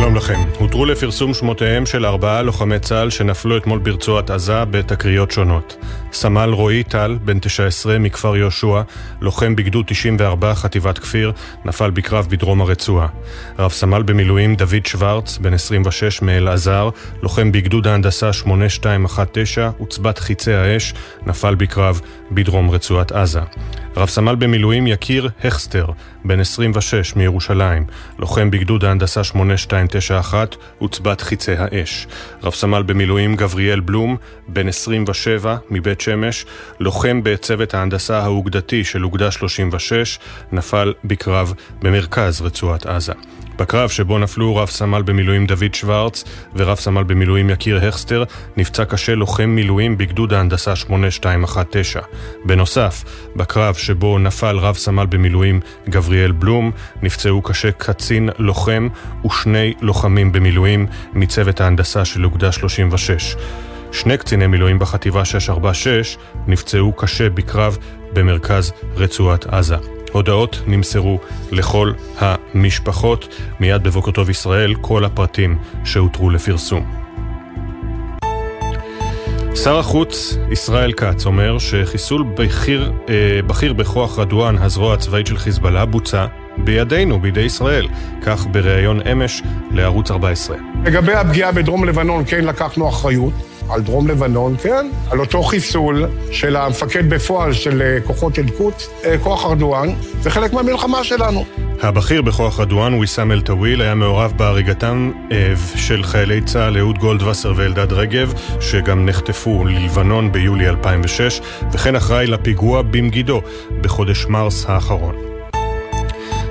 שלום לכם. הותרו לפרסום שמותיהם של ארבעה לוחמי צה"ל שנפלו אתמול ברצועת עזה בתקריות שונות. סמל רועי טל, בן 19 מכפר יהושע, לוחם בגדוד 94 חטיבת כפיר, נפל בקרב בדרום הרצועה. רב סמל במילואים דוד שוורץ, בן 26 מאלעזר, לוחם בגדוד ההנדסה 8219, עוצבת חיצי האש, נפל בקרב בדרום רצועת עזה. רב סמל במילואים יקיר הכסטר, בן 26 מירושלים, לוחם בגדוד ההנדסה 8291, עוצבת חיצי האש. רב סמל במילואים גבריאל בלום, בן 27 מבית שמש, לוחם בצוות ההנדסה האוגדתי של אוגדה 36, נפל בקרב במרכז רצועת עזה. בקרב שבו נפלו רב סמל במילואים דוד שוורץ ורב סמל במילואים יקיר הכסטר, נפצע קשה לוחם מילואים בגדוד ההנדסה 8219. בנוסף, בקרב שבו נפל רב סמל במילואים גבריאל בלום, נפצעו קשה קצין לוחם ושני לוחמים במילואים מצוות ההנדסה של אוגדה 36. שני קציני מילואים בחטיבה 646 נפצעו קשה בקרב במרכז רצועת עזה. הודעות נמסרו לכל המשפחות. מיד בבוקר טוב ישראל, כל הפרטים שהותרו לפרסום. שר החוץ ישראל כץ אומר שחיסול בכיר, אה, בכיר בכוח רדואן, הזרוע הצבאית של חיזבאללה, בוצע בידינו, בידי ישראל. כך בריאיון אמש לערוץ 14. לגבי הפגיעה בדרום לבנון, כן לקחנו אחריות. על דרום לבנון, כן, על אותו חיסול של המפקד בפועל של אה, כוחות אל-קודס, אה, כוח רדואן, זה חלק מהמלחמה שלנו. הבכיר בכוח רדואן, ויסאם אל-טוויל, היה מעורב בהריגתם אה, של חיילי צה"ל אהוד גולדווסר ואלדד רגב, שגם נחטפו ללבנון ביולי 2006, וכן אחראי לפיגוע במגידו בחודש מרס האחרון.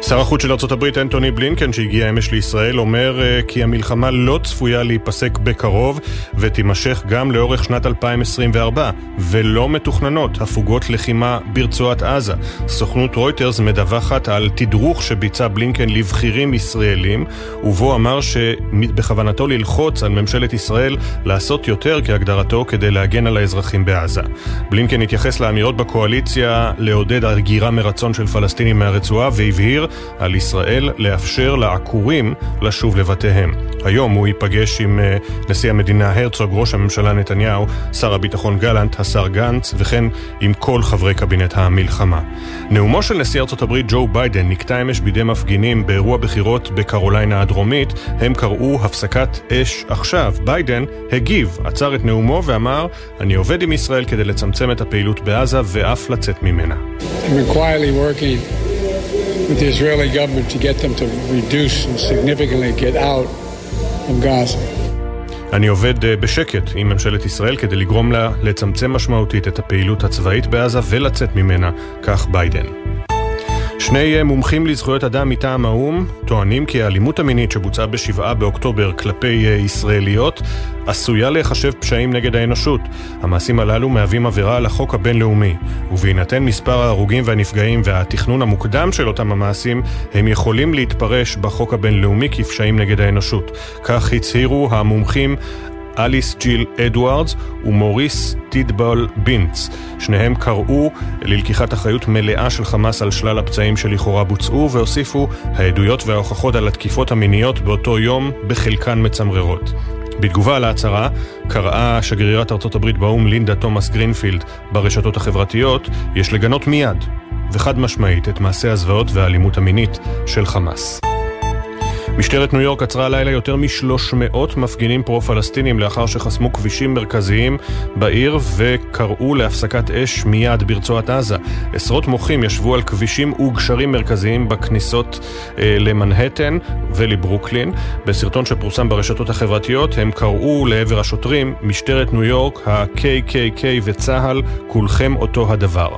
שר החוץ של ארה"ב אנטוני בלינקן שהגיע אמש לישראל אומר uh, כי המלחמה לא צפויה להיפסק בקרוב ותימשך גם לאורך שנת 2024 ולא מתוכננות הפוגות לחימה ברצועת עזה. סוכנות רויטרס מדווחת על תדרוך שביצע בלינקן לבכירים ישראלים ובו אמר שבכוונתו ללחוץ על ממשלת ישראל לעשות יותר כהגדרתו כדי להגן על האזרחים בעזה. בלינקן התייחס לאמירות בקואליציה לעודד הגירה מרצון של פלסטינים מהרצועה והבהיר על ישראל לאפשר לעקורים לשוב לבתיהם. היום הוא ייפגש עם אה, נשיא המדינה הרצוג, ראש הממשלה נתניהו, שר הביטחון גלנט, השר גנץ, וכן עם כל חברי קבינט המלחמה. נאומו של נשיא ארצות הברית ג'ו ביידן נקטע אמש בידי מפגינים באירוע בחירות בקרוליינה הדרומית. הם קראו הפסקת אש עכשיו. ביידן הגיב, עצר את נאומו ואמר, אני עובד עם ישראל כדי לצמצם את הפעילות בעזה ואף לצאת ממנה. With the Israeli government to get them to reduce and significantly get out from Gaza. אני עובד אה, בשקט עם ממשלת ישראל כדי לגרום לה לצמצם משמעותית את הפעילות הצבאית בעזה ולצאת ממנה, כך ביידן. שני מומחים לזכויות אדם מטעם האו"ם טוענים כי האלימות המינית שבוצעה בשבעה באוקטובר כלפי אה, ישראליות עשויה להיחשב פשעים נגד האנושות. המעשים הללו מהווים עבירה על החוק הבינלאומי, ובהינתן מספר ההרוגים והנפגעים והתכנון המוקדם של אותם המעשים, הם יכולים להתפרש בחוק הבינלאומי כפשעים נגד האנושות. כך הצהירו המומחים אליס ג'יל אדוארדס ומוריס טידבול בינץ. שניהם קראו ללקיחת אחריות מלאה של חמאס על שלל הפשעים שלכאורה בוצעו, והוסיפו, העדויות וההוכחות על התקיפות המיניות באותו יום בחלקן מצמררות. בתגובה על ההצהרה, קראה שגרירת ארצות הברית באו"ם לינדה תומאס גרינפילד ברשתות החברתיות, יש לגנות מיד וחד משמעית את מעשי הזוועות והאלימות המינית של חמאס. משטרת ניו יורק עצרה הלילה יותר מ-300 מפגינים פרו-פלסטינים לאחר שחסמו כבישים מרכזיים בעיר וקראו להפסקת אש מיד ברצועת עזה. עשרות מוחים ישבו על כבישים וגשרים מרכזיים בכניסות אה, למנהטן ולברוקלין. בסרטון שפורסם ברשתות החברתיות הם קראו לעבר השוטרים, משטרת ניו יורק, ה-KKK וצה"ל, כולכם אותו הדבר.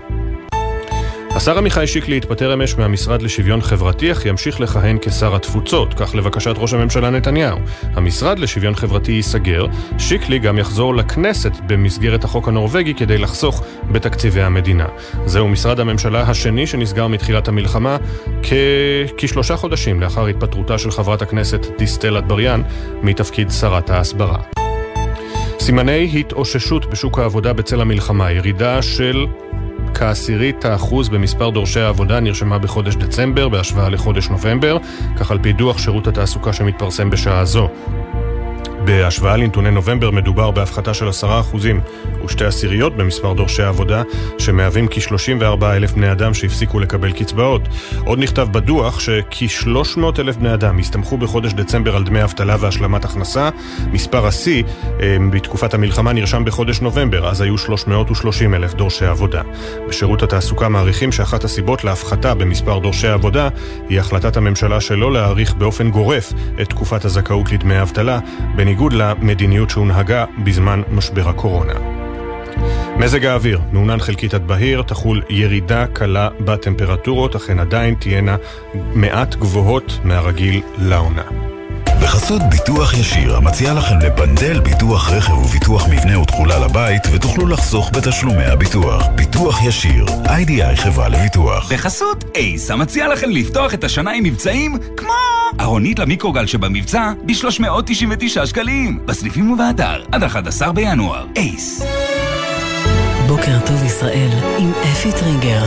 השר עמיחי שיקלי התפטר אמש מהמשרד לשוויון חברתי, אך ימשיך לכהן כשר התפוצות, כך לבקשת ראש הממשלה נתניהו. המשרד לשוויון חברתי ייסגר, שיקלי גם יחזור לכנסת במסגרת החוק הנורבגי כדי לחסוך בתקציבי המדינה. זהו משרד הממשלה השני שנסגר מתחילת המלחמה כ... כשלושה חודשים לאחר התפטרותה של חברת הכנסת דיסטל אטבריאן מתפקיד שרת ההסברה. סימני התאוששות בשוק העבודה בצל המלחמה, ירידה של כעשירית האחוז במספר דורשי העבודה נרשמה בחודש דצמבר בהשוואה לחודש נובמבר, כך על פי דוח שירות התעסוקה שמתפרסם בשעה זו. בהשוואה לנתוני נובמבר מדובר בהפחתה של עשרה אחוזים ושתי עשיריות במספר דורשי העבודה, שמהווים כ-34 אלף בני אדם שהפסיקו לקבל קצבאות. עוד נכתב בדוח שכ-300 אלף בני אדם הסתמכו בחודש דצמבר על דמי אבטלה והשלמת הכנסה. מספר השיא אה, בתקופת המלחמה נרשם בחודש נובמבר, אז היו 330 אלף דורשי עבודה. בשירות התעסוקה מעריכים שאחת הסיבות להפחתה במספר דורשי העבודה היא החלטת הממשלה שלא להאריך באופן גורף את תקופת הזכאות לדמי אבטלה, בניגוד למדיניות שהונהגה בזמן משבר הקורונה. מזג האוויר, מעונן חלקית עד בהיר, תחול ירידה קלה בטמפרטורות, אך הן עדיין תהיינה מעט גבוהות מהרגיל לעונה. בחסות ביטוח ישיר, המציע לכם לפנדל ביטוח רכב וביטוח מבנה ותכולה לבית, ותוכלו לחסוך בתשלומי הביטוח. ביטוח ישיר, איי-די-איי חברה לביטוח. בחסות אייס, המציע לכם לפתוח את השנה עם מבצעים כמו ארונית למיקרוגל שבמבצע ב-399 שקלים. בסניפים ובאתר, עד 11 בינואר. אייס. בוקר טוב ישראל עם אפי טריגר.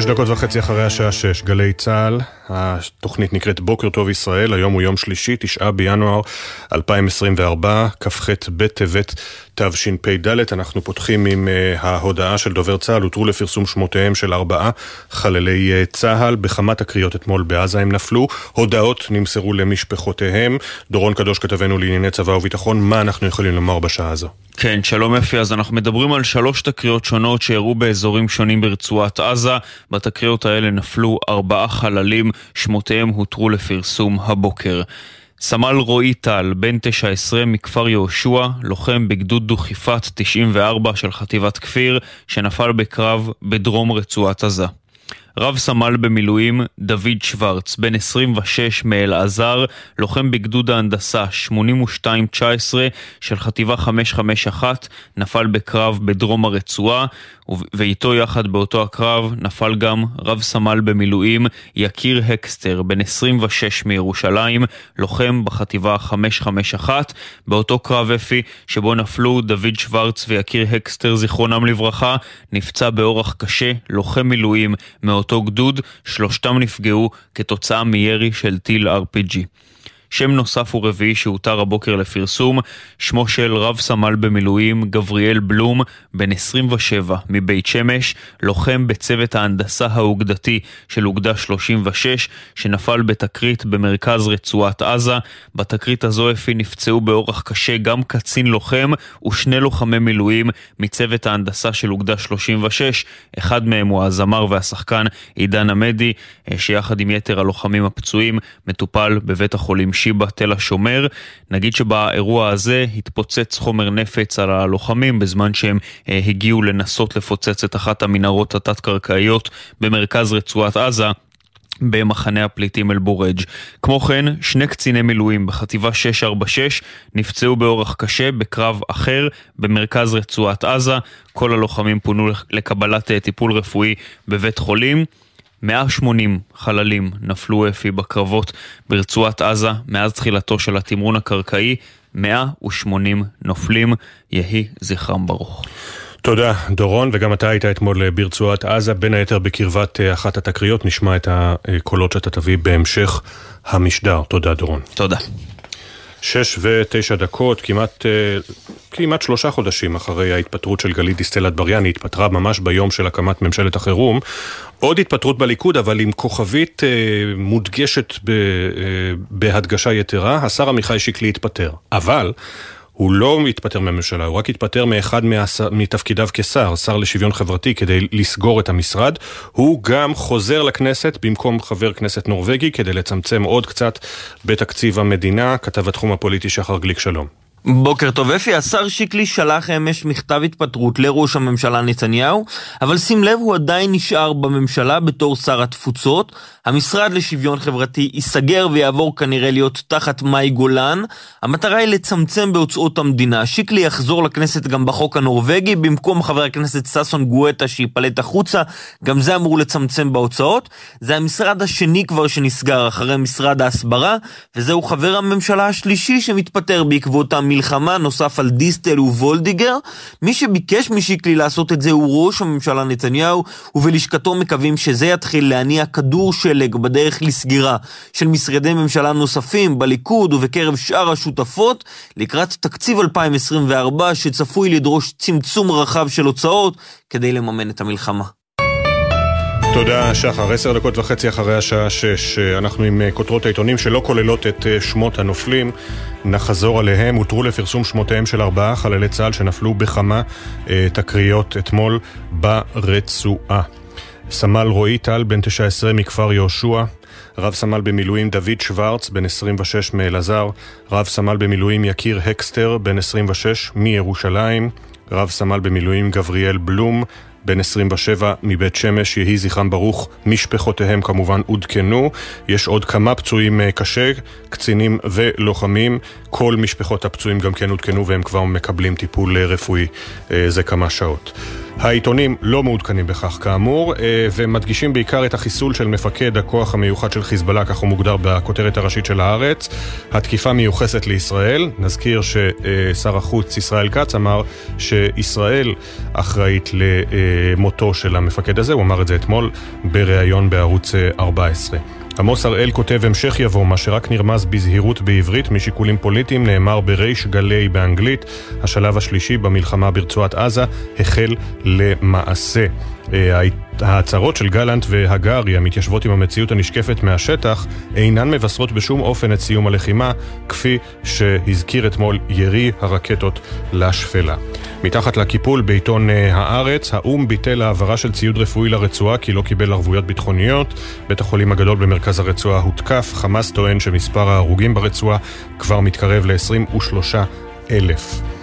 שש דקות וחצי אחרי השעה שש, גלי צה"ל, התוכנית נקראת בוקר טוב ישראל, היום הוא יום שלישי, תשעה בינואר 2024, כ"ח בטבת תשפ"ד. אנחנו פותחים עם uh, ההודעה של דובר צה"ל, הותרו לפרסום שמותיהם של ארבעה חללי uh, צה"ל, בכמה תקריות אתמול בעזה הם נפלו, הודעות נמסרו למשפחותיהם. דורון קדוש כתבנו לענייני צבא וביטחון, מה אנחנו יכולים לומר בשעה הזו? כן, שלום אפי, אז אנחנו מדברים על שלוש תקריות שונות שאירעו באזורים שונים ברצועת עזה. בתקריות האלה נפלו ארבעה חללים, שמותיהם הותרו לפרסום הבוקר. סמל רועי טל, בן 19 מכפר יהושע, לוחם בגדוד דוכיפת 94 של חטיבת כפיר, שנפל בקרב בדרום רצועת עזה. רב סמל במילואים דוד שוורץ, בן 26 מאלעזר, לוחם בגדוד ההנדסה 8219 של חטיבה 551, נפל בקרב בדרום הרצועה, ואיתו יחד באותו הקרב נפל גם רב סמל במילואים יקיר הקסטר, בן 26 מירושלים, לוחם בחטיבה 551, באותו קרב אפי שבו נפלו דוד שוורץ ויקיר הקסטר, זיכרונם לברכה, נפצע באורח קשה, לוחם מילואים מאותו גדוד, שלושתם נפגעו כתוצאה מירי של טיל RPG. שם נוסף ורביעי שהותר הבוקר לפרסום, שמו של רב סמל במילואים גבריאל בלום, בן 27 מבית שמש, לוחם בצוות ההנדסה האוגדתי של אוגדה 36, שנפל בתקרית במרכז רצועת עזה. בתקרית הזו אפי נפצעו באורח קשה גם קצין לוחם ושני לוחמי מילואים מצוות ההנדסה של אוגדה 36, אחד מהם הוא הזמר והשחקן עידן עמדי, אה, שיחד עם יתר הלוחמים הפצועים מטופל בבית החולים שיבא תל השומר. נגיד שבאירוע הזה התפוצץ חומר נפץ על הלוחמים בזמן שהם אה, הגיעו לנסות לפוצץ את אחת המנהרות התת-קרקעיות במרכז רצועת עזה. במחנה הפליטים אל-בורג'. כמו כן, שני קציני מילואים בחטיבה 646 נפצעו באורח קשה בקרב אחר במרכז רצועת עזה. כל הלוחמים פונו לקבלת אה, טיפול רפואי בבית חולים. 180 חללים נפלו אפי בקרבות ברצועת עזה מאז תחילתו של התמרון הקרקעי, 180 נופלים, יהי זכרם ברוך. תודה, דורון, וגם אתה היית אתמול ברצועת עזה, בין היתר בקרבת אה, אחת התקריות, נשמע את הקולות שאתה תביא בהמשך המשדר. תודה, דורון. תודה. שש ותשע דקות, כמעט, אה, כמעט שלושה חודשים אחרי ההתפטרות של גלית דיסטל אטבריאן, היא התפטרה ממש ביום של הקמת ממשלת החירום. עוד התפטרות בליכוד, אבל עם כוכבית אה, מודגשת אה, בהדגשה יתרה, השר עמיחי שיקלי התפטר. אבל... הוא לא מתפטר מהממשלה, הוא רק התפטר מאחד מהס... מתפקידיו כשר, שר לשוויון חברתי, כדי לסגור את המשרד. הוא גם חוזר לכנסת במקום חבר כנסת נורבגי, כדי לצמצם עוד קצת בתקציב המדינה. כתב התחום הפוליטי שחר גליק, שלום. בוקר טוב אפי, השר שיקלי שלח אמש מכתב התפטרות לראש הממשלה נתניהו, אבל שים לב, הוא עדיין נשאר בממשלה בתור שר התפוצות. המשרד לשוויון חברתי ייסגר ויעבור כנראה להיות תחת מאי גולן. המטרה היא לצמצם בהוצאות המדינה. שיקלי יחזור לכנסת גם בחוק הנורבגי, במקום חבר הכנסת ששון גואטה שייפלט החוצה, גם זה אמור לצמצם בהוצאות. זה המשרד השני כבר שנסגר אחרי משרד ההסברה, וזהו חבר הממשלה השלישי שמתפטר בעקבות המלחמה, נוסף על דיסטל ווולדיגר. מי שביקש משיקלי לעשות את זה הוא ראש הממשלה נתניהו, ובלשכתו מקווים שזה יתחיל להניע כדור שלג בדרך לסגירה של משרדי ממשלה נוספים בליכוד ובקרב שאר השותפות, לקראת תקציב 2024 שצפוי לדרוש צמצום רחב של הוצאות כדי לממן את המלחמה. תודה שחר, עשר דקות וחצי אחרי השעה שש, אנחנו עם כותרות העיתונים שלא כוללות את שמות הנופלים, נחזור עליהם, הותרו לפרסום שמותיהם של ארבעה חללי צה"ל שנפלו בכמה אה, תקריות אתמול ברצועה. סמל רועי טל, בן 19 מכפר יהושע, רב סמל במילואים דוד שוורץ, בן 26 מאלעזר, רב סמל במילואים יקיר הקסטר, בן 26 מירושלים, רב סמל במילואים גבריאל בלום, בן 27 מבית שמש, יהי זכרם ברוך, משפחותיהם כמובן עודכנו. יש עוד כמה פצועים אה, קשה, קצינים ולוחמים. כל משפחות הפצועים גם כן עודכנו והם כבר מקבלים טיפול אה, רפואי אה, זה כמה שעות. העיתונים לא מעודכנים בכך כאמור, ומדגישים בעיקר את החיסול של מפקד הכוח המיוחד של חיזבאללה, כך הוא מוגדר בכותרת הראשית של הארץ. התקיפה מיוחסת לישראל. נזכיר ששר החוץ ישראל כץ אמר שישראל אחראית למותו של המפקד הזה, הוא אמר את זה אתמול בריאיון בערוץ 14. עמוס הראל כותב המשך יבוא, מה שרק נרמז בזהירות בעברית משיקולים פוליטיים נאמר בריש גלי באנגלית. השלב השלישי במלחמה ברצועת עזה החל למעשה. אה, ההצהרות של גלנט והגרי המתיישבות עם המציאות הנשקפת מהשטח אינן מבשרות בשום אופן את סיום הלחימה, כפי שהזכיר אתמול ירי הרקטות לשפלה. מתחת לקיפול בעיתון אה, הארץ, האו"ם ביטל העברה של ציוד רפואי לרצועה כי לא קיבל ערבויות ביטחוניות. בית החולים הגדול במרכז הרצועה הותקף. חמאס טוען שמספר ההרוגים ברצועה כבר מתקרב ל-23 אלף.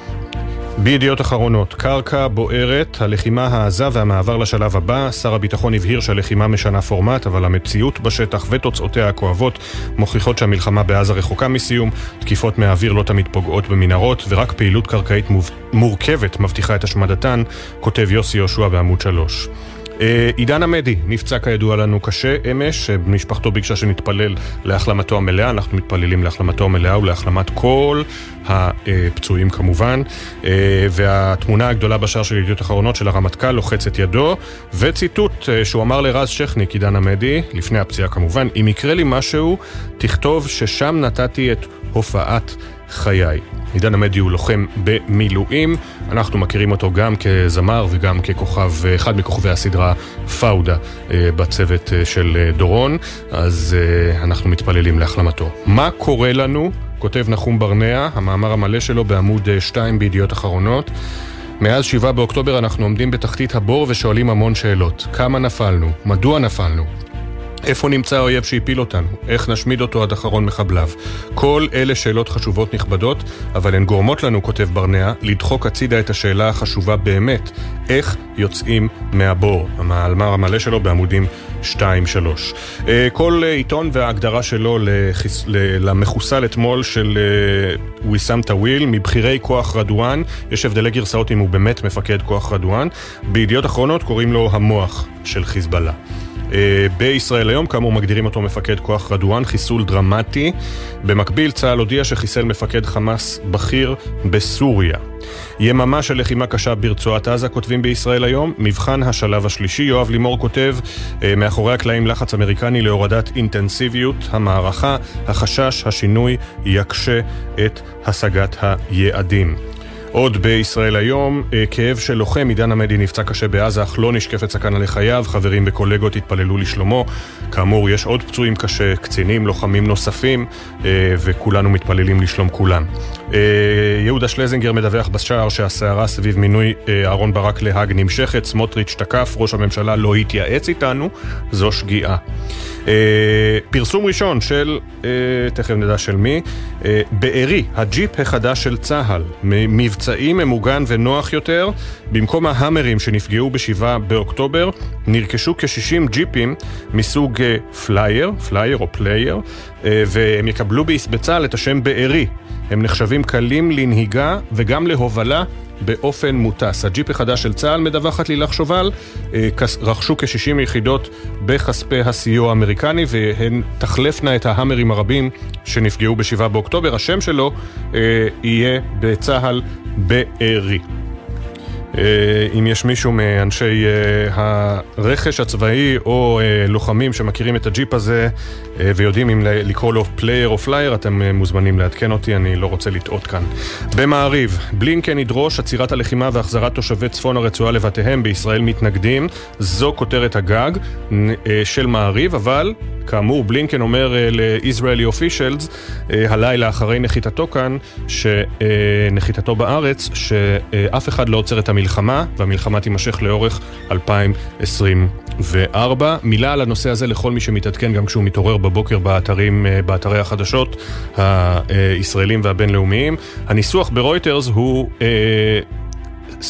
בידיעות אחרונות, קרקע בוערת, הלחימה העזה והמעבר לשלב הבא. שר הביטחון הבהיר שהלחימה משנה פורמט, אבל המציאות בשטח ותוצאותיה הכואבות מוכיחות שהמלחמה בעזה רחוקה מסיום, תקיפות מהאוויר לא תמיד פוגעות במנהרות, ורק פעילות קרקעית מורכבת מבטיחה את השמדתן, כותב יוסי יהושע בעמוד 3. אה, עידן עמדי נפצע כידוע לנו קשה אמש, משפחתו ביקשה שנתפלל להחלמתו המלאה, אנחנו מתפללים להחלמתו המלאה ולהחלמת כל הפצועים כמובן. אה, והתמונה הגדולה בשער של ידיעות אחרונות של הרמטכ"ל לוחץ את ידו, וציטוט אה, שהוא אמר לרז שכניק, עידן עמדי, לפני הפציעה כמובן, אם יקרה לי משהו, תכתוב ששם נתתי את הופעת חיי. עידן עמדי הוא לוחם במילואים, אנחנו מכירים אותו גם כזמר וגם ככוכב, אחד מכוכבי הסדרה פאודה אה, בצוות אה, של אה, דורון, אז אנחנו מתפללים להחלמתו. מה קורה לנו? כותב נחום ברנע, המאמר המלא שלו בעמוד 2 בידיעות אחרונות. מאז 7 באוקטובר אנחנו עומדים בתחתית הבור ושואלים המון שאלות. כמה נפלנו? מדוע נפלנו? איפה נמצא האויב שהפיל אותנו? איך נשמיד אותו עד אחרון מחבליו? כל אלה שאלות חשובות נכבדות, אבל הן גורמות לנו, כותב ברנע, לדחוק הצידה את השאלה החשובה באמת, איך יוצאים מהבור? המאמר המלא שלו בעמודים 2-3. אה, כל עיתון וההגדרה שלו למחוסל אתמול של ויסאם טוויל, מבכירי כוח רדואן, יש הבדלי גרסאות אם הוא באמת מפקד כוח רדואן, בידיעות אחרונות קוראים לו המוח של חיזבאללה. אה, בישראל היום, כאמור מגדירים אותו מפקד כוח רדואן, חיסול דרמטי. במקביל, צה"ל הודיע שחיסל מפקד חמאס בכיר בסוריה. יממה של לחימה קשה ברצועת עזה, כותבים בישראל היום. מבחן השלב השלישי, יואב לימור כותב, אה, מאחורי הקלעים לחץ אמריקני להורדת אינטנסיביות המערכה, החשש, השינוי יקשה את השגת היעדים. עוד בישראל היום, אה, כאב של לוחם, עידן עמדי נפצע קשה בעזה, אך לא נשקפת סכנה לחייו, חברים וקולגות התפללו לשלומו. כאמור, יש עוד פצועים קשה, קצינים, לוחמים נוספים, אה, וכולנו מתפללים לשלום כולם. אה, יהודה שלזינגר מדווח בשער שהסערה סביב מינוי אהרן ברק להאג נמשכת, סמוטריץ' תקף, ראש הממשלה לא התייעץ איתנו, זו שגיאה. פרסום ראשון של, תכף נדע של מי, בארי, הג'יפ החדש של צה"ל, מבצעי ממוגן ונוח יותר, במקום ההאמרים שנפגעו ב-7 באוקטובר, נרכשו כ-60 ג'יפים מסוג Flyer, Flyer או פלייר, והם יקבלו בצה"ל את השם בארי. הם נחשבים קלים לנהיגה וגם להובלה באופן מוטס. הג'יפ החדש של צה"ל, מדווחת לילך שובל, אה, רכשו כ-60 יחידות בכספי הסיוע האמריקני והן תחלפנה את ההאמרים הרבים שנפגעו ב-7 באוקטובר. השם שלו אה, יהיה בצה"ל בארי. אה, אם יש מישהו מאנשי אה, הרכש הצבאי או אה, לוחמים שמכירים את הג'יפ הזה ויודעים אם לקרוא לו פלייר או פלייר, אתם מוזמנים לעדכן אותי, אני לא רוצה לטעות כאן. במעריב, בלינקן ידרוש עצירת הלחימה והחזרת תושבי צפון הרצועה לבתיהם, בישראל מתנגדים. זו כותרת הגג של מעריב, אבל כאמור, בלינקן אומר ל-Israeli officials הלילה אחרי נחיתתו כאן, נחיתתו בארץ, שאף אחד לא עוצר את המ... המלחמה, והמלחמה תימשך לאורך 2024. מילה על הנושא הזה לכל מי שמתעדכן גם כשהוא מתעורר בבוקר באתרים, אה, באתרי החדשות הישראלים והבינלאומיים. הניסוח ברויטרס הוא...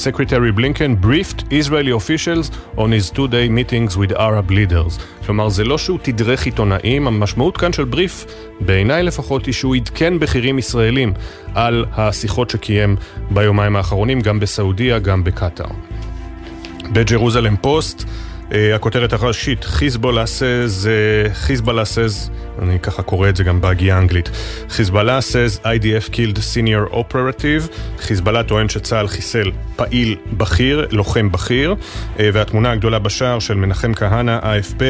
Secretary Blinken briefed Israeli officials on his two-day meetings with Arab leaders. כלומר, זה לא שהוא תדרך עיתונאים, המשמעות כאן של בריף, בעיניי לפחות, היא שהוא עדכן בכירים ישראלים על השיחות שקיים ביומיים האחרונים, גם בסעודיה, גם בקטאר. בג'רוזלם פוסט, הכותרת הראשית, חיזבאללה says, חיזבאללה says, אני ככה קורא את זה גם בהגייה האנגלית. חיזבאללה says IDF killed senior operative, חיזבאללה טוען שצה"ל חיסל פעיל בכיר, לוחם בכיר, אה, והתמונה הגדולה בשער של מנחם כהנא, AFP,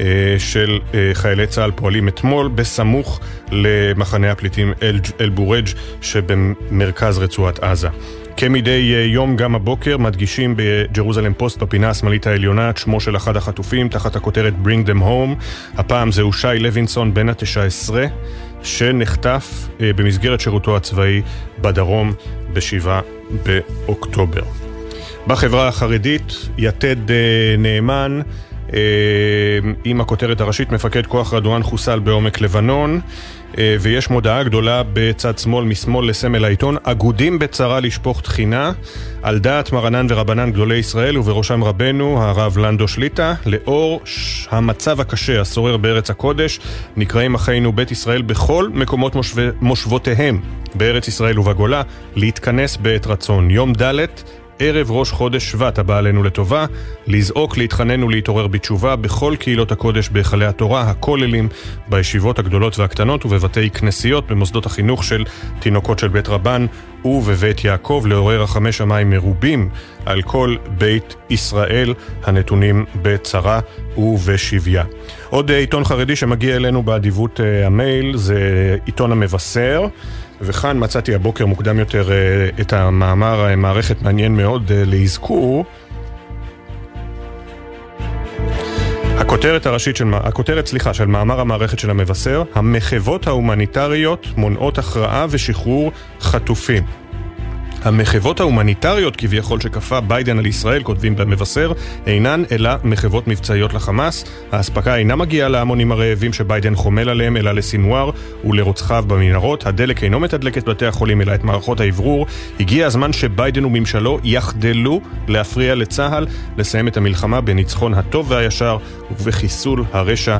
אה, של חיילי צה"ל פועלים אתמול, בסמוך למחנה הפליטים אל-בורג' שבמרכז רצועת עזה. כמדי אה, יום גם הבוקר מדגישים בג'רוזלם פוסט בפינה השמאלית העליונה את שמו של אחד החטופים תחת הכותרת Bring them home. הפעם זהו שי לוינסון בן ה-19 שנחטף אה, במסגרת שירותו הצבאי בדרום ב-7 באוקטובר. בחברה החרדית יתד אה, נאמן עם הכותרת הראשית מפקד כוח רדואן חוסל בעומק לבנון ויש מודעה גדולה בצד שמאל, משמאל לסמל העיתון, אגודים בצרה לשפוך תחינה, על דעת מרנן ורבנן גדולי ישראל, ובראשם רבנו, הרב לנדו שליטה, לאור המצב הקשה השורר בארץ הקודש, נקראים אחינו בית ישראל בכל מקומות מושב... מושבותיהם בארץ ישראל ובגולה, להתכנס בעת רצון. יום ד' ערב ראש חודש שבט הבא עלינו לטובה, לזעוק, להתחנן ולהתעורר בתשובה בכל קהילות הקודש בהיכלי התורה, הכוללים, בישיבות הגדולות והקטנות ובבתי כנסיות, במוסדות החינוך של תינוקות של בית רבן ובבית יעקב, לעורר רחמי שמיים מרובים על כל בית ישראל הנתונים בצרה ובשביה. עוד עיתון חרדי שמגיע אלינו באדיבות אה, המייל זה עיתון המבשר. וכאן מצאתי הבוקר מוקדם יותר אה, את המאמר, אה, מערכת מעניין מאוד אה, לאזכור. הכותרת הראשית של, הכותרת, סליחה, של מאמר המערכת של המבשר, המחוות ההומניטריות מונעות הכרעה ושחרור חטופים. המחוות ההומניטריות כביכול שכפה ביידן על ישראל, כותבים במבשר, אינן אלא מחוות מבצעיות לחמאס. האספקה אינה מגיעה להמונים הרעבים שביידן חומל עליהם, אלא לסינואר ולרוצחיו במנהרות. הדלק אינו מתדלק את בתי החולים, אלא את מערכות האוורור. הגיע הזמן שביידן וממשלו יחדלו להפריע לצה"ל לסיים את המלחמה בניצחון הטוב והישר ובחיסול הרשע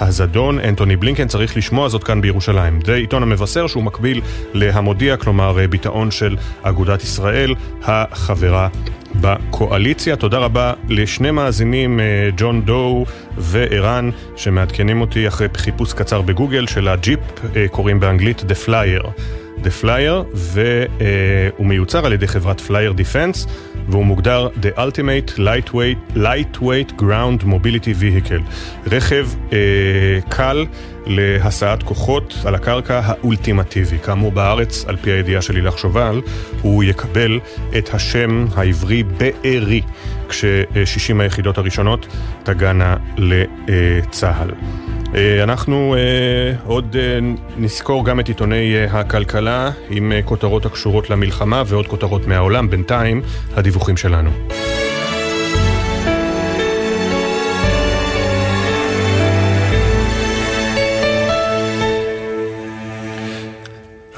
והזדון. אנטוני בלינקן צריך לשמוע זאת כאן בירושלים. זה עיתון המבשר שהוא מקביל להמודיע, כלומר ביטאון של של אגודת ישראל, החברה בקואליציה. תודה רבה לשני מאזינים, אה, ג'ון דו וערן, שמעדכנים אותי אחרי חיפוש קצר בגוגל של הג'יפ, אה, קוראים באנגלית The Flyer. The Flyer, והוא מיוצר על ידי חברת Flyer Defense, והוא מוגדר The Ultimate Lightweight, Lightweight Ground Mobility Vehicle, רכב אה, קל להסעת כוחות על הקרקע האולטימטיבי. כאמור בארץ, על פי הידיעה של לילך שובל, הוא יקבל את השם העברי בארי, כש-60 היחידות הראשונות תגענה לצה"ל. אה, אנחנו אה, עוד אה, נזכור גם את עיתוני הכלכלה עם כותרות הקשורות למלחמה ועוד כותרות מהעולם. בינתיים, הדיווחים שלנו.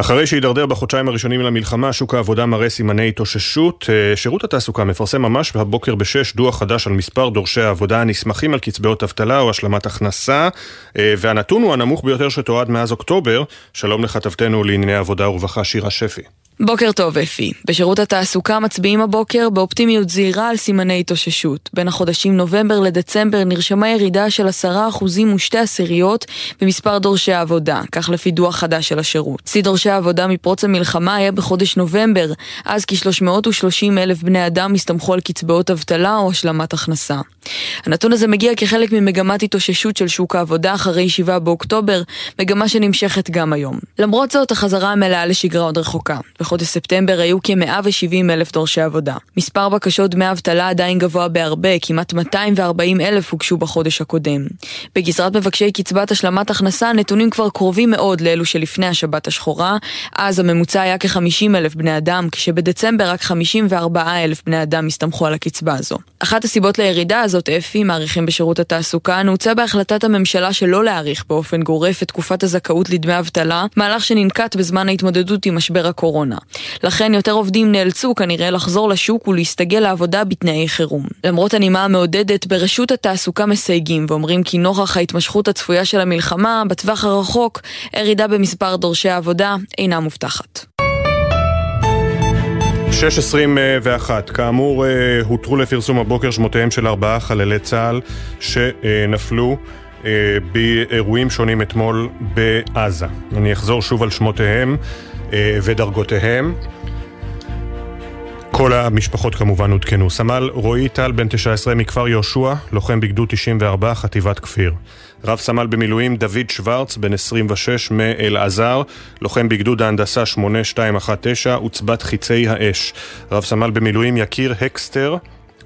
אחרי שהידרדר בחודשיים הראשונים למלחמה, שוק העבודה מראה סימני התאוששות. אה, שירות התעסוקה מפרסם ממש הבוקר בשש דוח חדש על מספר דורשי העבודה הנסמכים על קצבאות אבטלה או השלמת הכנסה, אה, והנתון הוא הנמוך ביותר שתועד מאז אוקטובר. שלום לכתבתנו לענייני עבודה ורווחה שירה שפי. בוקר טוב, אפי. בשירות התעסוקה מצביעים הבוקר באופטימיות זהירה על סימני התאוששות. בין החודשים נובמבר לדצמבר נרשמה ירידה של עשרה אחוזים ושתי עשיריות במספר דורשי העבודה, כך לפי דוח חדש של השירות. שיא דורשי העבודה מפרוץ המלחמה היה בחודש נובמבר, אז כ-330 אלף בני אדם הסתמכו על קצבאות אבטלה או השלמת הכנסה. הנתון הזה מגיע כחלק ממגמת התאוששות של שוק העבודה אחרי 7 באוקטובר, מגמה שנמשכת גם היום. למרות זאת, החזרה המלאה לשגרה עוד רחוקה. בחודש ספטמבר היו כ-170 אלף דורשי עבודה. מספר בקשות דמי אבטלה עדיין גבוה בהרבה, כמעט 240 אלף הוגשו בחודש הקודם. בגזרת מבקשי קצבת השלמת הכנסה הנתונים כבר קרובים מאוד לאלו שלפני השבת השחורה, אז הממוצע היה כ-50 אלף בני אדם, כשבדצמבר רק 54 אלף בני אדם הסתמכו על הקצבה הזו. אחת הסיבות לירידה הזאת, אפי, מעריכים בשירות התעסוקה, נעוצה בהחלטת הממשלה שלא להאריך באופן גורף את תקופת הזכאות לדמי אבטלה, מהלך שננקט בזמן ההתמודדות עם משבר הקורונה. הקורונה. לכן יותר עובדים נאלצו כנראה לחזור לשוק ולהסתגל לעבודה בתנאי חירום. למרות הנימה המעודדת, ברשות התעסוקה מסייגים ואומרים כי נוכח ההתמשכות הצפויה של המלחמה, בטווח הרחוק, ירידה במספר דורשי העבודה אינה מובטחת. 6.21, כאמור הותרו לפרסום הבוקר שמותיהם של ארבעה חללי צה"ל שנפלו באירועים שונים אתמול בעזה. אני אחזור שוב על שמותיהם. אה, ודרגותיהם. כל המשפחות כמובן עודכנו. סמל רועי טל, בן 19 מכפר יהושע, לוחם בגדוד 94, חטיבת כפיר. רב סמל במילואים דוד שוורץ, בן 26 מאלעזר, לוחם בגדוד ההנדסה 8219, עוצבת חיצי האש. רב סמל במילואים יקיר הקסטר,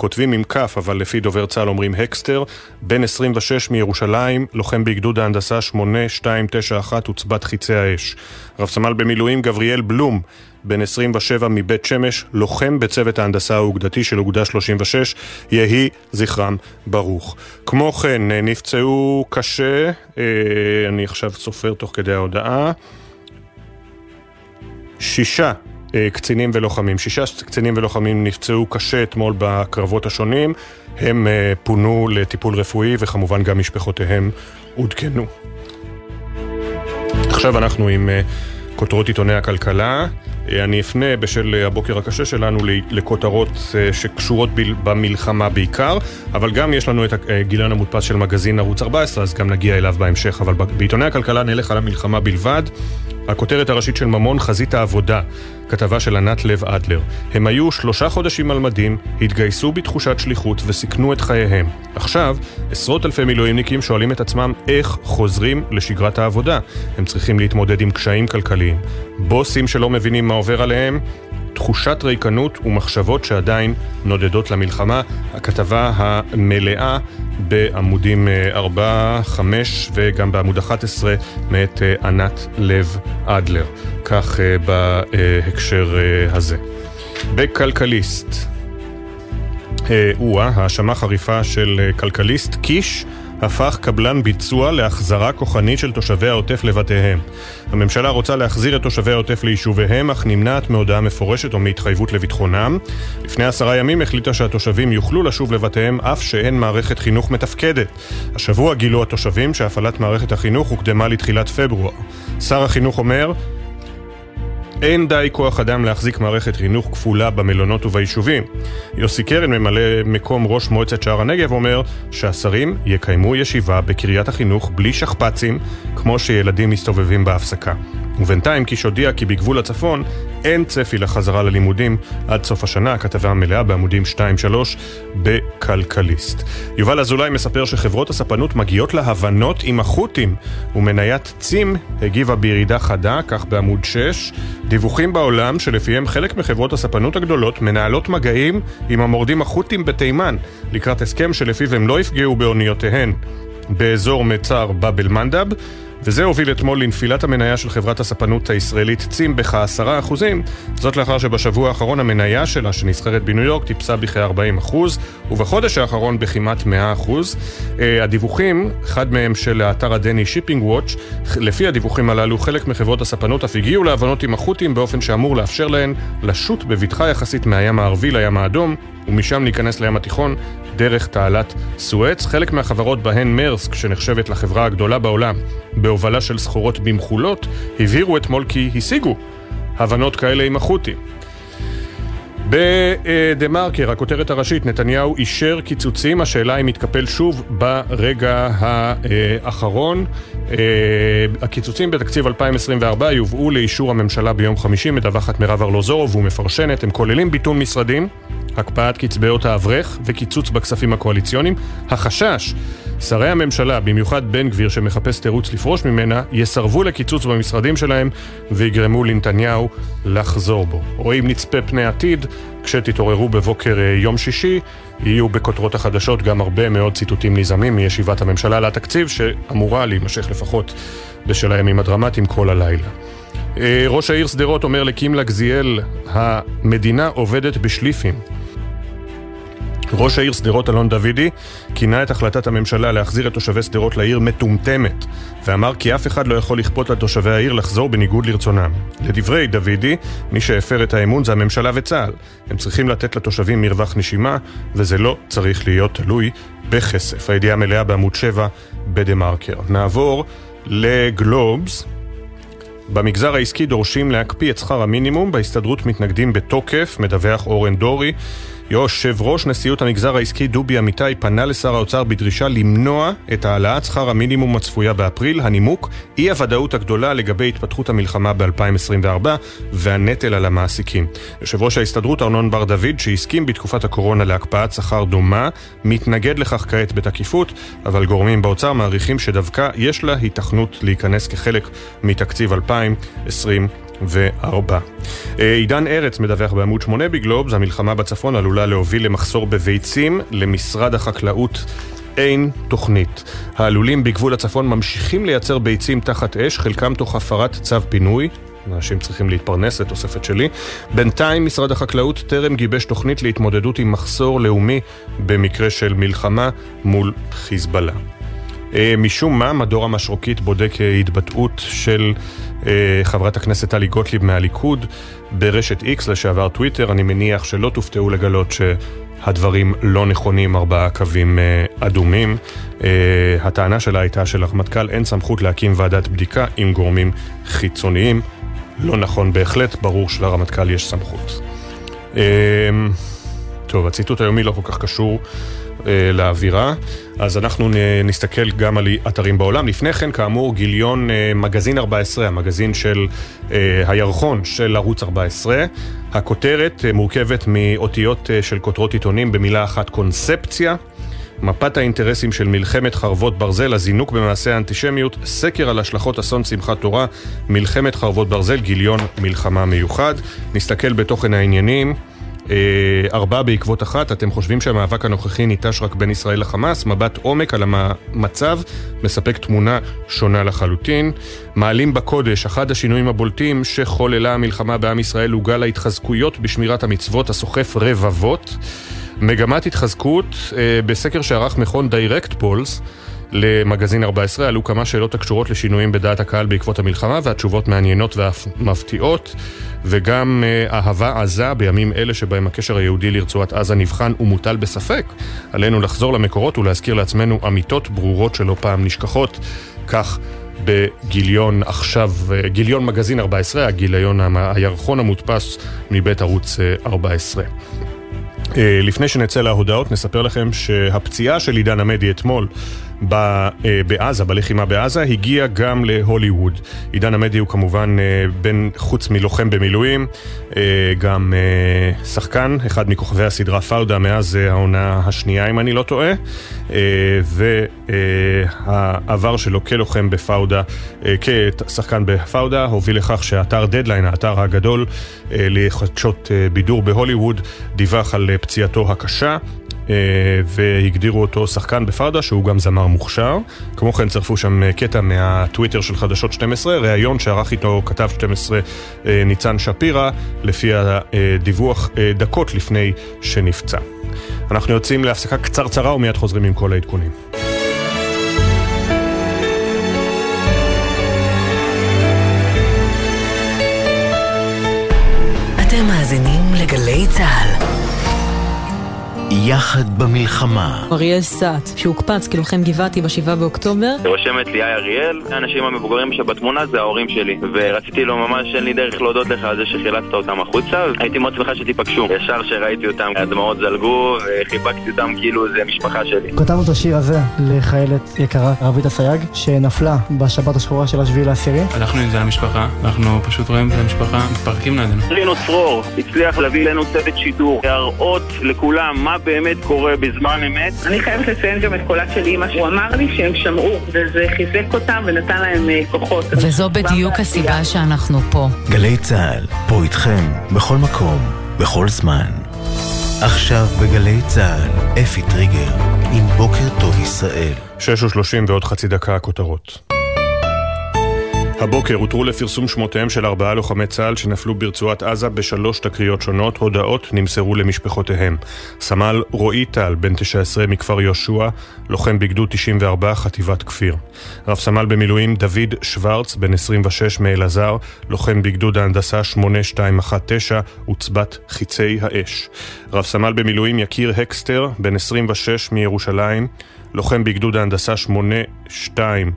כותבים עם כף, אבל לפי דובר צה"ל אומרים הקסטר, בן 26 מירושלים, לוחם בגדוד ההנדסה 8291, עוצבת חיצי האש. רב סמל במילואים גבריאל בלום, בן 27 מבית שמש, לוחם בצוות ההנדסה האוגדתי של אוגדה 36, יהי זכרם ברוך. כמו כן, נפצעו קשה, אה, אני עכשיו סופר תוך כדי ההודעה, שישה אה, קצינים ולוחמים. שישה קצינים ולוחמים נפצעו קשה אתמול בקרבות השונים. הם אה, פונו לטיפול רפואי וכמובן גם משפחותיהם עודכנו. עכשיו אנחנו עם אה, כותרות עיתוני הכלכלה. אני אפנה בשל הבוקר הקשה שלנו לכותרות שקשורות במלחמה בעיקר, אבל גם יש לנו את הגילן המודפס של מגזין ערוץ 14, אז גם נגיע אליו בהמשך. אבל בעיתוני הכלכלה נלך על המלחמה בלבד. הכותרת הראשית של ממון, חזית העבודה, כתבה של ענת לב אדלר. הם היו שלושה חודשים על מדים, התגייסו בתחושת שליחות וסיכנו את חייהם. עכשיו, עשרות אלפי מילואימניקים שואלים את עצמם איך חוזרים לשגרת העבודה. הם צריכים להתמודד עם קשיים כלכליים. בוסים שלא מבינים מה עובר עליהם, תחושת ריקנות ומחשבות שעדיין נודדות למלחמה. הכתבה המלאה בעמודים 4, אה, 5 וגם בעמוד 11 מאת אה, ענת לב אדלר. כך אה, בהקשר הזה. בכלכליסט, או-אה, האשמה חריפה של כלכליסט, קיש הפך קבלן ביצוע להחזרה כוחנית של תושבי העוטף לבתיהם. הממשלה רוצה להחזיר את תושבי העוטף ליישוביהם, אך נמנעת מהודעה מפורשת או מהתחייבות לביטחונם. לפני עשרה ימים החליטה שהתושבים יוכלו לשוב לבתיהם אף שאין מערכת חינוך מתפקדת. השבוע גילו התושבים שהפעלת מערכת החינוך הוקדמה לתחילת פברואר. שר החינוך אומר, אין די כוח אדם להחזיק מערכת חינוך כפולה במלונות וביישובים. יוסי קרן, ממלא מקום ראש מועצת שער הנגב, אומר שהשרים יקיימו ישיבה בקריית החינוך בלי שכפ"צים, כמו שילדים מסתובבים בהפסקה. ובינתיים קיש הודיע כי בגבול הצפון אין צפי לחזרה ללימודים עד סוף השנה, הכתבה המלאה בעמודים 2-3 בכלכליסט. יובל אזולאי מספר שחברות הספנות מגיעות להבנות עם החות'ים, ומניית צים הגיבה בירידה חדה, כך בעמוד 6. דיווחים בעולם שלפיהם חלק מחברות הספנות הגדולות מנהלות מגעים עם המורדים החות'ים בתימן, לקראת הסכם שלפיו הם לא יפגעו באוניותיהן באזור מצר באב אל-מנדב. וזה הוביל אתמול לנפילת המניה של חברת הספנות הישראלית צים בכ-10 אחוזים, זאת לאחר שבשבוע האחרון המניה שלה, שנסחרת בניו יורק, טיפסה בכ-40 אחוז, ובחודש האחרון בכמעט 100 אחוז. אה, הדיווחים, אחד מהם של האתר הדני ShippingWatch, לפי הדיווחים הללו, חלק מחברות הספנות אף הגיעו להבנות עם החות'ים באופן שאמור לאפשר להן לשוט בבטחה יחסית מהים הערבי לים האדום, ומשם להיכנס לים התיכון דרך תעלת סואץ. חלק מהחברות בהן מרסק, שנחשבת לחברה הגדולה בעולם בהובלה של סחורות במכולות, הבהירו אתמול כי השיגו הבנות כאלה עם החות'ים. בדה מרקר, הכותרת הראשית, נתניהו אישר קיצוצים, השאלה אם יתקפל שוב ברגע האחרון. אה, הקיצוצים בתקציב 2024 יובאו לאישור הממשלה ביום חמישי, מדווחת מירב ארלוזורוב ומפרשנת, הם כוללים ביטול משרדים, הקפאת קצבאות האברך וקיצוץ בכספים הקואליציוניים. החשש, שרי הממשלה, במיוחד בן גביר שמחפש תירוץ לפרוש ממנה, יסרבו לקיצוץ במשרדים שלהם ויגרמו לנתניהו לחזור בו. או אם נצפה פני עתיד, כשתתעוררו בבוקר אה, יום שישי, יהיו בכותרות החדשות גם הרבה מאוד ציטוטים נזעמים מישיבת הממשלה לתקציב, שאמורה להימשך לפחות בשל הימים הדרמטיים כל הלילה. אה, ראש העיר שדרות אומר לקימלה גזיאל, המדינה עובדת בשליפים. ראש העיר שדרות אלון דוידי כינה את החלטת הממשלה להחזיר את תושבי שדרות לעיר מטומטמת ואמר כי אף אחד לא יכול לכפות על תושבי העיר לחזור בניגוד לרצונם. לדברי דוידי, מי שהפר את האמון זה הממשלה וצה"ל. הם צריכים לתת לתושבים מרווח נשימה וזה לא צריך להיות תלוי בכסף. הידיעה מלאה בעמוד 7 בדה מרקר. נעבור לגלובס. במגזר העסקי דורשים להקפיא את שכר המינימום, בהסתדרות מתנגדים בתוקף, מדווח אורן דורי. יושב ראש נשיאות המגזר העסקי דובי אמיתי פנה לשר האוצר בדרישה למנוע את העלאת שכר המינימום הצפויה באפריל, הנימוק אי הוודאות הגדולה לגבי התפתחות המלחמה ב-2024 והנטל על המעסיקים. יושב ראש ההסתדרות ארנון בר דוד, שהסכים בתקופת הקורונה להקפאת שכר דומה, מתנגד לכך כעת בתקיפות, אבל גורמים באוצר מעריכים שדווקא יש לה היתכנות להיכנס כחלק מתקציב 2024. וארבע. אה, עידן ארץ מדווח בעמוד 8 בגלובס, המלחמה בצפון עלולה להוביל למחסור בביצים, למשרד החקלאות אין תוכנית. העלולים בגבול הצפון ממשיכים לייצר ביצים תחת אש, חלקם תוך הפרת צו פינוי. אנשים צריכים להתפרנס, זה תוספת שלי. בינתיים משרד החקלאות טרם גיבש תוכנית להתמודדות עם מחסור לאומי במקרה של מלחמה מול חיזבאללה. אה, משום מה, מדור המשרוקית בודק התבטאות של אה, חברת הכנסת טלי גוטליב מהליכוד ברשת איקס לשעבר טוויטר. אני מניח שלא תופתעו לגלות שהדברים לא נכונים, ארבעה קווים אה, אדומים. הטענה שלה הייתה שלרמטכ"ל אין סמכות להקים ועדת בדיקה עם גורמים חיצוניים. לא נכון בהחלט, ברור שלרמטכ"ל יש סמכות. טוב, הציטוט היומי לא כל כך קשור אה, לאווירה, אז אנחנו נסתכל גם על אתרים בעולם. לפני כן, כאמור, גיליון אה, מגזין 14, המגזין של אה, הירחון של ערוץ 14. הכותרת מורכבת מאותיות של כותרות עיתונים במילה אחת קונספציה. מפת האינטרסים של מלחמת חרבות ברזל, הזינוק במעשה האנטישמיות, סקר על השלכות אסון שמחת תורה, מלחמת חרבות ברזל, גיליון מלחמה מיוחד. נסתכל בתוכן העניינים. אה, ארבע בעקבות אחת, אתם חושבים שהמאבק הנוכחי ניטש רק בין ישראל לחמאס? מבט עומק על המצב מספק תמונה שונה לחלוטין. מעלים בקודש, אחד השינויים הבולטים שחוללה המלחמה בעם ישראל הוא גל ההתחזקויות בשמירת המצוות הסוחף רבבות. מגמת התחזקות אה, בסקר שערך מכון Direct Polls למגזין 14 עלו כמה שאלות הקשורות לשינויים בדעת הקהל בעקבות המלחמה והתשובות מעניינות ואף מפתיעות וגם אה, אהבה עזה בימים אלה שבהם הקשר היהודי לרצועת עזה נבחן ומוטל בספק. עלינו לחזור למקורות ולהזכיר לעצמנו אמיתות ברורות שלא פעם נשכחות. כך בגיליון עכשיו, אה, גיליון מגזין 14, הגיליון, הירחון המודפס מבית ערוץ 14. אה, לפני שנצא להודעות, נספר לכם שהפציעה של עידן עמדי אתמול בעזה, בלחימה בעזה, הגיע גם להוליווד. עידן עמדי הוא כמובן בין, חוץ מלוחם במילואים, גם שחקן, אחד מכוכבי הסדרה פאודה מאז העונה השנייה, אם אני לא טועה, והעבר שלו כלוחם בפאודה, כשחקן בפאודה, הוביל לכך שהאתר דדליין, האתר הגדול לחדשות בידור בהוליווד, דיווח על פציעתו הקשה. והגדירו אותו שחקן בפאודה שהוא גם זמר מוכשר. כמו כן צרפו שם קטע מהטוויטר של חדשות 12, ראיון שערך איתו כתב 12 ניצן שפירא, לפי הדיווח דקות לפני שנפצע. אנחנו יוצאים להפסקה קצרצרה ומיד חוזרים עם כל העדכונים. יחד במלחמה. אריאל סאט, שהוקפץ כלוחם גבעתי ב-7 באוקטובר. רושמת לי היי אריאל, האנשים המבוגרים שבתמונה זה ההורים שלי. ורציתי לו ממש, אין לי דרך להודות לך על זה שחילצת אותם החוצה. הייתי מאוד שמחה שתיפגשו. ישר שראיתי אותם, הדמעות זלגו, וחיבקתי אותם כאילו זה משפחה שלי. כתבנו את השיר הזה לחיילת יקרה, רבית אסייג, שנפלה בשבת השחורה של השביעי לעשירי. הלכנו עם זה למשפחה, אנחנו פשוט רואים את המשפחה, מתפרקים לידינו. רינו צרור הצליח להביא אלינו צוות שידור, להראות לכולם מה באמת קורה בזמן אמת. אני חייבת לציין גם את קולה של אימא, הוא אמר לי שהם שמעו, וזה חיזק אותם ונתן להם כוחות. וזו בדיוק הסיבה שאנחנו פה. גלי צה"ל, פה איתכם, בכל מקום, בכל זמן. עכשיו בגלי צה"ל, אפי טריגר, עם בוקר טוב ישראל. 6 ו-30 ועוד חצי דקה הכותרות. הבוקר הותרו לפרסום שמותיהם של ארבעה לוחמי צה"ל שנפלו ברצועת עזה בשלוש תקריות שונות, הודעות נמסרו למשפחותיהם. סמל רועי טל, בן 19 מכפר יהושע, לוחם בגדוד 94, חטיבת כפיר. רב סמל במילואים דוד שוורץ, בן 26 מאלעזר, לוחם בגדוד ההנדסה 8219, עוצבת חיצי האש. רב סמל במילואים יקיר הקסטר, בן 26 מירושלים, לוחם בגדוד ההנדסה 82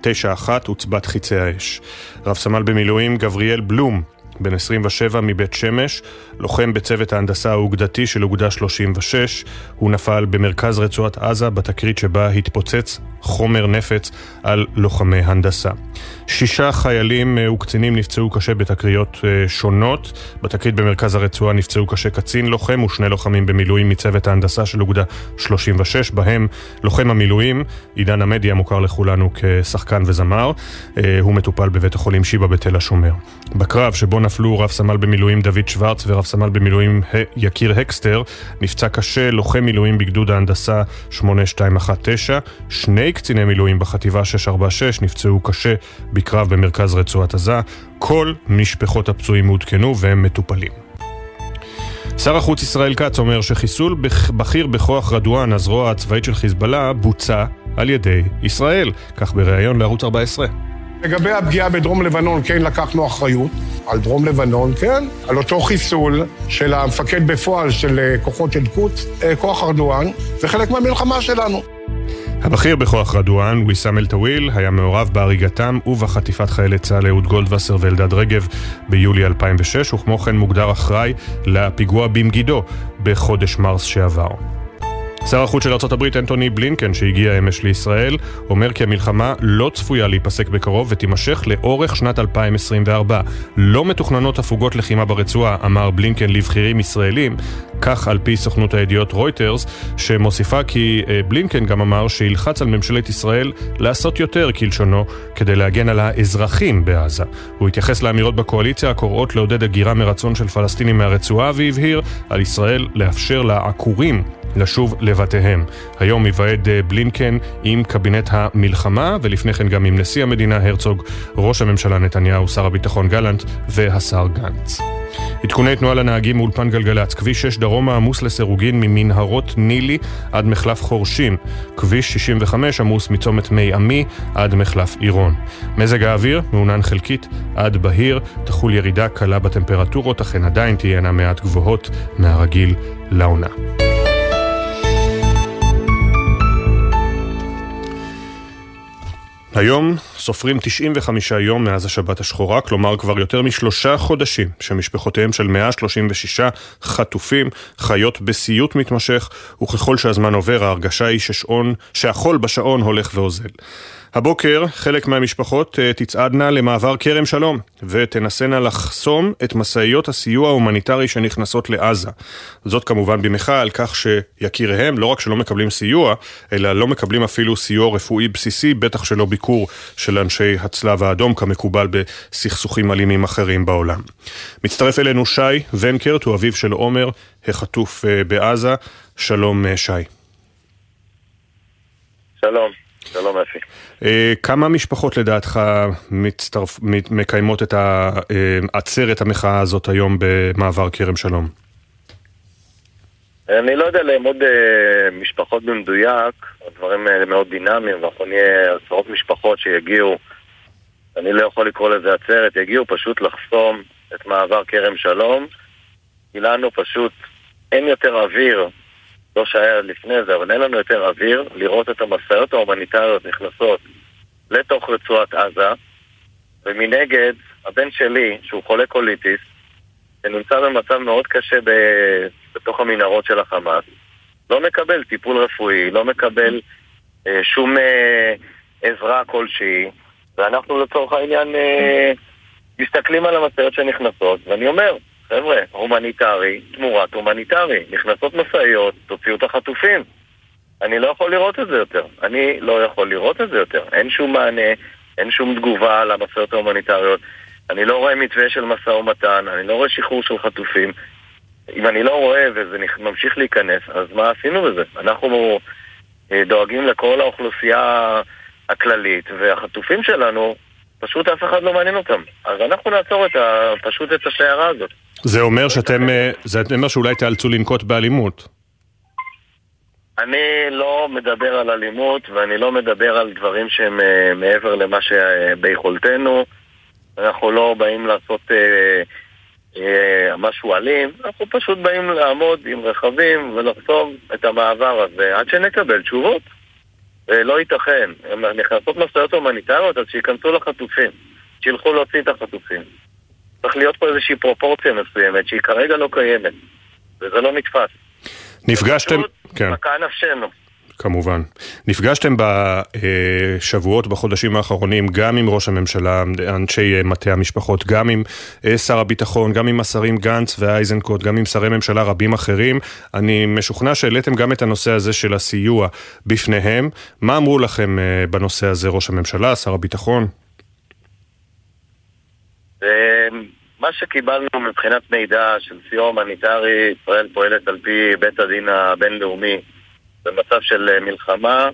91 עוצבת חיצי האש. רב סמל במילואים גבריאל בלום, בן 27 מבית שמש, לוחם בצוות ההנדסה האוגדתי של אוגדה 36, הוא נפל במרכז רצועת עזה בתקרית שבה התפוצץ חומר נפץ על לוחמי הנדסה. שישה חיילים אה, וקצינים נפצעו קשה בתקריות אה, שונות. בתקרית במרכז הרצועה נפצעו קשה קצין לוחם ושני לוחמים במילואים מצוות ההנדסה של אוגדה 36, בהם לוחם המילואים, עידן עמדי המוכר לכולנו כשחקן וזמר, אה, הוא מטופל בבית החולים שיבא בתל השומר. בקרב שבו נפלו רב סמל במילואים דוד שוורץ ורב סמל במילואים יקיר הקסטר, נפצע קשה לוחם מילואים בגדוד ההנדסה 8219, שני קציני מילואים בחטיבה 646 נפצעו קשה בקרב במרכז רצועת עזה. כל משפחות הפצועים מעודכנו והם מטופלים. שר החוץ ישראל כץ אומר שחיסול בכיר בכוח רדואן, הזרוע הצבאית של חיזבאללה, בוצע על ידי ישראל, כך בריאיון לערוץ 14. לגבי הפגיעה בדרום לבנון, כן לקחנו אחריות על דרום לבנון, כן, על אותו חיסול של המפקד בפועל של כוחות אל-קודס, כוח רדואן, זה חלק מהמלחמה שלנו. הבכיר בכוח רדואן, ויסאם אל-טוויל, היה מעורב בהריגתם ובחטיפת חיילי צה"ל אהוד גולדווסר ואלדד רגב ביולי 2006, וכמו כן מוגדר אחראי לפיגוע במגידו בחודש מרס שעבר. שר החוץ של ארה"ב אנטוני בלינקן, שהגיע אמש לישראל, אומר כי המלחמה לא צפויה להיפסק בקרוב ותימשך לאורך שנת 2024. לא מתוכננות הפוגות לחימה ברצועה, אמר בלינקן לבכירים ישראלים, כך על פי סוכנות הידיעות רויטרס, שמוסיפה כי אה, בלינקן גם אמר שילחץ על ממשלת ישראל לעשות יותר, כלשונו, כדי להגן על האזרחים בעזה. הוא התייחס לאמירות בקואליציה הקוראות לעודד הגירה מרצון של פלסטינים מהרצועה, והבהיר על ישראל לאפשר לעקורים לשוב לבתיהם. היום יוועד אה, בלינקן עם קבינט המלחמה, ולפני כן גם עם נשיא המדינה הרצוג, ראש הממשלה נתניהו, שר הביטחון גלנט והשר גנץ. עדכוני תנועה לנהגים מאולפן גלגלצ, כביש 6 דרומה עמוס לסירוגין ממנהרות נילי עד מחלף חורשים, כביש 65 עמוס מצומת מי עמי עד מחלף עירון. מזג האוויר מעונן חלקית עד בהיר, תחול ירידה קלה בטמפרטורות, אך הן עדיין תהיינה מעט גבוהות מהרגיל לעונה. היום סופרים 95 יום מאז השבת השחורה, כלומר כבר יותר משלושה חודשים שמשפחותיהם של 136 חטופים חיות בסיוט מתמשך, וככל שהזמן עובר ההרגשה היא ששעון, שהחול בשעון הולך ואוזל. הבוקר חלק מהמשפחות אה, תצעדנה למעבר כרם שלום ותנסנה לחסום את משאיות הסיוע ההומניטרי שנכנסות לעזה. זאת כמובן במחאה על כך שיקיריהם לא רק שלא מקבלים סיוע, אלא לא מקבלים אפילו סיוע רפואי בסיסי, בטח שלא ביקור של אנשי הצלב האדום כמקובל בסכסוכים אלימים אחרים בעולם. מצטרף אלינו שי ונקרט, הוא אביו של עומר, החטוף אה, בעזה. שלום אה, שי. שלום. שלום אפי. אה, כמה משפחות לדעתך מצטרפ... מקיימות את העצרת המחאה הזאת היום במעבר כרם שלום? אני לא יודע לאמוד אה, משפחות במדויק, הדברים האלה מאוד דינמיים, ואנחנו נהיה עשרות משפחות שיגיעו, אני לא יכול לקרוא לזה עצרת, יגיעו פשוט לחסום את מעבר כרם שלום, כי לנו פשוט אין יותר אוויר לא שהיה לפני זה, אבל אין לנו יותר אוויר לראות את המשאיות ההומניטריות נכנסות לתוך רצועת עזה, ומנגד, הבן שלי, שהוא חולה קוליטיס, שנמצא במצב מאוד קשה ב... בתוך המנהרות של החמאס, לא מקבל טיפול רפואי, לא מקבל אה, שום אה, עזרה כלשהי, ואנחנו לצורך העניין אה, מסתכלים על המשאיות שנכנסות, ואני אומר, חבר'ה, הומניטרי תמורת הומניטרי. נכנסות משאיות, תוציאו את החטופים. אני לא יכול לראות את זה יותר. אני לא יכול לראות את זה יותר. אין שום מענה, אין שום תגובה למשאיות ההומניטריות. אני לא רואה מתווה של משא ומתן, אני לא רואה שחרור של חטופים. אם אני לא רואה וזה ממשיך להיכנס, אז מה עשינו בזה? אנחנו אה, דואגים לכל האוכלוסייה הכללית, והחטופים שלנו, פשוט אף אחד לא מעניין אותם. אז אנחנו נעצור את ה, פשוט את השיירה הזאת. זה אומר שאתם, אה, זה אומר שאולי תיאלצו לנקוט באלימות. אני לא מדבר על אלימות ואני לא מדבר על דברים שהם uh, מעבר למה שביכולתנו. אנחנו לא באים לעשות uh, uh, משהו אלים, אנחנו פשוט באים לעמוד עם רכבים ולחסום את המעבר הזה עד שנקבל תשובות. לא ייתכן. נכנסות משאיות הומניטריות, אז שייכנסו לחטופים. שילכו להוציא את החטופים. צריך להיות פה איזושהי פרופורציה מסוימת שהיא כרגע לא קיימת, וזה לא נתפס. נפגשתם... כן. מכה נפשנו. כמובן. נפגשתם בשבועות, בחודשים האחרונים, גם עם ראש הממשלה, אנשי מטה המשפחות, גם עם אה, שר הביטחון, גם עם השרים גנץ ואייזנקוט, גם עם שרי ממשלה רבים אחרים. אני משוכנע שהעליתם גם את הנושא הזה של הסיוע בפניהם. מה אמרו לכם אה, בנושא הזה ראש הממשלה, שר הביטחון? מה שקיבלנו מבחינת מידע של סיוע הומניטרי, ישראל פועלת על פי בית הדין הבינלאומי במצב של מלחמה,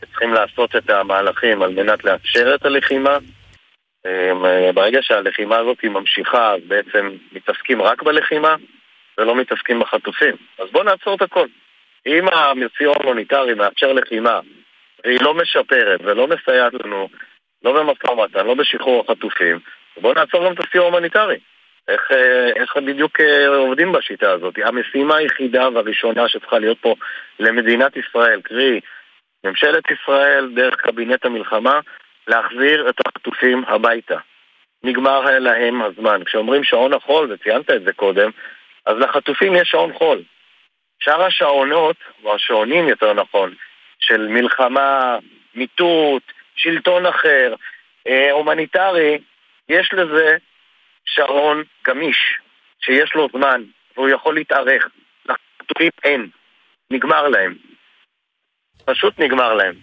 צריכים לעשות את המהלכים על מנת לאפשר את הלחימה. אמ, ברגע שהלחימה הזאת היא ממשיכה, אז בעצם מתעסקים רק בלחימה ולא מתעסקים בחטופים. אז בואו נעצור את הכל. אם הסיוע ההומניטרי מאפשר לחימה והיא לא משפרת ולא מסייעת לנו, לא במשא ומתן, לא בשחרור החטופים, בואו נעצור גם את הסיוע ההומניטרי. איך, אה, איך בדיוק אה, עובדים בשיטה הזאת? המשימה היחידה והראשונה שצריכה להיות פה למדינת ישראל, קרי ממשלת ישראל דרך קבינט המלחמה, להחזיר את החטופים הביתה. נגמר להם הזמן. כשאומרים שעון החול, וציינת את זה קודם, אז לחטופים יש שעון חול. שאר השעונות, או השעונים יותר נכון, של מלחמה, מיטוט, שלטון אחר, אה, הומניטרי, יש לזה שעון גמיש, שיש לו זמן, והוא יכול להתארך. לחטופים אין. נגמר להם. פשוט נגמר להם.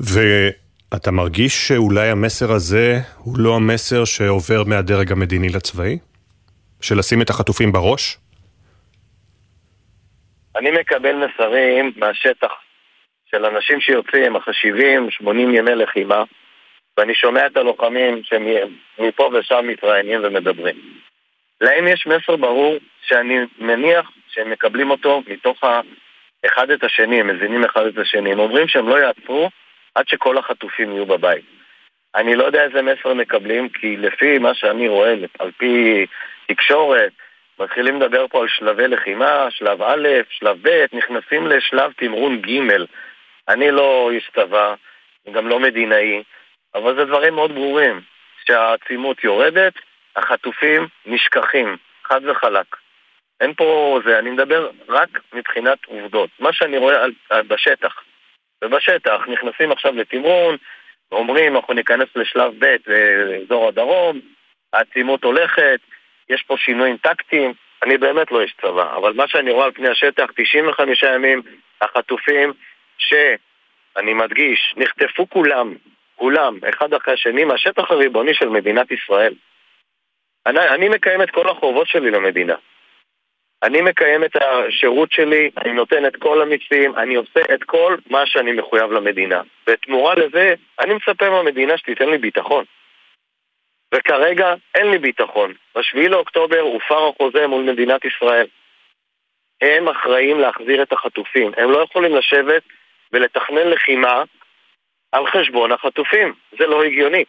ואתה מרגיש שאולי המסר הזה הוא לא המסר שעובר מהדרג המדיני לצבאי? של לשים את החטופים בראש? אני מקבל מסרים מהשטח של אנשים שיוצאים 70, 80 ימי לחימה, ואני שומע את הלוחמים שמפה ושם מתראיינים ומדברים. להם יש מסר ברור שאני מניח שהם מקבלים אותו מתוך אחד את השני, הם מזינים אחד את השני. הם אומרים שהם לא יעצרו עד שכל החטופים יהיו בבית. אני לא יודע איזה מסר מקבלים, כי לפי מה שאני רואה, על פי תקשורת, מתחילים לדבר פה על שלבי לחימה, שלב א', שלב ב', נכנסים לשלב תמרון ג'. אני לא איש צבא, גם לא מדינאי, אבל זה דברים מאוד ברורים, שהעצימות יורדת, החטופים נשכחים, חד וחלק. אין פה זה, אני מדבר רק מבחינת עובדות. מה שאני רואה על, על, בשטח, ובשטח נכנסים עכשיו לתמרון, אומרים אנחנו ניכנס לשלב ב' באזור הדרום, העצימות הולכת, יש פה שינויים טקטיים, אני באמת לא איש צבא, אבל מה שאני רואה על פני השטח, 95 ימים, החטופים, שאני מדגיש, נחטפו כולם, כולם, אחד אחרי השני, מהשטח הריבוני של מדינת ישראל. אני, אני מקיים את כל החובות שלי למדינה. אני מקיים את השירות שלי, אני נותן את כל המיסים, אני עושה את כל מה שאני מחויב למדינה. בתמורה לזה, אני מצפה מהמדינה שתיתן לי ביטחון. וכרגע אין לי ביטחון. ב-7 לאוקטובר הופר החוזה מול מדינת ישראל. הם אחראים להחזיר את החטופים. הם לא יכולים לשבת ולתכנן לחימה על חשבון החטופים. זה לא הגיוני.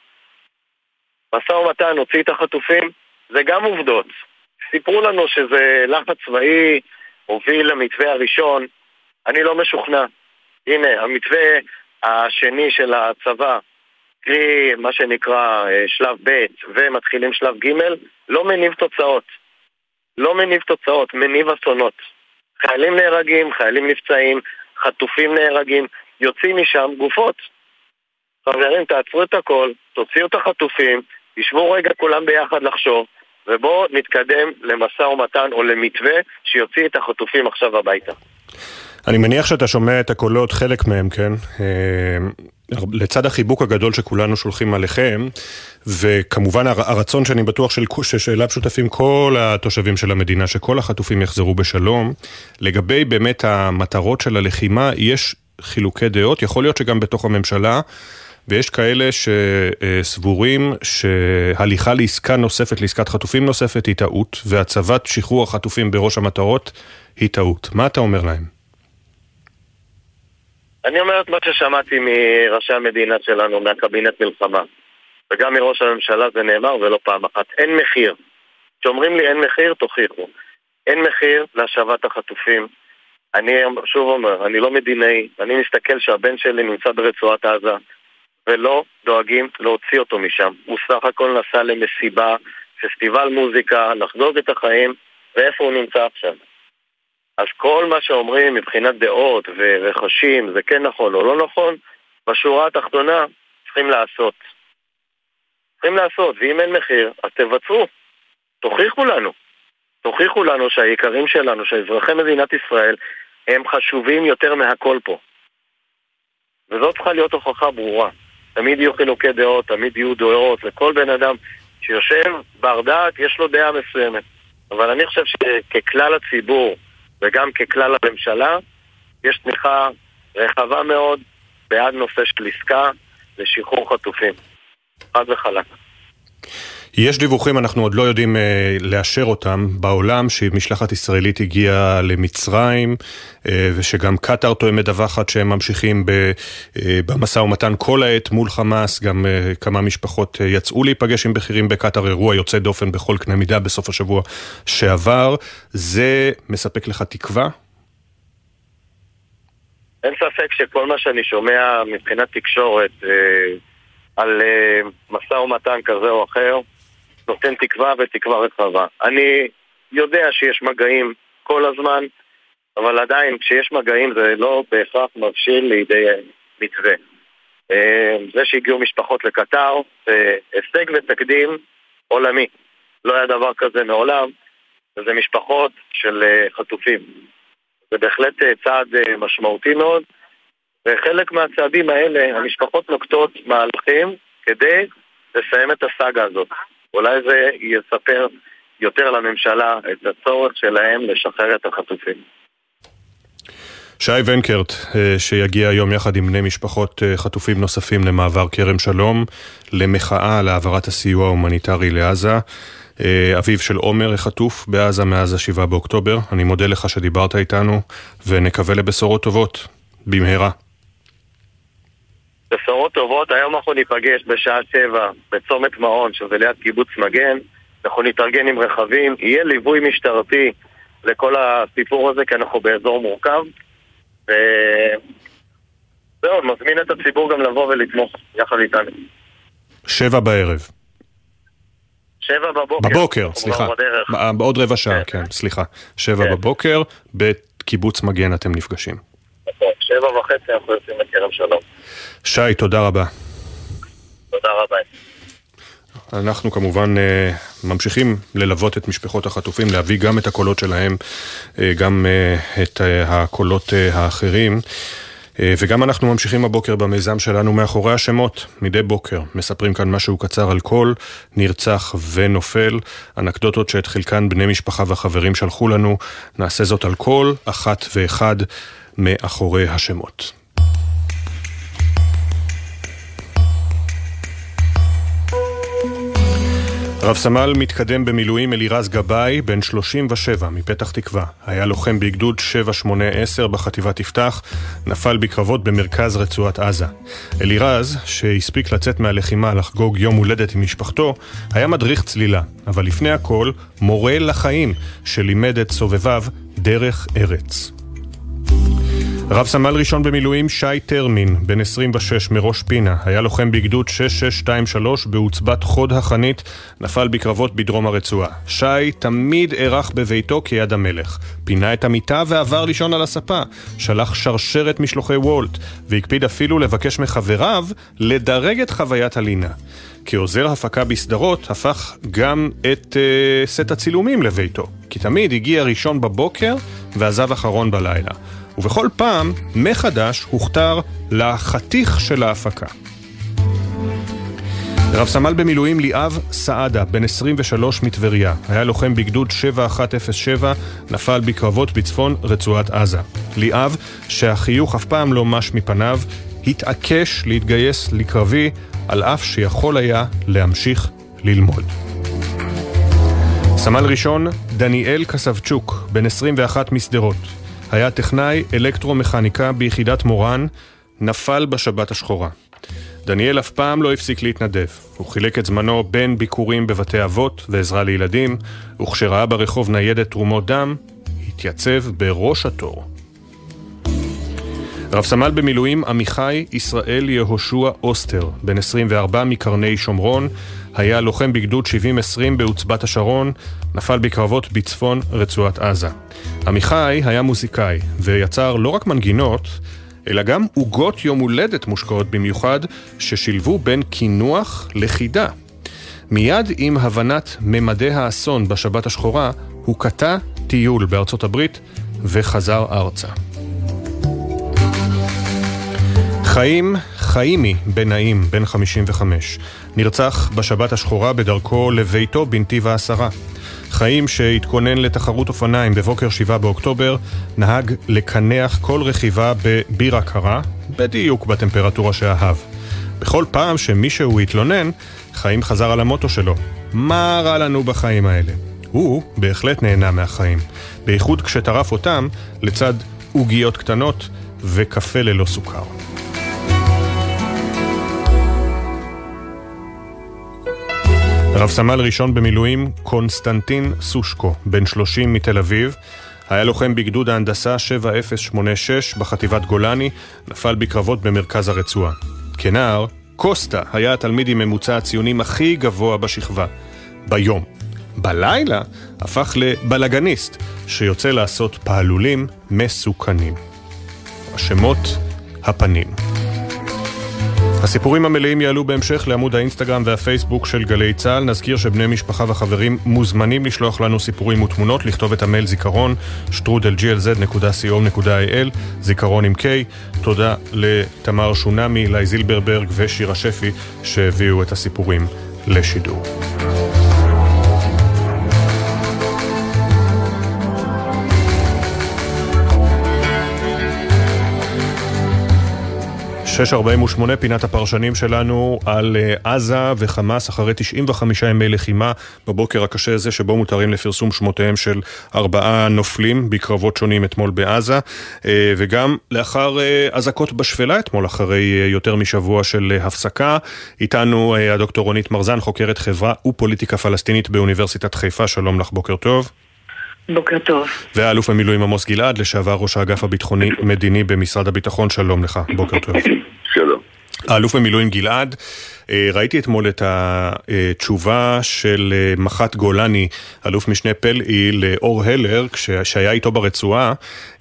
משא ומתן, הוציא את החטופים, זה גם עובדות. סיפרו לנו שזה לחץ צבאי הוביל למתווה הראשון, אני לא משוכנע. הנה, המתווה השני של הצבא, קרי מה שנקרא אה, שלב ב' ומתחילים שלב ג', לא מניב תוצאות. לא מניב תוצאות, מניב אסונות. חיילים נהרגים, חיילים נפצעים, חטופים נהרגים, יוצאים משם גופות. חברים, תעצרו את הכל, תוציאו את החטופים, תשבו רגע כולם ביחד לחשוב, ובואו נתקדם למשא ומתן או למתווה שיוציא את החטופים עכשיו הביתה. אני מניח שאתה שומע את הקולות, חלק מהם, כן? אה, לצד החיבוק הגדול שכולנו שולחים עליכם, וכמובן הרצון שאני בטוח של, ששאליו שותפים כל התושבים של המדינה, שכל החטופים יחזרו בשלום, לגבי באמת המטרות של הלחימה, יש חילוקי דעות, יכול להיות שגם בתוך הממשלה. ויש כאלה שסבורים שהליכה לעסקה נוספת, לעסקת חטופים נוספת, היא טעות, והצבת שחרור החטופים בראש המטרות היא טעות. מה אתה אומר להם? אני אומר את מה ששמעתי מראשי המדינה שלנו, מהקבינט מלחמה. וגם מראש הממשלה זה נאמר ולא פעם אחת. אין מחיר. כשאומרים לי אין מחיר, תוכיחו. אין מחיר להשבת החטופים. אני שוב אומר, אני לא מדינאי, אני מסתכל שהבן שלי נמצא ברצועת עזה. ולא דואגים להוציא אותו משם. הוא סך הכל נסע למסיבה, פסטיבל מוזיקה, לחגוג את החיים, ואיפה הוא נמצא עכשיו? אז כל מה שאומרים מבחינת דעות ורכשים, זה כן נכון או לא נכון, בשורה התחתונה צריכים לעשות. צריכים לעשות, ואם אין מחיר, אז תבצעו. תוכיחו לנו. תוכיחו לנו שהיקרים שלנו, שאזרחי מדינת ישראל, הם חשובים יותר מהכל פה. וזאת צריכה להיות הוכחה ברורה. תמיד יהיו חילוקי דעות, תמיד יהיו דעות, לכל בן אדם שיושב בר דעת יש לו דעה מסוימת. אבל אני חושב שככלל הציבור וגם ככלל הממשלה, יש תמיכה רחבה מאוד בעד נושא של עסקה לשחרור חטופים. חד וחלק. יש דיווחים, אנחנו עוד לא יודעים אה, לאשר אותם, בעולם שמשלחת ישראלית הגיעה למצרים, אה, ושגם קטאר תואם מדווחת שהם ממשיכים ב, אה, במשא ומתן כל העת מול חמאס, גם אה, כמה משפחות אה, יצאו להיפגש עם בכירים בקטאר, אירוע יוצא דופן בכל קנה מידה בסוף השבוע שעבר. זה מספק לך תקווה? אין ספק שכל מה שאני שומע מבחינת תקשורת אה, על אה, משא ומתן כזה או אחר, נותן תקווה ותקווה רחבה. אני יודע שיש מגעים כל הזמן, אבל עדיין כשיש מגעים זה לא בהכרח מבשיל לידי מתווה. אה, זה שהגיעו משפחות לקטר הישג ותקדים עולמי. לא היה דבר כזה מעולם, וזה משפחות של אה, חטופים. זה בהחלט אה, צעד משמעותי מאוד, וחלק מהצעדים האלה, המשפחות נוקטות מהלכים כדי לסיים את הסאגה הזאת. אולי זה יספר יותר לממשלה את הצורך שלהם לשחרר את החטופים. שי ונקרט, אה, שיגיע היום יחד עם בני משפחות אה, חטופים נוספים למעבר כרם שלום, למחאה על העברת הסיוע ההומניטרי לעזה. אה, אביו של עומר החטוף בעזה מאז ה-7 באוקטובר. אני מודה לך שדיברת איתנו, ונקווה לבשורות טובות, במהרה. בשורות טובות, היום אנחנו ניפגש בשעה שבע בצומת מעון, שזה ליד קיבוץ מגן, אנחנו נתארגן עם רכבים, יהיה ליווי משטרתי לכל הסיפור הזה, כי אנחנו באזור מורכב. ו... זהו, מזמין את הציבור גם לבוא ולתמוך יחד איתנו. שבע בערב. שבע בבוקר. בבוקר, סליחה. בעוד רבע שעה, כן, כן סליחה. שבע כן. בבוקר, בקיבוץ מגן אתם נפגשים. שבע וחצי אנחנו יוצאים לכרם שלום. שי, תודה רבה. תודה רבה. אנחנו כמובן אה, ממשיכים ללוות את משפחות החטופים, להביא גם את הקולות שלהם, אה, גם אה, את הקולות האחרים. וגם אנחנו ממשיכים הבוקר במיזם שלנו מאחורי השמות, מדי בוקר. מספרים כאן משהו קצר על כל נרצח ונופל, אנקדוטות שאת חלקן בני משפחה וחברים שלחו לנו. נעשה זאת על כל אחת ואחד מאחורי השמות. רב סמל מתקדם במילואים אלירז גבאי, בן 37, מפתח תקווה. היה לוחם בגדוד 7-8-10 בחטיבת יפתח, נפל בקרבות במרכז רצועת עזה. אלירז, שהספיק לצאת מהלחימה לחגוג יום הולדת עם משפחתו, היה מדריך צלילה, אבל לפני הכל, מורה לחיים, שלימד את סובביו דרך ארץ. רב סמל ראשון במילואים שי טרמין, בן 26 מראש פינה, היה לוחם בגדוד 6623 בעוצבת חוד החנית, נפל בקרבות בדרום הרצועה. שי תמיד אירח בביתו כיד המלך. פינה את המיטה ועבר לישון על הספה. שלח שרשרת משלוחי וולט, והקפיד אפילו לבקש מחבריו לדרג את חוויית הלינה. כעוזר הפקה בסדרות, הפך גם את uh, סט הצילומים לביתו. כי תמיד הגיע ראשון בבוקר ועזב אחרון בלילה. ובכל פעם, מחדש, הוכתר לחתיך של ההפקה. רב סמל במילואים ליאב סעדה, בן 23 מטבריה, היה לוחם בגדוד 7107, נפל בקרבות בצפון רצועת עזה. ליאב, שהחיוך אף פעם לא מש מפניו, התעקש להתגייס לקרבי, על אף שיכול היה להמשיך ללמוד. סמל ראשון, דניאל קסבצ'וק, בן 21 משדרות, היה טכנאי אלקטרומכניקה ביחידת מורן, נפל בשבת השחורה. דניאל אף פעם לא הפסיק להתנדב. הוא חילק את זמנו בין ביקורים בבתי אבות ועזרה לילדים, וכשראה ברחוב ניידת תרומות דם, התייצב בראש התור. רב סמל במילואים עמיחי ישראל יהושע אוסטר, בן 24 מקרני שומרון, היה לוחם בגדוד 70-20 בעוצבת השרון, נפל בקרבות בצפון רצועת עזה. עמיחי היה מוזיקאי, ויצר לא רק מנגינות, אלא גם עוגות יום הולדת מושקעות במיוחד, ששילבו בין קינוח לחידה. מיד עם הבנת ממדי האסון בשבת השחורה, הוא קטע טיול בארצות הברית וחזר ארצה. חיים חיימי בן נעים, בן 55, נרצח בשבת השחורה בדרכו לביתו בנתיב העשרה. חיים שהתכונן לתחרות אופניים בבוקר 7 באוקטובר, נהג לקנח כל רכיבה בבירה קרה, בדיוק בטמפרטורה שאהב. בכל פעם שמישהו התלונן, חיים חזר על המוטו שלו. מה רע לנו בחיים האלה? הוא בהחלט נהנה מהחיים, בייחוד כשטרף אותם לצד עוגיות קטנות וקפה ללא סוכר. רב סמל ראשון במילואים, קונסטנטין סושקו, בן 30 מתל אביב, היה לוחם בגדוד ההנדסה 7086 בחטיבת גולני, נפל בקרבות במרכז הרצועה. כנער, קוסטה היה התלמיד עם ממוצע הציונים הכי גבוה בשכבה, ביום. בלילה הפך לבלגניסט, שיוצא לעשות פעלולים מסוכנים. השמות, הפנים. הסיפורים המלאים יעלו בהמשך לעמוד האינסטגרם והפייסבוק של גלי צה"ל. נזכיר שבני משפחה וחברים מוזמנים לשלוח לנו סיפורים ותמונות, לכתוב את המייל זיכרון, שטרודלג'לז.co.il, זיכרון עם K. תודה לתמר שונמי, לי זילברברג ושירה שפי שהביאו את הסיפורים לשידור. 648, פינת הפרשנים שלנו על אה, עזה וחמאס אחרי 95 ימי לחימה בבוקר הקשה הזה שבו מותרים לפרסום שמותיהם של ארבעה נופלים בקרבות שונים אתמול בעזה אה, וגם לאחר אה, אזעקות בשפלה אתמול אחרי יותר משבוע של הפסקה. איתנו הדוקטור רונית מרזן, חוקרת חברה ופוליטיקה פלסטינית באוניברסיטת חיפה, שלום לך, בוקר טוב. בוקר טוב. והאלוף המילואים עמוס גלעד, לשעבר ראש האגף הביטחוני-מדיני במשרד הביטחון, שלום לך, בוקר טוב. האלוף במילואים גלעד, אה, ראיתי אתמול את התשובה של אה, מח"ט גולני, אלוף משנה פלאי, לאור הלר, שהיה איתו ברצועה,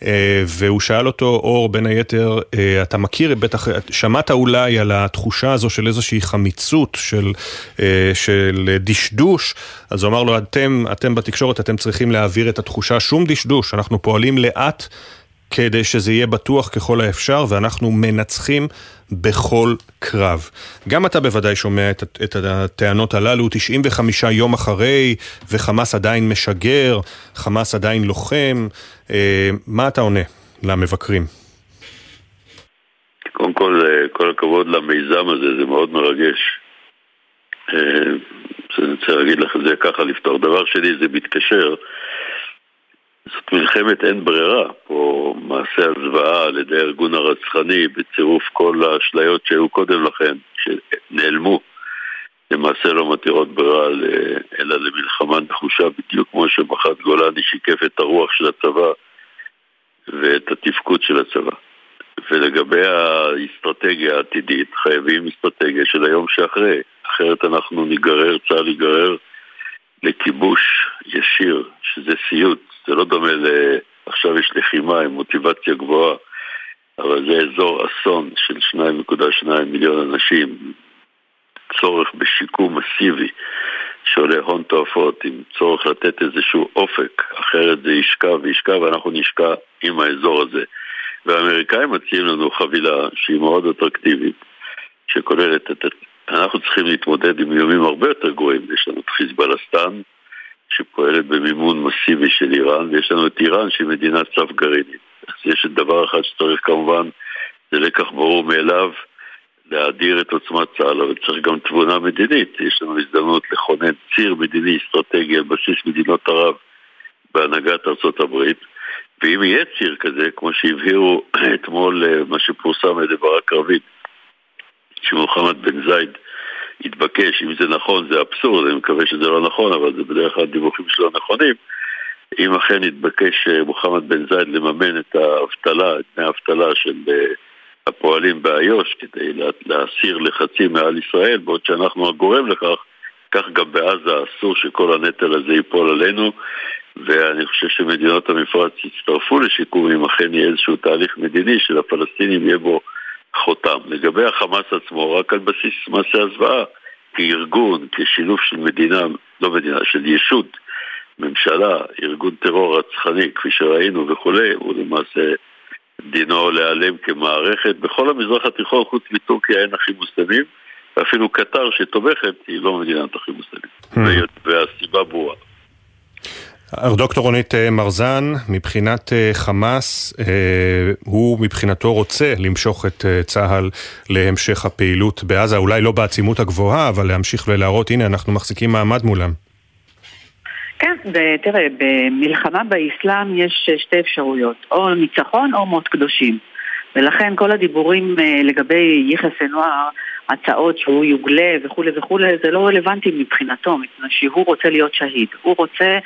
אה, והוא שאל אותו, אור, בין היתר, אתה מכיר, בטח, שמעת אולי על התחושה הזו של איזושהי חמיצות, של, של דשדוש, אז הוא אמר לו, אתם, אתם בתקשורת, אתם צריכים להעביר את התחושה, שום דשדוש, אנחנו פועלים לאט. כדי שזה יהיה בטוח ככל האפשר, ואנחנו מנצחים בכל קרב. גם אתה בוודאי שומע את, את הטענות הללו, 95 יום אחרי, וחמאס עדיין משגר, חמאס עדיין לוחם. אה, מה אתה עונה למבקרים? קודם כל, אה, כל הכבוד למיזם הזה, זה מאוד מרגש. אה, אני רוצה להגיד לך את זה ככה לפתור. דבר שני, זה מתקשר זאת מלחמת אין ברירה, פה מעשה הזוועה על ידי הארגון הרצחני בצירוף כל האשליות שהיו קודם לכן, שנעלמו, למעשה לא מתירות ברירה אלא למלחמה נחושה, בדיוק כמו שמח"ט גולני שיקף את הרוח של הצבא ואת התפקוד של הצבא. ולגבי האסטרטגיה העתידית, חייבים אסטרטגיה של היום שאחרי, אחרת אנחנו ניגרר, צה"ל ייגרר לכיבוש ישיר, שזה סיוט, זה לא דומה ל... עכשיו יש לחימה עם מוטיבציה גבוהה, אבל זה אזור אסון של 2.2 מיליון אנשים, צורך בשיקום מסיבי שעולה הון תועפות, עם צורך לתת איזשהו אופק, אחרת זה ישקע וישקע ואנחנו נשקע עם האזור הזה. והאמריקאים מציעים לנו חבילה שהיא מאוד אטרקטיבית, שכוללת את... אנחנו צריכים להתמודד עם איומים הרבה יותר גרועים, יש לנו את חיזבאלסטן, שפועלת במימון מסיבי של איראן, ויש לנו את איראן שהיא מדינת סף גרעינית. אז יש דבר אחד שצריך כמובן, זה לקח ברור מאליו, להאדיר את עוצמת צה"ל, אבל צריך גם תבונה מדינית. יש לנו הזדמנות לכונן ציר מדיני אסטרטגי על בסיס מדינות ערב בהנהגת ארצות הברית, ואם יהיה ציר כזה, כמו שהבהירו אתמול אה, מה שפורסם על ידי ברק רביד, שמוחמד בן זייד יתבקש, אם זה נכון זה אבסורד, אני מקווה שזה לא נכון, אבל זה בדרך כלל דיווחים שלא נכונים, אם אכן יתבקש אה, מוחמד בן זייד לממן את האבטלה, את דמי האבטלה של אה, הפועלים באיו"ש כדי להסיר לחצים מעל ישראל, בעוד שאנחנו הגורם לכך, כך גם בעזה אסור שכל הנטל הזה ייפול עלינו, ואני חושב שמדינות המפרץ יצטרפו לשיקום אם אכן יהיה איזשהו תהליך מדיני שלפלסטינים יהיה בו חותם. לגבי החמאס עצמו, רק על בסיס מעשה הזוועה, כארגון, כשילוב של מדינה, לא מדינה, של ישות, ממשלה, ארגון טרור רצחני, כפי שראינו וכולי, הוא למעשה דינו להיעלם כמערכת. בכל המזרח התיכון, חוץ מטורקיה, אין אחים מוסלמים, ואפילו קטר שתומכת היא לא מדינת אחים מוסלמים. Hmm. והסיבה ברורה. דוקטור רונית אה, מרזן, מבחינת אה, חמאס, אה, הוא מבחינתו רוצה למשוך את צה"ל להמשך הפעילות בעזה, אולי לא בעצימות הגבוהה, אבל להמשיך ולהראות, הנה, אנחנו מחזיקים מעמד מולם. כן, תראה, במלחמה באסלאם יש שתי אפשרויות, או ניצחון או מות קדושים. ולכן כל הדיבורים לגבי יחיא סנואר, הצעות שהוא יוגלה וכולי וכולי, זה לא רלוונטי מבחינתו, מפני שהוא רוצה להיות שהיד. הוא רוצה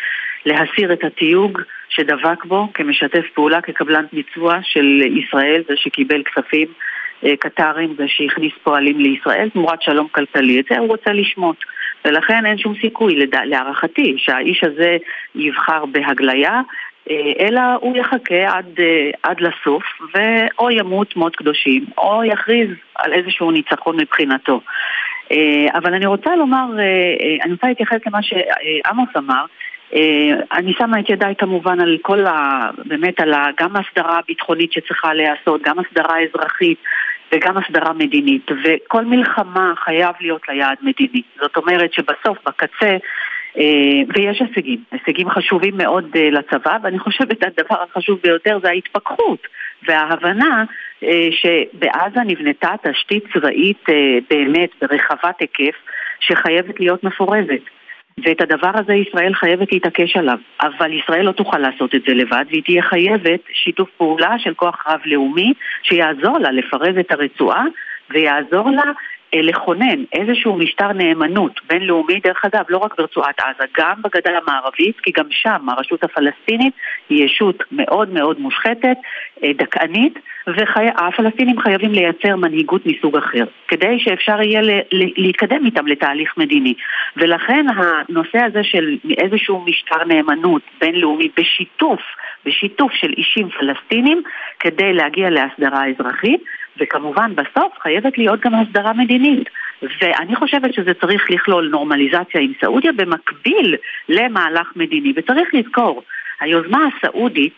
להסיר את התיוג שדבק בו כמשתף פעולה, כקבלן ביצוע של ישראל, זה שקיבל כספים אה, קטרים ושהכניס פועלים לישראל תמורת שלום כלכלי. את זה הוא רוצה לשמוט. ולכן אין שום סיכוי, להערכתי, שהאיש הזה יבחר בהגליה, אה, אלא הוא יחכה עד, אה, עד לסוף, ואו ימות מות קדושים, או יכריז על איזשהו ניצחון מבחינתו. אבל אני רוצה לומר, אני רוצה להתייחס למה שעמוס אמר, אני שמה את ידיי כמובן על כל ה... באמת על ה, גם הסדרה הביטחונית שצריכה להיעשות, גם הסדרה אזרחית וגם הסדרה מדינית. וכל מלחמה חייב להיות לה יעד מדיני. זאת אומרת שבסוף, בקצה, אה, ויש הישגים, הישגים חשובים מאוד אה, לצבא, ואני חושבת שהדבר החשוב ביותר זה ההתפכחות וההבנה שבעזה נבנתה תשתית צבאית באמת ברחבת היקף שחייבת להיות מפורזת. ואת הדבר הזה ישראל חייבת להתעקש עליו. אבל ישראל לא תוכל לעשות את זה לבד, והיא תהיה חייבת שיתוף פעולה של כוח רב-לאומי שיעזור לה לפרז את הרצועה ויעזור לה לכונן איזשהו משטר נאמנות בינלאומי, דרך אגב, לא רק ברצועת עזה, גם בגדה המערבית, כי גם שם הרשות הפלסטינית היא ישות מאוד מאוד מושחתת, אה, דכאנית, והפלסטינים חייבים לייצר מנהיגות מסוג אחר, כדי שאפשר יהיה להתקדם איתם לתהליך מדיני. ולכן הנושא הזה של איזשהו משטר נאמנות בינלאומי בשיתוף, בשיתוף של אישים פלסטינים, כדי להגיע להסדרה אזרחית, וכמובן בסוף חייבת להיות גם הסדרה מדינית. ואני חושבת שזה צריך לכלול נורמליזציה עם סעודיה במקביל למהלך מדיני. וצריך לזכור, היוזמה הסעודית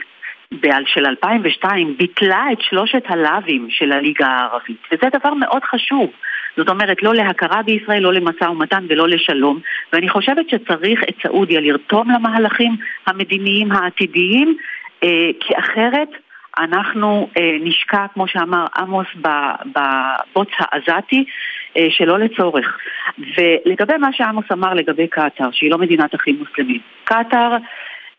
של 2002 ביטלה את שלושת הלאווים של הליגה הערבית, וזה דבר מאוד חשוב. זאת אומרת, לא להכרה בישראל, לא למשא ומתן ולא לשלום, ואני חושבת שצריך את סעודיה לרתום למהלכים המדיניים העתידיים, אה, כי אחרת אנחנו אה, נשקע, כמו שאמר עמוס, בבוץ העזתי אה, שלא לצורך. ולגבי מה שעמוס אמר לגבי קטאר, שהיא לא מדינת אחים מוסלמים, קטאר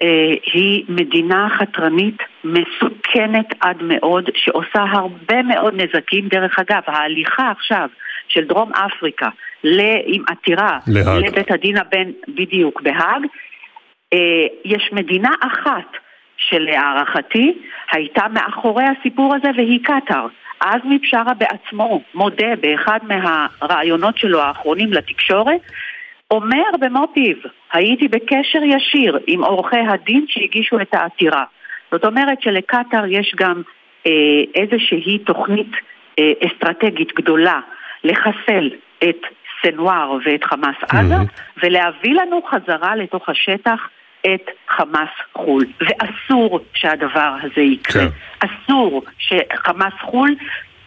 אה, היא מדינה חתרנית מסוכנת עד מאוד, שעושה הרבה מאוד נזקים. דרך אגב, ההליכה עכשיו של דרום אפריקה עם עתירה להג. לבית הדין הבין, בדיוק, בהאג, אה, יש מדינה אחת שלהערכתי הייתה מאחורי הסיפור הזה והיא קטאר. עזמי בשארה בעצמו מודה באחד מהרעיונות שלו האחרונים לתקשורת אומר במו פיו, הייתי בקשר ישיר עם עורכי הדין שהגישו את העתירה. זאת אומרת שלקטאר יש גם אה, איזושהי תוכנית אה, אסטרטגית גדולה לחסל את סנוואר ואת חמאס עזה mm-hmm. ולהביא לנו חזרה לתוך השטח את חמאס חו"ל. ואסור שהדבר הזה יקרה. כן. אסור שחמאס חו"ל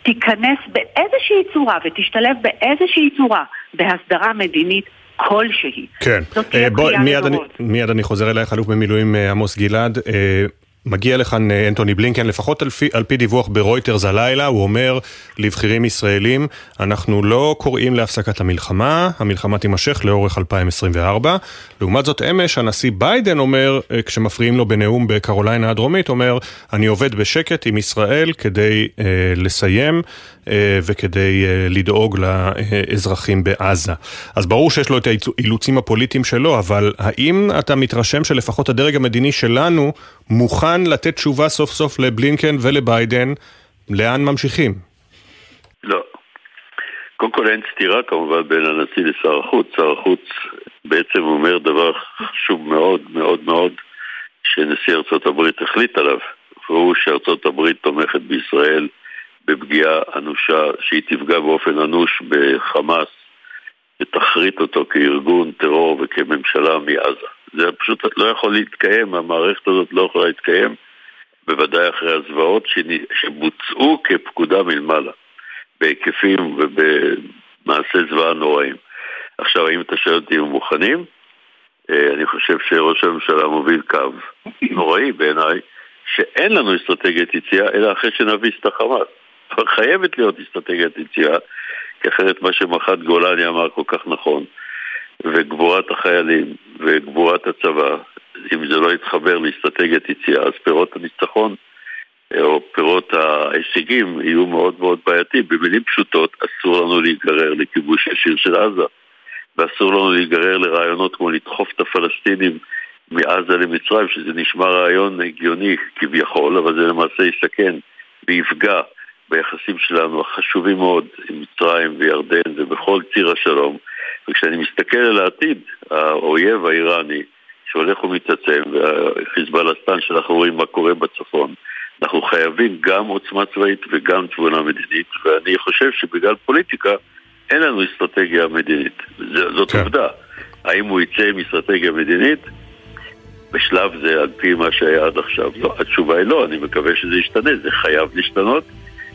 תיכנס באיזושהי צורה ותשתלב באיזושהי צורה בהסדרה מדינית כלשהי. כן. אה, בוא, מיד, אני, מיד אני חוזר אלייך, אלוף במילואים אה, עמוס גלעד. אה, מגיע לכאן אנטוני בלינקן, לפחות על פי, על פי דיווח ברויטרס הלילה, הוא אומר לבכירים ישראלים, אנחנו לא קוראים להפסקת המלחמה, המלחמה תימשך לאורך 2024. לעומת זאת אמש, הנשיא ביידן אומר, כשמפריעים לו בנאום בקרוליינה הדרומית, אומר, אני עובד בשקט עם ישראל כדי אה, לסיים אה, וכדי אה, לדאוג לאזרחים בעזה. אז ברור שיש לו את האילוצים הפוליטיים שלו, אבל האם אתה מתרשם שלפחות הדרג המדיני שלנו מוכן לתת תשובה סוף סוף לבלינקן ולביידן לאן ממשיכים? לא. קודם כל אין סתירה כמובן בין הנשיא לשר החוץ. שר החוץ בעצם אומר דבר חשוב מאוד מאוד מאוד שנשיא ארצות הברית החליט עליו, והוא שארצות הברית תומכת בישראל בפגיעה אנושה שהיא תפגע באופן אנוש בחמאס ותחריט אותו כארגון טרור וכממשלה מעזה. זה פשוט לא יכול להתקיים, המערכת הזאת לא יכולה להתקיים, בוודאי אחרי הזוועות שבוצעו כפקודה מלמעלה, בהיקפים ובמעשי זוועה נוראים. עכשיו, האם אתה שואל אותי אם מוכנים? אה, אני חושב שראש הממשלה מוביל קו נוראי בעיניי, שאין לנו אסטרטגיית יציאה, אלא אחרי שנביס את החמאס. חייבת להיות אסטרטגיית יציאה, כי אחרת מה שמח"ט גולני אמר כל כך נכון, וגבורת החיילים וגבורת הצבא, אם זה לא יתחבר לאסטרטגיית יציאה, אז פירות הניצחון או פירות ההישגים יהיו מאוד מאוד בעייתיים. במילים פשוטות, אסור לנו להיגרר לכיבוש ישיר של עזה, ואסור לנו להיגרר לרעיונות כמו לדחוף את הפלסטינים מעזה למצרים, שזה נשמע רעיון הגיוני כביכול, אבל זה למעשה יסכן ויפגע ביחסים שלנו החשובים מאוד עם מצרים וירדן ובכל ציר השלום. וכשאני מסתכל על העתיד, האויב האיראני שהולך ומתעצם, והחיזבאללסטן שאנחנו רואים מה קורה בצפון, אנחנו חייבים גם עוצמה צבאית וגם תבונה מדינית, ואני חושב שבגלל פוליטיקה אין לנו אסטרטגיה מדינית. זאת כן. עובדה. האם הוא יצא עם אסטרטגיה מדינית? בשלב זה, על פי מה שהיה עד עכשיו, לא, התשובה היא לא, אני מקווה שזה ישתנה, זה חייב להשתנות,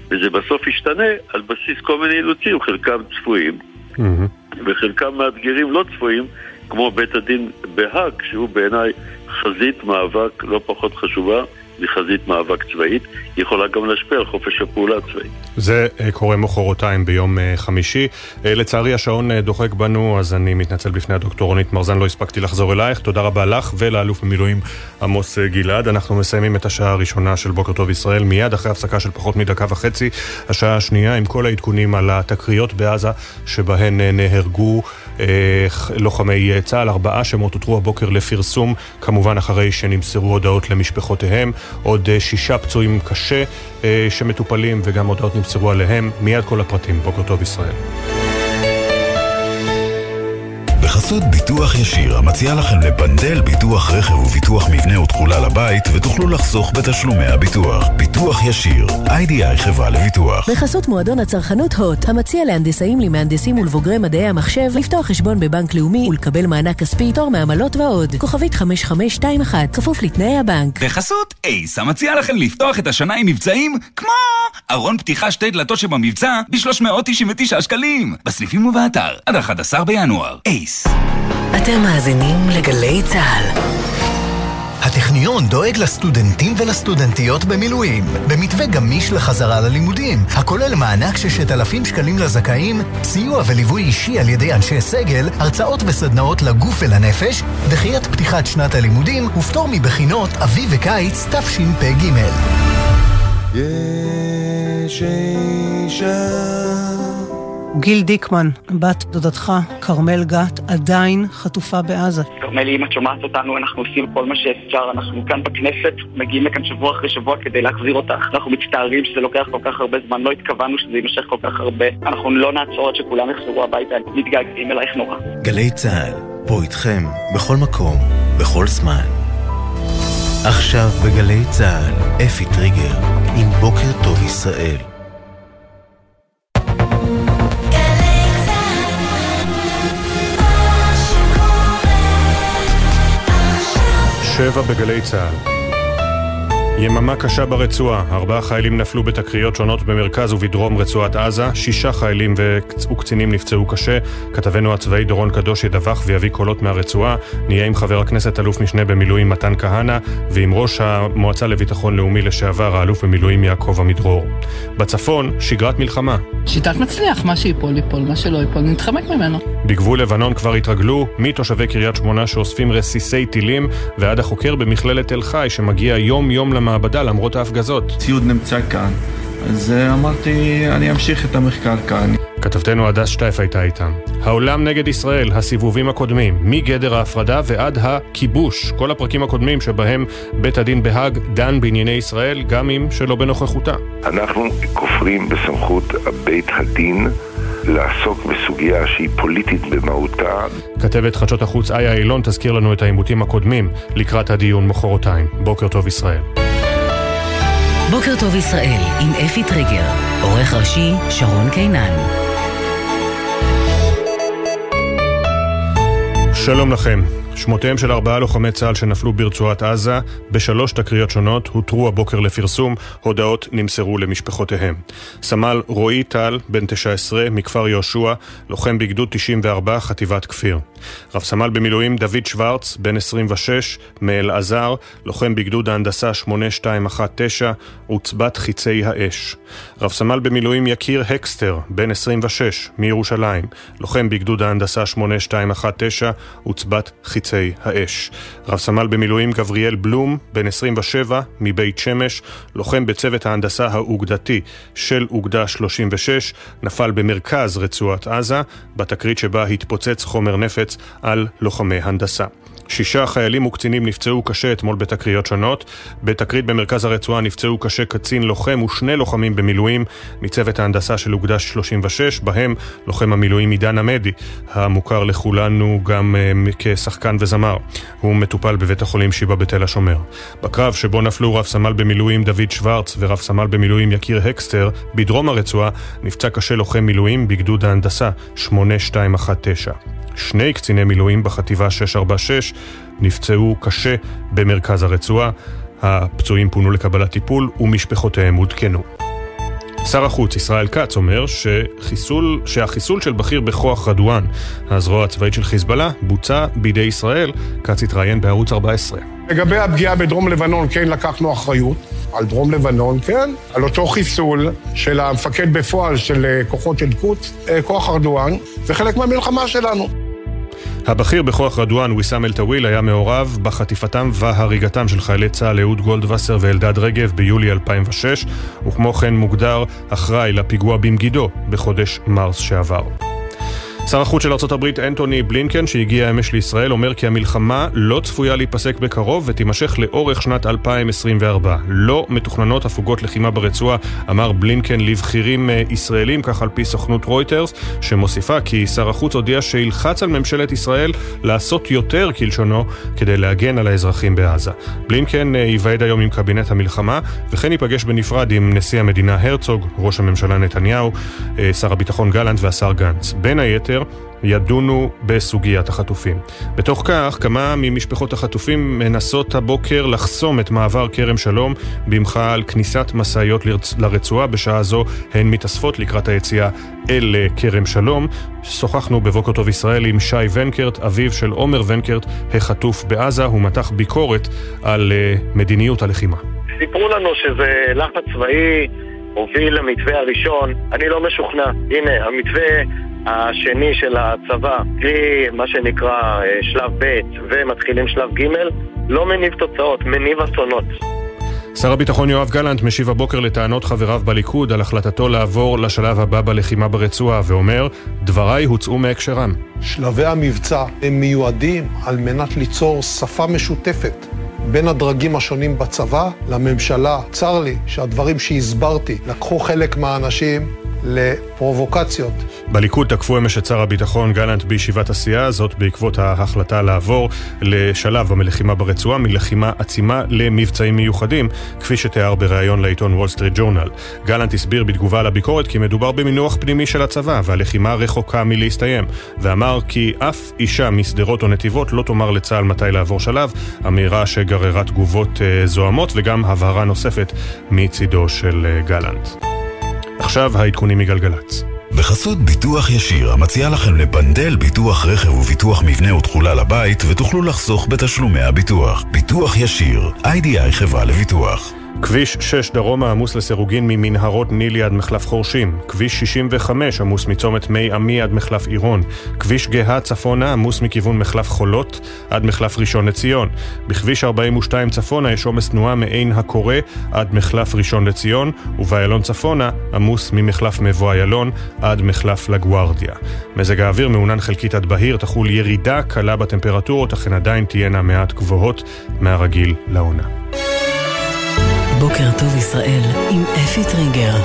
וזה בסוף ישתנה על בסיס כל מיני אילוצים, חלקם צפויים, mm-hmm. וחלקם מאתגרים לא צפויים, כמו בית הדין בהאג, שהוא בעיניי חזית מאבק לא פחות חשובה, מחזית מאבק צבאית, היא יכולה גם להשפיע על חופש הפעולה הצבאית. זה אה, קורה מחרתיים ביום אה, חמישי. אה, לצערי השעון דוחק בנו, אז אני מתנצל בפני הדוקטור רונית מרזן, לא הספקתי לחזור אלייך. תודה רבה לך ולאלוף במילואים עמוס גלעד. אנחנו מסיימים את השעה הראשונה של בוקר טוב ישראל, מיד אחרי הפסקה של פחות מדקה וחצי. השעה השנייה עם כל העדכונים על התקריות בעזה שבהן נהרגו לוחמי צה"ל. ארבעה שמות אותרו הבוקר לפרסום, כמובן אחרי שנמסרו הודעות למשפחותיהם. עוד שישה פצועים קשה שמטופלים וגם הודעות נמסרו עליהם. מיד כל הפרטים. בוקר טוב ישראל. בחסות ביטוח ישיר, המציע לכם לפנדל ביטוח רכב וביטוח מבנה ותכולה לבית, ותוכלו לחסוך בתשלומי הביטוח. ביטוח ישיר, איי-די-איי חברה לביטוח. בחסות מועדון הצרכנות הוט, המציע להנדסאים, למהנדסים ולבוגרי מדעי המחשב, לפתוח חשבון בבנק לאומי ולקבל מענק כספי, תור מעמלות ועוד. כוכבית 5521, כפוף לתנאי הבנק. בחסות אייס, המציע לכם לפתוח את השנה עם מבצעים כמו ארון פתיחה שתי דלתות שבמבצע ב-399 שקלים. בסניפים ובאתר, עד 11 בינואר. אייס. אתם מאזינים לגלי צה"ל. הטכניון דואג לסטודנטים ולסטודנטיות במילואים, במתווה גמיש לחזרה ללימודים, הכולל מענק ששת אלפים שקלים לזכאים, סיוע וליווי אישי על ידי אנשי סגל, הרצאות וסדנאות לגוף ולנפש, דחיית פתיחת שנת הלימודים ופטור מבחינות אביב וקיץ תשפ"ג. יש אישה גיל דיקמן, בת דודתך, כרמל גת, עדיין חטופה בעזה. כרמל, אם את שומעת אותנו, אנחנו עושים כל מה שאפשר. אנחנו כאן בכנסת, מגיעים לכאן שבוע אחרי שבוע כדי להחזיר אותך. אנחנו מצטערים שזה לוקח כל כך הרבה זמן, לא התכוונו שזה יימשך כל כך הרבה. אנחנו לא נעצור עד שכולם יחזרו הביתה, מתגעגעים אלייך נורא. גלי צה"ל, פה איתכם, בכל מקום, בכל זמן. עכשיו בגלי צה"ל, אפי טריגר, עם בוקר טוב ישראל. שבע בגלי צה"ל יממה קשה ברצועה, ארבעה חיילים נפלו בתקריות שונות במרכז ובדרום רצועת עזה, שישה חיילים וקצינים נפצעו קשה. כתבנו הצבאי דורון קדוש ידווח ויביא קולות מהרצועה. נהיה עם חבר הכנסת אלוף משנה במילואים מתן כהנא, ועם ראש המועצה לביטחון לאומי לשעבר, האלוף במילואים יעקב עמידרור. בצפון, שגרת מלחמה. שיטת מצליח, מה שיפול ייפול, מה שלא ייפול נתחמק ממנו. בגבול לבנון כבר התרגלו, מתושבי קריית שמונה שאוספים רסיסי טילים, ועד החוקר במכללת תל חי שמגיע יום-יום למעבדה למרות ההפגזות. ציוד נמצא כאן, אז אה, אמרתי, אני אמשיך את המחקר כאן. כתבתנו הדס שטייף הייתה איתם. העולם נגד ישראל, הסיבובים הקודמים, מגדר ההפרדה ועד הכיבוש. כל הפרקים הקודמים שבהם בית הדין בהאג דן בענייני ישראל, גם אם שלא בנוכחותה. אנחנו כופרים בסמכות בית הדין לעסוק בסוגיה שהיא פוליטית במהותה. כתבת חדשות החוץ איה אילון תזכיר לנו את העימותים הקודמים לקראת הדיון מחרתיים. בוקר טוב ישראל. בוקר טוב ישראל עם אפי טריגר, עורך ראשי שרון קינן. שלום לכם. שמותיהם של ארבעה לוחמי צה"ל שנפלו ברצועת עזה בשלוש תקריות שונות הותרו הבוקר לפרסום, הודעות נמסרו למשפחותיהם. סמל רועי טל, בן 19, מכפר יהושע, לוחם בגדוד 94, חטיבת כפיר. רב סמל במילואים דוד שוורץ, בן 26, מאלעזר, לוחם בגדוד ההנדסה 8219, עוצבת חיצי האש. רב סמל במילואים יקיר הקסטר, בן 26, מירושלים, לוחם בגדוד ההנדסה 8219, עוצבת חיצי האש. רב סמל במילואים גבריאל בלום, בן 27, מבית שמש, לוחם בצוות ההנדסה האוגדתי של אוגדה 36, נפל במרכז רצועת עזה, בתקרית שבה התפוצץ חומר נפץ על לוחמי הנדסה. שישה חיילים וקצינים נפצעו קשה אתמול בתקריות שונות. בתקרית במרכז הרצועה נפצעו קשה קצין לוחם ושני לוחמים במילואים מצוות ההנדסה של אוגדה 36, בהם לוחם המילואים עידן עמדי, המוכר לכולנו גם uh, כשחקן וזמר. הוא מטופל בבית החולים שיבא בתל השומר. בקרב שבו נפלו רב סמל במילואים דוד שוורץ ורב סמל במילואים יקיר הקסטר, בדרום הרצועה נפצע קשה לוחם מילואים בגדוד ההנדסה 8219. שני קציני מילואים בחטיבה 646 נפצעו קשה במרכז הרצועה. הפצועים פונו לקבלת טיפול ומשפחותיהם עודכנו. שר החוץ ישראל כץ אומר שחיסול, שהחיסול של בכיר בכוח רדואן, הזרוע הצבאית של חיזבאללה, בוצע בידי ישראל. כץ התראיין בערוץ 14. לגבי הפגיעה בדרום לבנון, כן לקחנו אחריות. על דרום לבנון, כן, על אותו חיסול של המפקד בפועל של אה, כוחות של קוץ, אה, כוח ארדואן, זה חלק מהמלחמה שלנו. הבכיר בכוח רדואן, ויסאם אל-טוויל, היה מעורב בחטיפתם והריגתם של חיילי צה"ל אהוד גולדווסר ואלדד רגב ביולי 2006, וכמו כן מוגדר אחראי לפיגוע במגידו בחודש מרס שעבר. שר החוץ של ארה"ב אנטוני בלינקן, שהגיע אמש לישראל, אומר כי המלחמה לא צפויה להיפסק בקרוב ותימשך לאורך שנת 2024. לא מתוכננות הפוגות לחימה ברצועה, אמר בלינקן לבכירים אה, ישראלים, כך על פי סוכנות רויטרס, שמוסיפה כי שר החוץ הודיע שילחץ על ממשלת ישראל לעשות יותר, כלשונו, כדי להגן על האזרחים בעזה. בלינקן אה, ייוועד היום עם קבינט המלחמה, וכן ייפגש בנפרד עם נשיא המדינה הרצוג, ראש הממשלה נתניהו, אה, שר הביטחון גלנט והשר גנץ. בין היתר, ידונו בסוגיית החטופים. בתוך כך, כמה ממשפחות החטופים מנסות הבוקר לחסום את מעבר כרם שלום במחאה על כניסת משאיות לרצועה. בשעה זו הן מתאספות לקראת היציאה אל כרם שלום. שוחחנו בבוקר טוב ישראל עם שי ונקרט, אביו של עומר ונקרט, החטוף בעזה. הוא מתח ביקורת על אה, מדיניות הלחימה. סיפרו לנו שזה לחץ צבאי הוביל למתווה הראשון. אני לא משוכנע. הנה, המתווה השני של הצבא, קרי מה שנקרא אה, שלב ב' ומתחילים שלב ג', לא מניב תוצאות, מניב אסונות. שר הביטחון יואב גלנט משיב הבוקר לטענות חבריו בליכוד על החלטתו לעבור לשלב הבא בלחימה ברצועה ואומר, דבריי הוצאו מהקשרם. שלבי המבצע הם מיועדים על מנת ליצור שפה משותפת בין הדרגים השונים בצבא לממשלה. צר לי שהדברים שהסברתי לקחו חלק מהאנשים לפרובוקציות. בליכוד תקפו אמש את שר הביטחון גלנט בישיבת הסיעה, זאת בעקבות ההחלטה לעבור לשלב המלחימה ברצועה, מלחימה עצימה למבצעים מיוחדים, כפי שתיאר בריאיון לעיתון וול סטריט ג'ורנל. גלנט הסביר בתגובה על הביקורת כי מדובר במינוח פנימי של הצבא, והלחימה רחוקה מלהסתיים, ואמר כי אף אישה משדרות או נתיבות לא תאמר לצה"ל מתי לעבור שלב, אמירה שגררה תגובות אה, זוהמות וגם הבהרה נוספת מצידו של אה, גלנט. עכשיו העדכונים מגלגלצ. בחסות ביטוח ישיר, המציע לכם לפנדל ביטוח רכב וביטוח מבנה ותכולה לבית, ותוכלו לחסוך בתשלומי הביטוח. ביטוח ישיר, איי-די-איי חברה לביטוח. כביש 6 דרומה עמוס לסירוגין ממנהרות נילי עד מחלף חורשים. כביש 65 עמוס מצומת מי עמי עד מחלף עירון. כביש גאה צפונה עמוס מכיוון מחלף חולות עד מחלף ראשון לציון. בכביש 42 צפונה יש עומס תנועה מעין הקורא עד מחלף ראשון לציון, ובאיילון צפונה עמוס ממחלף מבוא איילון עד מחלף לגוארדיה. מזג האוויר מעונן חלקית עד בהיר, תחול ירידה קלה בטמפרטורות, אך הן עדיין תהיינה מעט גבוהות מהרגיל לעונה. בוקר טוב ישראל עם אפי טריגר.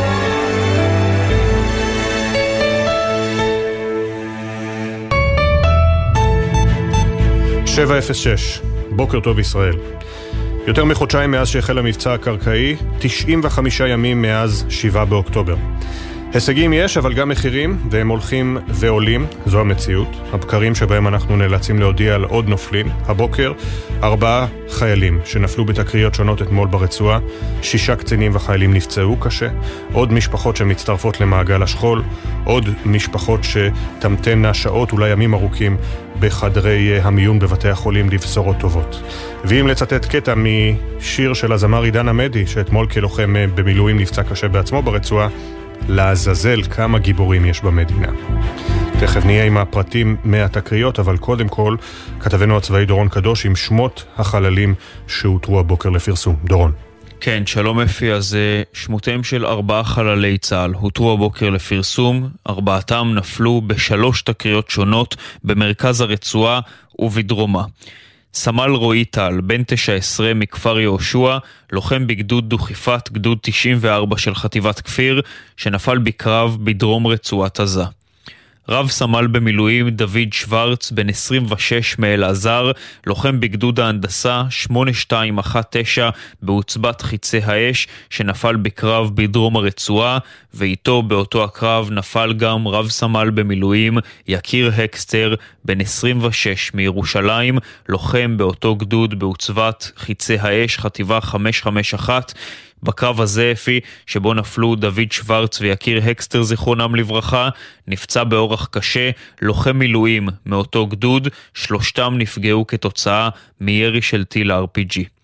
שבע אפס שש, בוקר טוב ישראל. יותר מחודשיים מאז שהחל המבצע הקרקעי, 95 ימים מאז 7 באוקטובר. הישגים יש, אבל גם מחירים, והם הולכים ועולים, זו המציאות. הבקרים שבהם אנחנו נאלצים להודיע על עוד נופלים. הבוקר, ארבעה חיילים שנפלו בתקריות שונות אתמול ברצועה, שישה קצינים וחיילים נפצעו קשה, עוד משפחות שמצטרפות למעגל השכול, עוד משפחות שתמתנה שעות, אולי ימים ארוכים, בחדרי אה, המיון בבתי החולים לבשורות טובות. ואם לצטט קטע משיר של הזמר עידן עמדי, שאתמול כלוחם אה, במילואים נפצע קשה בעצמו ברצועה, לעזאזל כמה גיבורים יש במדינה. תכף נהיה עם הפרטים מהתקריות, אבל קודם כל, כתבנו הצבאי דורון קדוש עם שמות החללים שהותרו הבוקר לפרסום. דורון. כן, שלום אפי, אז אה, שמותיהם של ארבעה חללי צה"ל הותרו הבוקר לפרסום, ארבעתם נפלו בשלוש תקריות שונות במרכז הרצועה ובדרומה. סמל רועי טל, בן תשע עשרה מכפר יהושע, לוחם בגדוד דוכיפת גדוד 94 של חטיבת כפיר, שנפל בקרב בדרום רצועת עזה. רב סמל במילואים דוד שוורץ, בן 26 מאלעזר, לוחם בגדוד ההנדסה 8219 בעוצבת חיצי האש, שנפל בקרב בדרום הרצועה, ואיתו באותו הקרב נפל גם רב סמל במילואים יקיר הקסטר, בן 26 מירושלים, לוחם באותו גדוד בעוצבת חיצי האש, חטיבה 551, בקרב הזה, אפי, שבו נפלו דוד שוורץ ויקיר הקסטר זיכרונם לברכה, נפצע באורח קשה, לוחם מילואים מאותו גדוד, שלושתם נפגעו כתוצאה מירי של טיל RPG.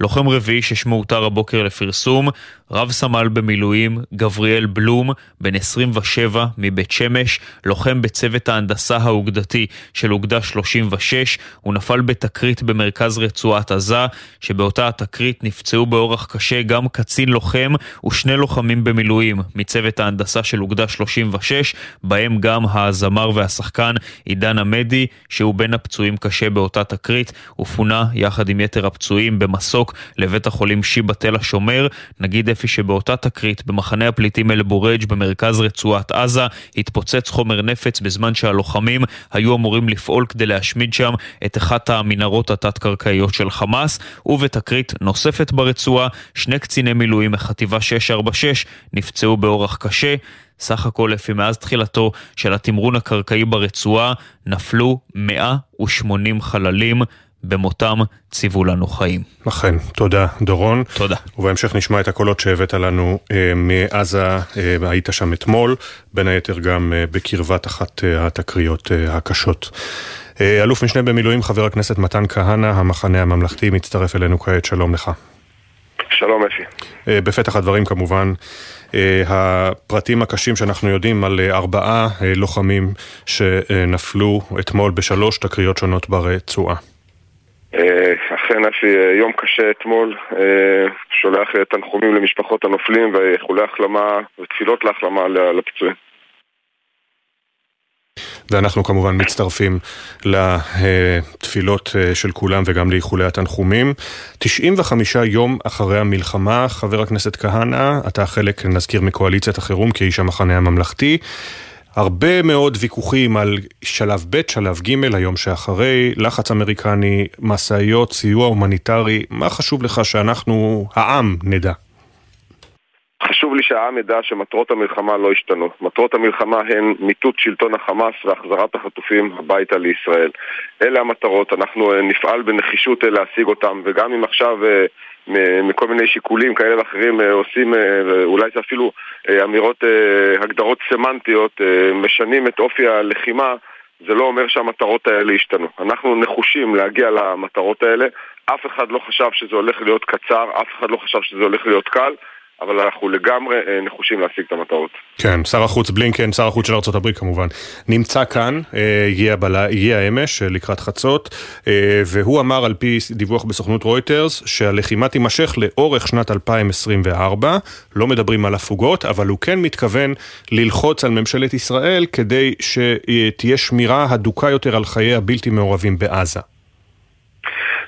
לוחם רביעי ששמו הותר הבוקר לפרסום, רב סמל במילואים גבריאל בלום, בן 27 מבית שמש, לוחם בצוות ההנדסה האוגדתי של אוגדה 36, הוא נפל בתקרית במרכז רצועת עזה, שבאותה התקרית נפצעו באורח קשה גם קצין לוחם ושני לוחמים במילואים מצוות ההנדסה של אוגדה 36, בהם גם הזמר והשחקן עידן עמדי, שהוא בין הפצועים קשה באותה תקרית, ופונה יחד עם יתר הפצועים במסוק לבית החולים שיבא תל השומר. נגיד אפי שבאותה תקרית במחנה הפליטים אל-בורג' במרכז רצועת עזה התפוצץ חומר נפץ בזמן שהלוחמים היו אמורים לפעול כדי להשמיד שם את אחת המנהרות התת-קרקעיות של חמאס, ובתקרית נוספת ברצועה שני קציני מילואים מחטיבה 646 נפצעו באורח קשה. סך הכל לפי מאז תחילתו של התמרון הקרקעי ברצועה נפלו 180 חללים. במותם ציוו לנו חיים. אכן, תודה דורון. תודה. ובהמשך נשמע את הקולות שהבאת לנו אה, מעזה, אה, היית שם אתמול, בין היתר גם אה, בקרבת אחת אה, התקריות אה, הקשות. אה, אלוף משנה במילואים חבר הכנסת מתן כהנא, המחנה הממלכתי, מצטרף אלינו כעת, שלום לך. שלום אפי. אה, בפתח הדברים כמובן, אה, הפרטים הקשים שאנחנו יודעים על אה, ארבעה לוחמים שנפלו אתמול בשלוש תקריות שונות ברצועה. אכן אפי, יום קשה אתמול, שולח תנחומים למשפחות הנופלים ואיחולי החלמה ותפילות להחלמה לפצועים. ואנחנו כמובן מצטרפים לתפילות של כולם וגם לאיחולי התנחומים. 95 יום אחרי המלחמה, חבר הכנסת כהנא, אתה חלק, נזכיר, מקואליציית החירום כאיש המחנה הממלכתי. הרבה מאוד ויכוחים על שלב ב', שלב ג', היום שאחרי, לחץ אמריקני, משאיות, סיוע הומניטרי, מה חשוב לך שאנחנו, העם, נדע? חשוב לי שהעם ידע שמטרות המלחמה לא השתנו. מטרות המלחמה הן מיטוט שלטון החמאס והחזרת החטופים הביתה לישראל. אלה המטרות, אנחנו אה, נפעל בנחישות אה, להשיג אותם, וגם אם עכשיו אה, מכל מיני שיקולים כאלה ואחרים עושים, אולי זה אפילו אמירות, הגדרות סמנטיות, משנים את אופי הלחימה, זה לא אומר שהמטרות האלה ישתנו. אנחנו נחושים להגיע למטרות האלה, אף אחד לא חשב שזה הולך להיות קצר, אף אחד לא חשב שזה הולך להיות קל. אבל אנחנו לגמרי אה, נחושים להשיג את המטרות. כן, שר החוץ בלינקן, שר החוץ של ארה"ב כמובן, נמצא כאן, אה, הגיע, בל... הגיע אמש אה, לקראת חצות, והוא אמר על פי דיווח בסוכנות רויטרס שהלחימה תימשך לאורך שנת 2024, לא מדברים על הפוגות, אבל הוא כן מתכוון ללחוץ על ממשלת ישראל כדי שתהיה שמירה הדוקה יותר על חיי הבלתי מעורבים בעזה.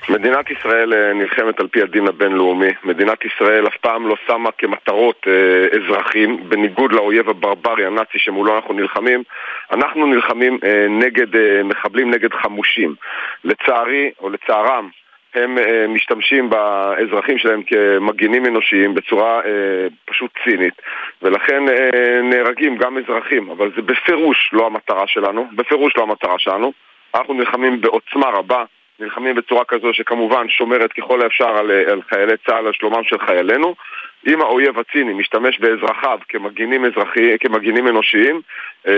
מדינת ישראל אה, נלחמת על פי הדין הבינלאומי. מדינת ישראל אף פעם לא שמה כמטרות אה, אזרחים, בניגוד לאויב הברברי הנאצי שמולו אנחנו נלחמים. אנחנו נלחמים אה, נגד אה, מחבלים, נגד חמושים. לצערי, או לצערם, הם אה, משתמשים באזרחים שלהם כמגינים אנושיים בצורה אה, פשוט צינית ולכן אה, נהרגים גם אזרחים, אבל זה בפירוש לא המטרה שלנו, בפירוש לא המטרה שלנו. אנחנו נלחמים בעוצמה רבה נלחמים בצורה כזו שכמובן שומרת ככל האפשר על, על חיילי צה"ל, על שלומם של חיילינו. אם האויב הציני משתמש באזרחיו כמגינים, אזרחי, כמגינים אנושיים, אה,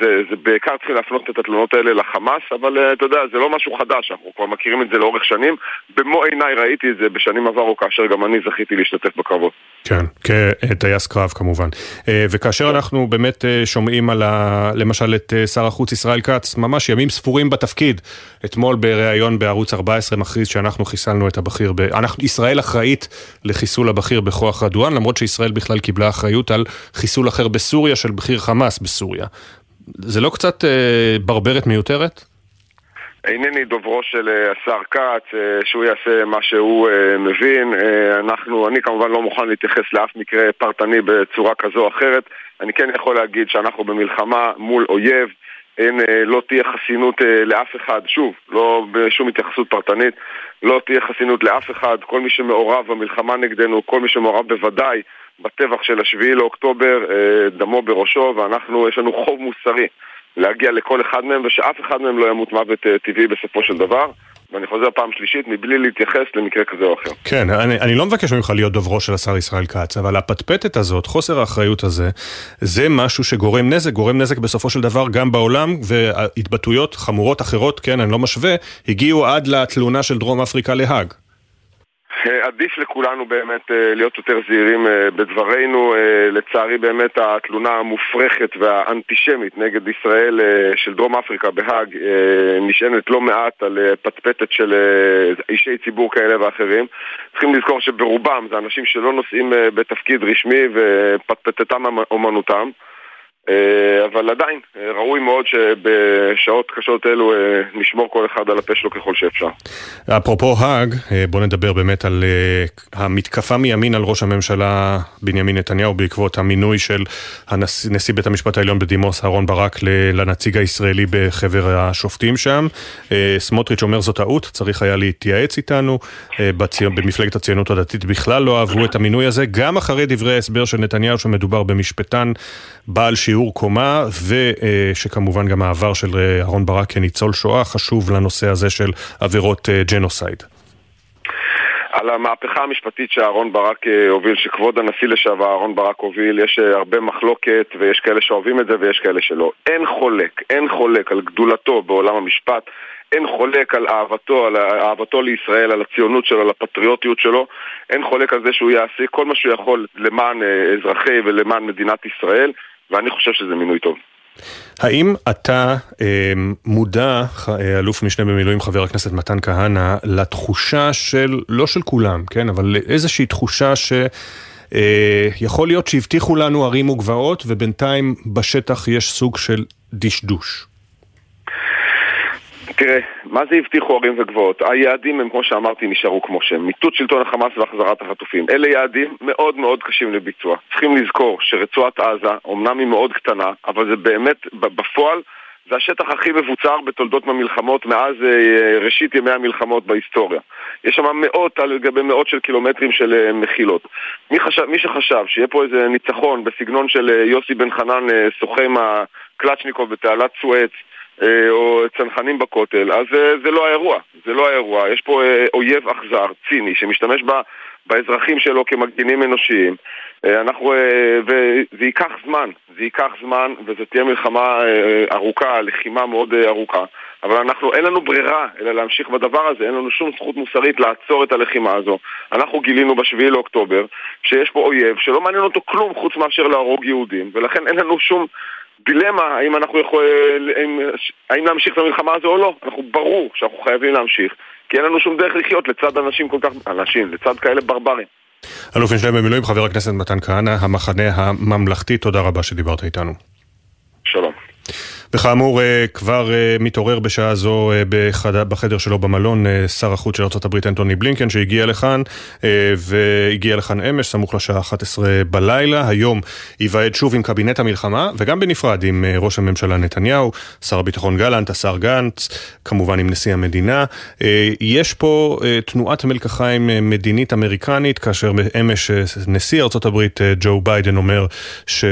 זה, זה בעיקר צריך להפנות את התלונות האלה לחמאס, אבל אה, אתה יודע, זה לא משהו חדש, אנחנו כבר מכירים את זה לאורך שנים. במו עיניי ראיתי את זה בשנים עברו, כאשר גם אני זכיתי להשתתף בקרבות. כן, כטייס קרב כמובן. אה, וכאשר אנחנו באמת שומעים על, ה, למשל, את שר החוץ ישראל כץ, ממש ימים ספורים בתפקיד, אתמול בריאיון בערוץ 14 מכריז שאנחנו חיסלנו את הבכיר, ב... אנחנו, ישראל אחראית לחיסול הבכיר בכוח רדואן, למרות שישראל בכלל קיבלה אחריות על חיסול אחר בסוריה של בכיר חמאס בסוריה. זה לא קצת אה, ברברת מיותרת? אינני דוברו של אה, השר כץ, אה, שהוא יעשה מה שהוא אה, מבין. אנחנו, אני כמובן לא מוכן להתייחס לאף מקרה פרטני בצורה כזו או אחרת. אני כן יכול להגיד שאנחנו במלחמה מול אויב. אין, לא תהיה חסינות לאף אחד, שוב, לא בשום התייחסות פרטנית, לא תהיה חסינות לאף אחד, כל מי שמעורב במלחמה נגדנו, כל מי שמעורב בוודאי בטבח של השביעי לאוקטובר, אה, דמו בראשו, ואנחנו, יש לנו חוב מוסרי להגיע לכל אחד מהם, ושאף אחד מהם לא ימות מוות אה, טבעי בסופו של דבר. ואני חוזר פעם שלישית, מבלי להתייחס למקרה כזה או אחר. כן, אני, אני לא מבקש ממך להיות דוברו של השר ישראל כץ, אבל הפטפטת הזאת, חוסר האחריות הזה, זה משהו שגורם נזק, גורם נזק בסופו של דבר גם בעולם, והתבטאויות חמורות אחרות, כן, אני לא משווה, הגיעו עד לתלונה של דרום אפריקה להאג. אה, עדיף לכולנו באמת אה, להיות יותר זהירים אה, בדברינו. לצערי באמת התלונה המופרכת והאנטישמית נגד ישראל של דרום אפריקה בהאג נשענת לא מעט על פטפטת של אישי ציבור כאלה ואחרים. צריכים לזכור שברובם זה אנשים שלא נושאים בתפקיד רשמי ופטפטתם אומנותם. אה, אבל עדיין, אה, ראוי מאוד שבשעות קשות אלו אה, נשמור כל אחד על הפה שלו ככל שאפשר. אפרופו האג, בוא נדבר באמת על המתקפה מימין על ראש הממשלה בנימין נתניהו בעקבות המינוי של נשיא בית המשפט העליון בדימוס אהרן ברק לנציג הישראלי בחבר השופטים שם. סמוטריץ' אומר זו טעות, צריך היה להתייעץ איתנו. במפלגת הציונות הדתית בכלל לא אהבו את המינוי הזה, גם אחרי דברי ההסבר של נתניהו שמדובר במשפטן בעל שיעור. שיעור קומה, ושכמובן גם העבר של אה, אהרן ברק כניצול שואה חשוב לנושא הזה של עבירות אה, ג'נוסייד. על המהפכה המשפטית שאהרן ברק אה, הוביל, שכבוד הנשיא לשעבר אהרן ברק הוביל, יש הרבה מחלוקת ויש כאלה שאוהבים את זה ויש כאלה שלא. אין חולק, אין חולק על גדולתו בעולם המשפט, אין חולק על אהבתו, על אהבתו לישראל, על הציונות שלו, על הפטריוטיות שלו, אין חולק על זה שהוא יעשה כל מה שהוא יכול למען אזרחי ולמען מדינת ישראל. ואני חושב שזה מינוי טוב. האם אתה אה, מודע, אה, אלוף משנה במילואים חבר הכנסת מתן כהנא, לתחושה של, לא של כולם, כן, אבל לאיזושהי תחושה ש... אה, להיות שהבטיחו לנו ערים וגבעות ובינתיים בשטח יש סוג של דשדוש. תראה, מה זה הבטיחו ערים וגבעות? היעדים הם, כמו שאמרתי, נשארו כמו שהם. מיטוט שלטון החמאס והחזרת החטופים. אלה יעדים מאוד מאוד קשים לביצוע. צריכים לזכור שרצועת עזה, אמנם היא מאוד קטנה, אבל זה באמת, בפועל, זה השטח הכי מבוצר בתולדות המלחמות מאז אה, ראשית ימי המלחמות בהיסטוריה. יש שם מאות על גבי מאות של קילומטרים של אה, מחילות. מי, חשב, מי שחשב שיהיה פה איזה ניצחון בסגנון של אה, יוסי בן חנן, סוחם הקלצ'ניקוב בתעלת סואץ, או צנחנים בכותל, אז אה, זה לא האירוע, זה לא האירוע. יש פה אה, אויב אכזר, ציני, שמשתמש בה, באזרחים שלו כמגדינים אנושיים. אנחנו, וזה ייקח זמן, זה ייקח זמן, וזו תהיה מלחמה ארוכה, לחימה מאוד ארוכה. אבל אנחנו, אין לנו ברירה אלא להמשיך בדבר הזה, אין לנו שום זכות מוסרית לעצור את הלחימה הזו. אנחנו גילינו בשביעי לאוקטובר שיש פה אויב שלא מעניין אותו כלום חוץ מאשר להרוג יהודים, ולכן אין לנו שום דילמה האם אנחנו יכולים, האם, האם להמשיך את המלחמה הזו או לא. אנחנו ברור שאנחנו חייבים להמשיך, כי אין לנו שום דרך לחיות לצד אנשים כל כך, אנשים, לצד כאלה ברברים. אלוף משנה במילואים, חבר הכנסת מתן כהנא, המחנה הממלכתי, תודה רבה שדיברת איתנו. שלום. וכאמור, אה, כבר אה, מתעורר בשעה זו אה, בחדר שלו במלון שר החוץ של ארה"ב אנטוני בלינקן שהגיע לכאן והגיע לכאן אמש, סמוך לשעה 11 בלילה. היום ייוועד שוב עם קבינט המלחמה וגם בנפרד עם ראש הממשלה נתניהו, שר הביטחון גלנט, השר גנץ, כמובן עם נשיא המדינה. יש פה תנועת מלקחיים מדינית אמריקנית, כאשר אמש נשיא ארה"ב ג'ו ביידן אומר שה...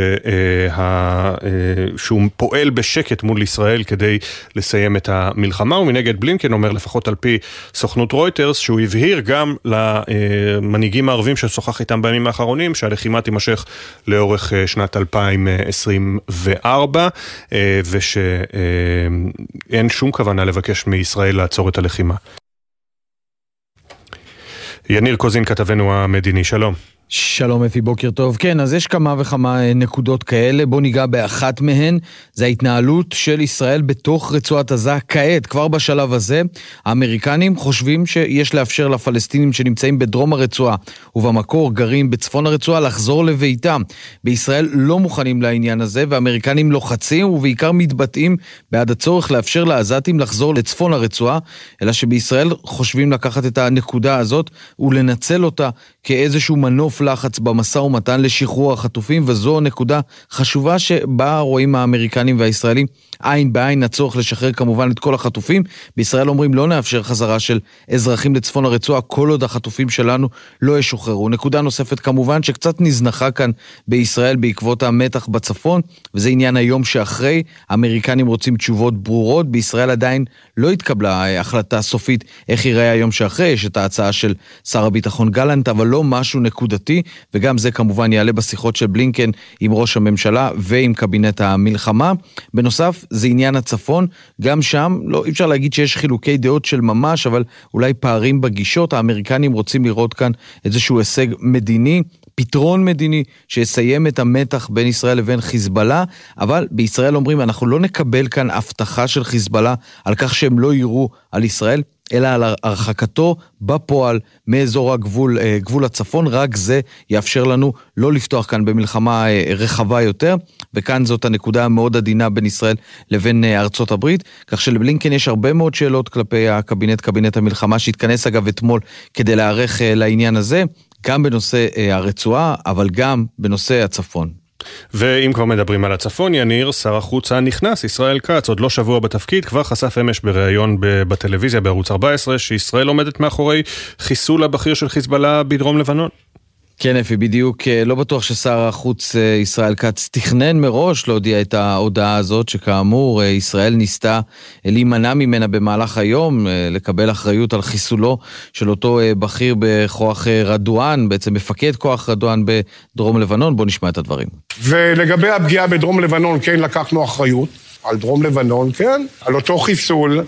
שהוא פועל בשקט בשקט מול ישראל כדי לסיים את המלחמה, ומנגד בלינקן אומר לפחות על פי סוכנות רויטרס שהוא הבהיר גם למנהיגים הערבים ששוחח איתם בימים האחרונים שהלחימה תימשך לאורך אה, שנת 2024 אה, ושאין שום כוונה לבקש מישראל לעצור את הלחימה. יניר קוזין כתבנו המדיני, שלום. שלום אפי, בוקר טוב. כן, אז יש כמה וכמה אה, נקודות כאלה. בואו ניגע באחת מהן. זה ההתנהלות של ישראל בתוך רצועת עזה כעת, כבר בשלב הזה. האמריקנים חושבים שיש לאפשר לפלסטינים שנמצאים בדרום הרצועה ובמקור גרים בצפון הרצועה לחזור לביתם. בישראל לא מוכנים לעניין הזה, והאמריקנים לוחצים ובעיקר מתבטאים בעד הצורך לאפשר לעזתים לחזור לצפון הרצועה, אלא שבישראל חושבים לקחת את הנקודה הזאת ולנצל אותה כאיזשהו מנוף לחץ במשא ומתן לשחרור החטופים, וזו נקודה חשובה שבה רואים האמריקנים והישראלים עין בעין הצורך לשחרר כמובן את כל החטופים. בישראל אומרים לא נאפשר חזרה של אזרחים לצפון הרצועה כל עוד החטופים שלנו לא ישוחררו. נקודה נוספת כמובן שקצת נזנחה כאן בישראל בעקבות המתח בצפון, וזה עניין היום שאחרי. האמריקנים רוצים תשובות ברורות, בישראל עדיין לא התקבלה החלטה סופית איך ייראה היום שאחרי, יש את ההצעה של שר הביטחון גלנט, אבל לא משהו נקודתי, וגם זה כמובן יעלה בשיחות של בלינקן עם ראש הממשלה ועם קבינט המלחמה. בנוסף, זה עניין הצפון, גם שם, לא, אי אפשר להגיד שיש חילוקי דעות של ממש, אבל אולי פערים בגישות. האמריקנים רוצים לראות כאן איזשהו הישג מדיני. פתרון מדיני שיסיים את המתח בין ישראל לבין חיזבאללה, אבל בישראל אומרים אנחנו לא נקבל כאן הבטחה של חיזבאללה על כך שהם לא יירו על ישראל, אלא על הרחקתו בפועל מאזור הגבול, אה, גבול הצפון, רק זה יאפשר לנו לא לפתוח כאן במלחמה אה, רחבה יותר, וכאן זאת הנקודה המאוד עדינה בין ישראל לבין אה, ארצות הברית, כך שלבלינקן יש הרבה מאוד שאלות כלפי הקבינט, קבינט המלחמה, שהתכנס אגב אתמול כדי להיערך לעניין הזה, גם בנושא הרצועה, אבל גם בנושא הצפון. ואם כבר מדברים על הצפון, יניר, שר החוץ הנכנס, ישראל כץ, עוד לא שבוע בתפקיד, כבר חשף אמש בריאיון בטלוויזיה בערוץ 14, שישראל עומדת מאחורי חיסול הבכיר של חיזבאללה בדרום לבנון. כן, אפי, בדיוק. אה, לא בטוח ששר החוץ אה, ישראל כץ תכנן מראש להודיע את ההודעה הזאת, שכאמור, אה, ישראל ניסתה להימנע ממנה במהלך היום, לקבל אחריות על חיסולו של אותו בכיר בכוח רדואן, בעצם מפקד כוח רדואן בדרום לבנון. בואו נשמע את הדברים. ולגבי הפגיעה בדרום לבנון, כן לקחנו אחריות. על דרום לבנון, כן, על אותו חיסול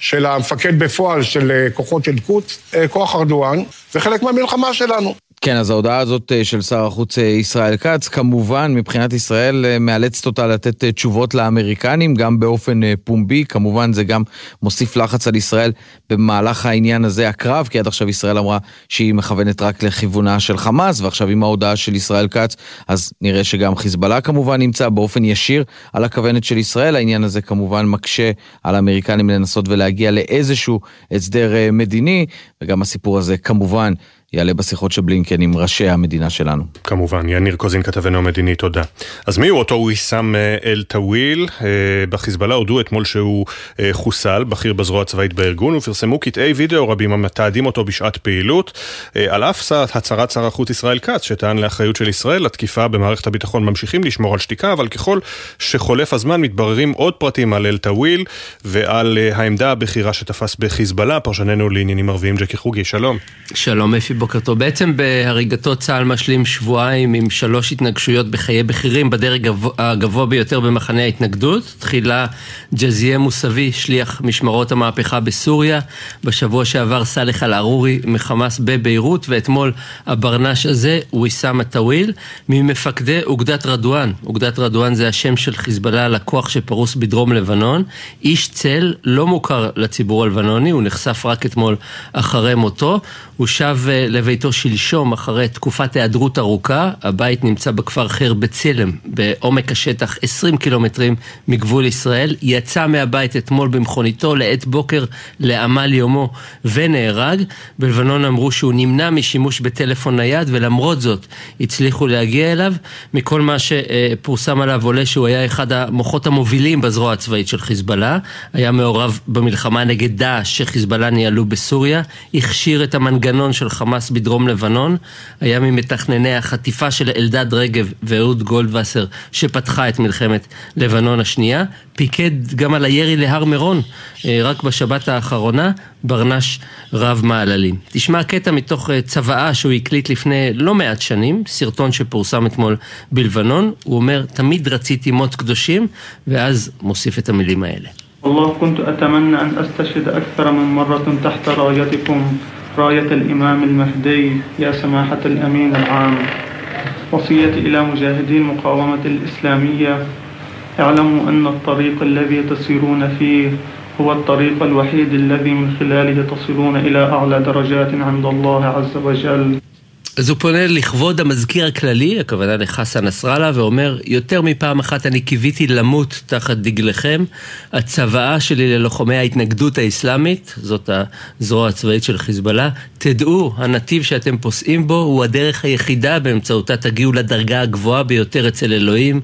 של המפקד בפועל של כוחות של קוץ, כוח ארדואן, זה חלק מהמלחמה שלנו. כן, אז ההודעה הזאת אה, של שר החוץ אה, ישראל כץ, כמובן, מבחינת ישראל אה, מאלצת אותה לתת תשובות לאמריקנים, גם באופן פומבי, כמובן זה גם מוסיף לחץ על ישראל במהלך העניין הזה הקרב, כי עד עכשיו ישראל אמרה שהיא מכוונת רק לכיוונה של חמאס, ועכשיו עם ההודעה של ישראל כץ, אז נראה שגם חיזבאללה כמובן נמצא באופן ישיר על הכוונת של ישראל. העניין הזה כמובן מקשה על האמריקנים לנסות ולהגיע לאיזשהו הסדר מדיני, וגם הסיפור הזה כמובן יעלה בשיחות של בלינקן עם ראשי המדינה שלנו. כמובן, יניר קוזין כתבנו המדיני, תודה. אז מי הוא אותו ויסאם אה, אל-טוויל? אה, בחיזבאללה הודו אתמול שהוא אה, חוסל, בכיר בזרוע הצבאית בארגון, ופרסמו קטעי וידאו רבים המתעדים אותו בשעת פעילות. על אף הצהרת שר החוץ ישראל כץ, שטען לאחריות של ישראל, התקיפה במערכת הביטחון ממשיכים לשמור על שתיקה, אבל ככל שחולף הזמן מתבררים עוד פרטים על אל-טוויל ועל העמדה הבכירה שתפס בחיזבאללה. פרשננו לעניינים ערביים ג'קי חוגי, שלום. שלום אפי. בוקר טוב. בעצם בהריגתו צה"ל משלים שבועיים עם שלוש התנקשויות בחיי בכירים בדרג הגבוה ביותר במחנה ההתנגדות. תחילה ג'זיה מוסבי, שליח משמרות המהפכה בסוריה. בשבוע שעבר סאלח אל-ערורי מחמאס בביירות, ואתמול הברנש הזה, ויסאם א-טוויל, ממפקדי אוגדת רדואן. אוגדת רדואן זה השם של חיזבאללה, לקוח שפרוס בדרום לבנון. איש צל לא מוכר לציבור הלבנוני, הוא נחשף רק אתמול אחרי מותו. הוא שב אה, לביתו שלשום אחרי תקופת היעדרות ארוכה. הבית נמצא בכפר חיר בצלם, בעומק השטח 20 קילומטרים מגבול ישראל. יצא מהבית אתמול במכוניתו לעת בוקר לעמל יומו ונהרג. בלבנון אמרו שהוא נמנע משימוש בטלפון נייד ולמרות זאת הצליחו להגיע אליו. מכל מה שפורסם עליו עולה שהוא היה אחד המוחות המובילים בזרוע הצבאית של חיזבאללה. היה מעורב במלחמה נגד דאעש שחיזבאללה ניהלו בסוריה. הכשיר את המנגנון של חמאס בדרום לבנון. היה ממתכנני החטיפה של אלדד רגב ואהוד גולדווסר שפתחה את מלחמת לבנון השנייה. פיקד גם על הירי להר מירון, אה, רק בשבת האחרונה, ברנש רב מעללים. תשמע קטע מתוך אה, צוואה שהוא הקליט לפני לא מעט שנים, סרטון שפורסם אתמול בלבנון, הוא אומר, תמיד רציתי מות קדושים, ואז מוסיף את המילים האלה. والله كنت أتمنى أن أستشهد أكثر من مرة تحت رايتكم راية الإمام المهدي يا سماحة الأمين العام. وصيتي إلى مجاهدي المقاومة الإسلامية. اعلموا أن الطريق الذي تسيرون فيه هو الطريق الوحيد الذي من خلاله تصلون إلى أعلى درجات عند الله عز وجل. אז הוא פונה לכבוד המזכיר הכללי, הכוונה לחסן נסראללה, ואומר, יותר מפעם אחת אני קיוויתי למות תחת דגלכם. הצוואה שלי ללוחמי ההתנגדות האסלאמית, זאת הזרוע הצבאית של חיזבאללה, תדעו, הנתיב שאתם פוסעים בו הוא הדרך היחידה באמצעותה תגיעו לדרגה הגבוהה ביותר אצל אלוהים,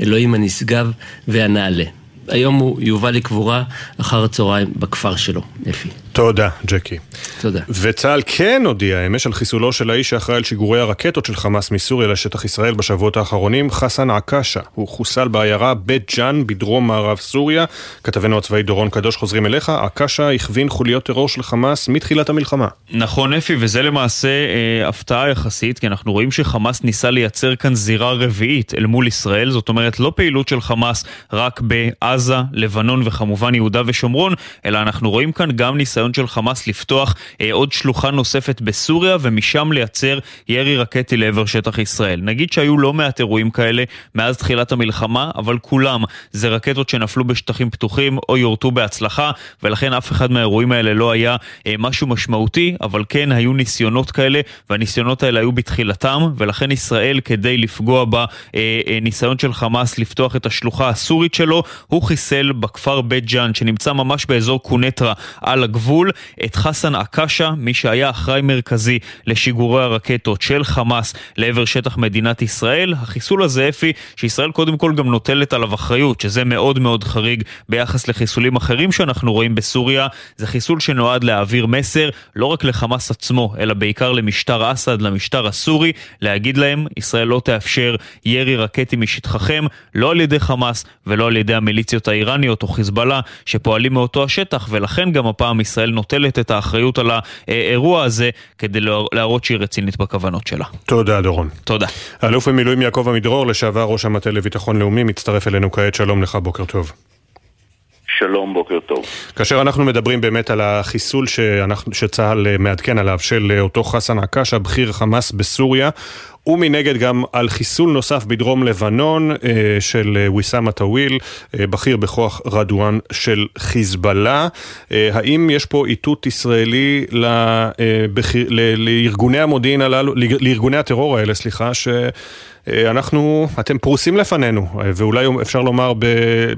אלוהים הנשגב והנעלה. היום הוא יובא לקבורה אחר הצהריים בכפר שלו, אפי. תודה, ג'קי. תודה. וצה"ל כן הודיע אמש על חיסולו של האיש שאחראי על שיגורי הרקטות של חמאס מסוריה לשטח ישראל בשבועות האחרונים, חסן עקאשה. הוא חוסל בעיירה בית ג'אן בדרום מערב סוריה. כתבנו הצבאי דורון קדוש חוזרים אליך, עקאשה הכווין חוליות טרור של חמאס מתחילת המלחמה. נכון אפי, וזה למעשה אה, הפתעה יחסית, כי אנחנו רואים שחמאס ניסה לייצר כאן זירה רביעית אל מול ישראל, זאת אומרת לא פעילות של חמאס רק בעזה, לבנון וכמובן יהודה ושומרון, אלא אנחנו רואים כאן גם ניסיון של חמאס לפתוח אה, עוד שלוחה נוספת בסוריה ומשם לייצר ירי רקטי לעבר שטח ישראל. נגיד שהיו לא מעט אירועים כאלה מאז תחילת המלחמה, אבל כולם זה רקטות שנפלו בשטחים פתוחים או יורטו בהצלחה, ולכן אף אחד מהאירועים האלה לא היה אה, משהו משמעותי, אבל כן היו ניסיונות כאלה, והניסיונות האלה היו בתחילתם, ולכן ישראל כדי לפגוע בניסיון של חמאס לפתוח את השלוחה הסורית שלו, הוא חיסל בכפר בית ג'אן, שנמצא ממש באזור קונטרה על הגבול, את חסן עקאשה, מי שהיה אחראי מרכזי לשיגורי הרקטות של חמאס לעבר שטח מדינת ישראל. החיסול הזה, אפי, שישראל קודם כל גם נוטלת עליו אחריות, שזה מאוד מאוד חריג ביחס לחיסולים אחרים שאנחנו רואים בסוריה, זה חיסול שנועד להעביר מסר לא רק לחמאס עצמו, אלא בעיקר למשטר אסד, למשטר הסורי, להגיד להם, ישראל לא תאפשר ירי רקטי משטחכם, לא על ידי חמאס ולא על ידי המיליציות האיראניות או חיזבאללה שפועלים מאותו השטח, ולכן גם הפעם ישראל נוטלת את האחריות על האירוע הזה כדי להראות שהיא רצינית בכוונות שלה. תודה, דורון. תודה. האלוף במילואים יעקב עמידרור, לשעבר ראש המטה לביטחון לאומי, מצטרף אלינו כעת, שלום לך, בוקר טוב. שלום, בוקר טוב. כאשר אנחנו מדברים באמת על החיסול שאנחנו, שצה"ל מעדכן עליו של אותו חסן עקאש, הבכיר חמאס בסוריה, ומנגד גם על חיסול נוסף בדרום לבנון אה, של אה, ויסאם א-טוויל, אה, בכיר בכוח רדואן של חיזבאללה. האם יש פה איתות ישראלי לארגוני המודיעין הללו, לארגוני הטרור האלה, סליחה, שאנחנו, אתם פרוסים לפנינו, ואולי אפשר לומר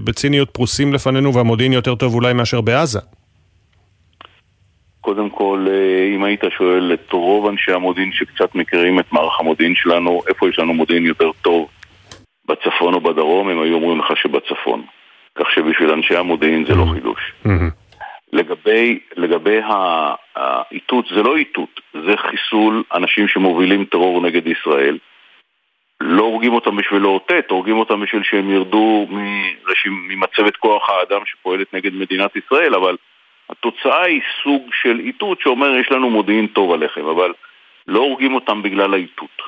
בציניות פרוסים לפנינו והמודיעין יותר טוב אולי מאשר בעזה. קודם כל, אה, אם היית שואל את רוב אנשי המודיעין שקצת מכירים את מערך המודיעין שלנו, איפה יש לנו מודיעין יותר טוב, בצפון או בדרום, הם היו אומרים לך שבצפון. כך שבשביל אנשי המודיעין זה לא mm-hmm. חידוש. Mm-hmm. לגבי, לגבי האיתות, זה לא איתות, זה חיסול אנשים שמובילים טרור נגד ישראל. לא הורגים אותם בשביל לאותת, הורגים אותם בשביל שהם ירדו ממצבת כוח האדם שפועלת נגד מדינת ישראל, אבל התוצאה היא סוג של איתות שאומר יש לנו מודיעין טוב עליכם, אבל לא הורגים אותם בגלל האיתות.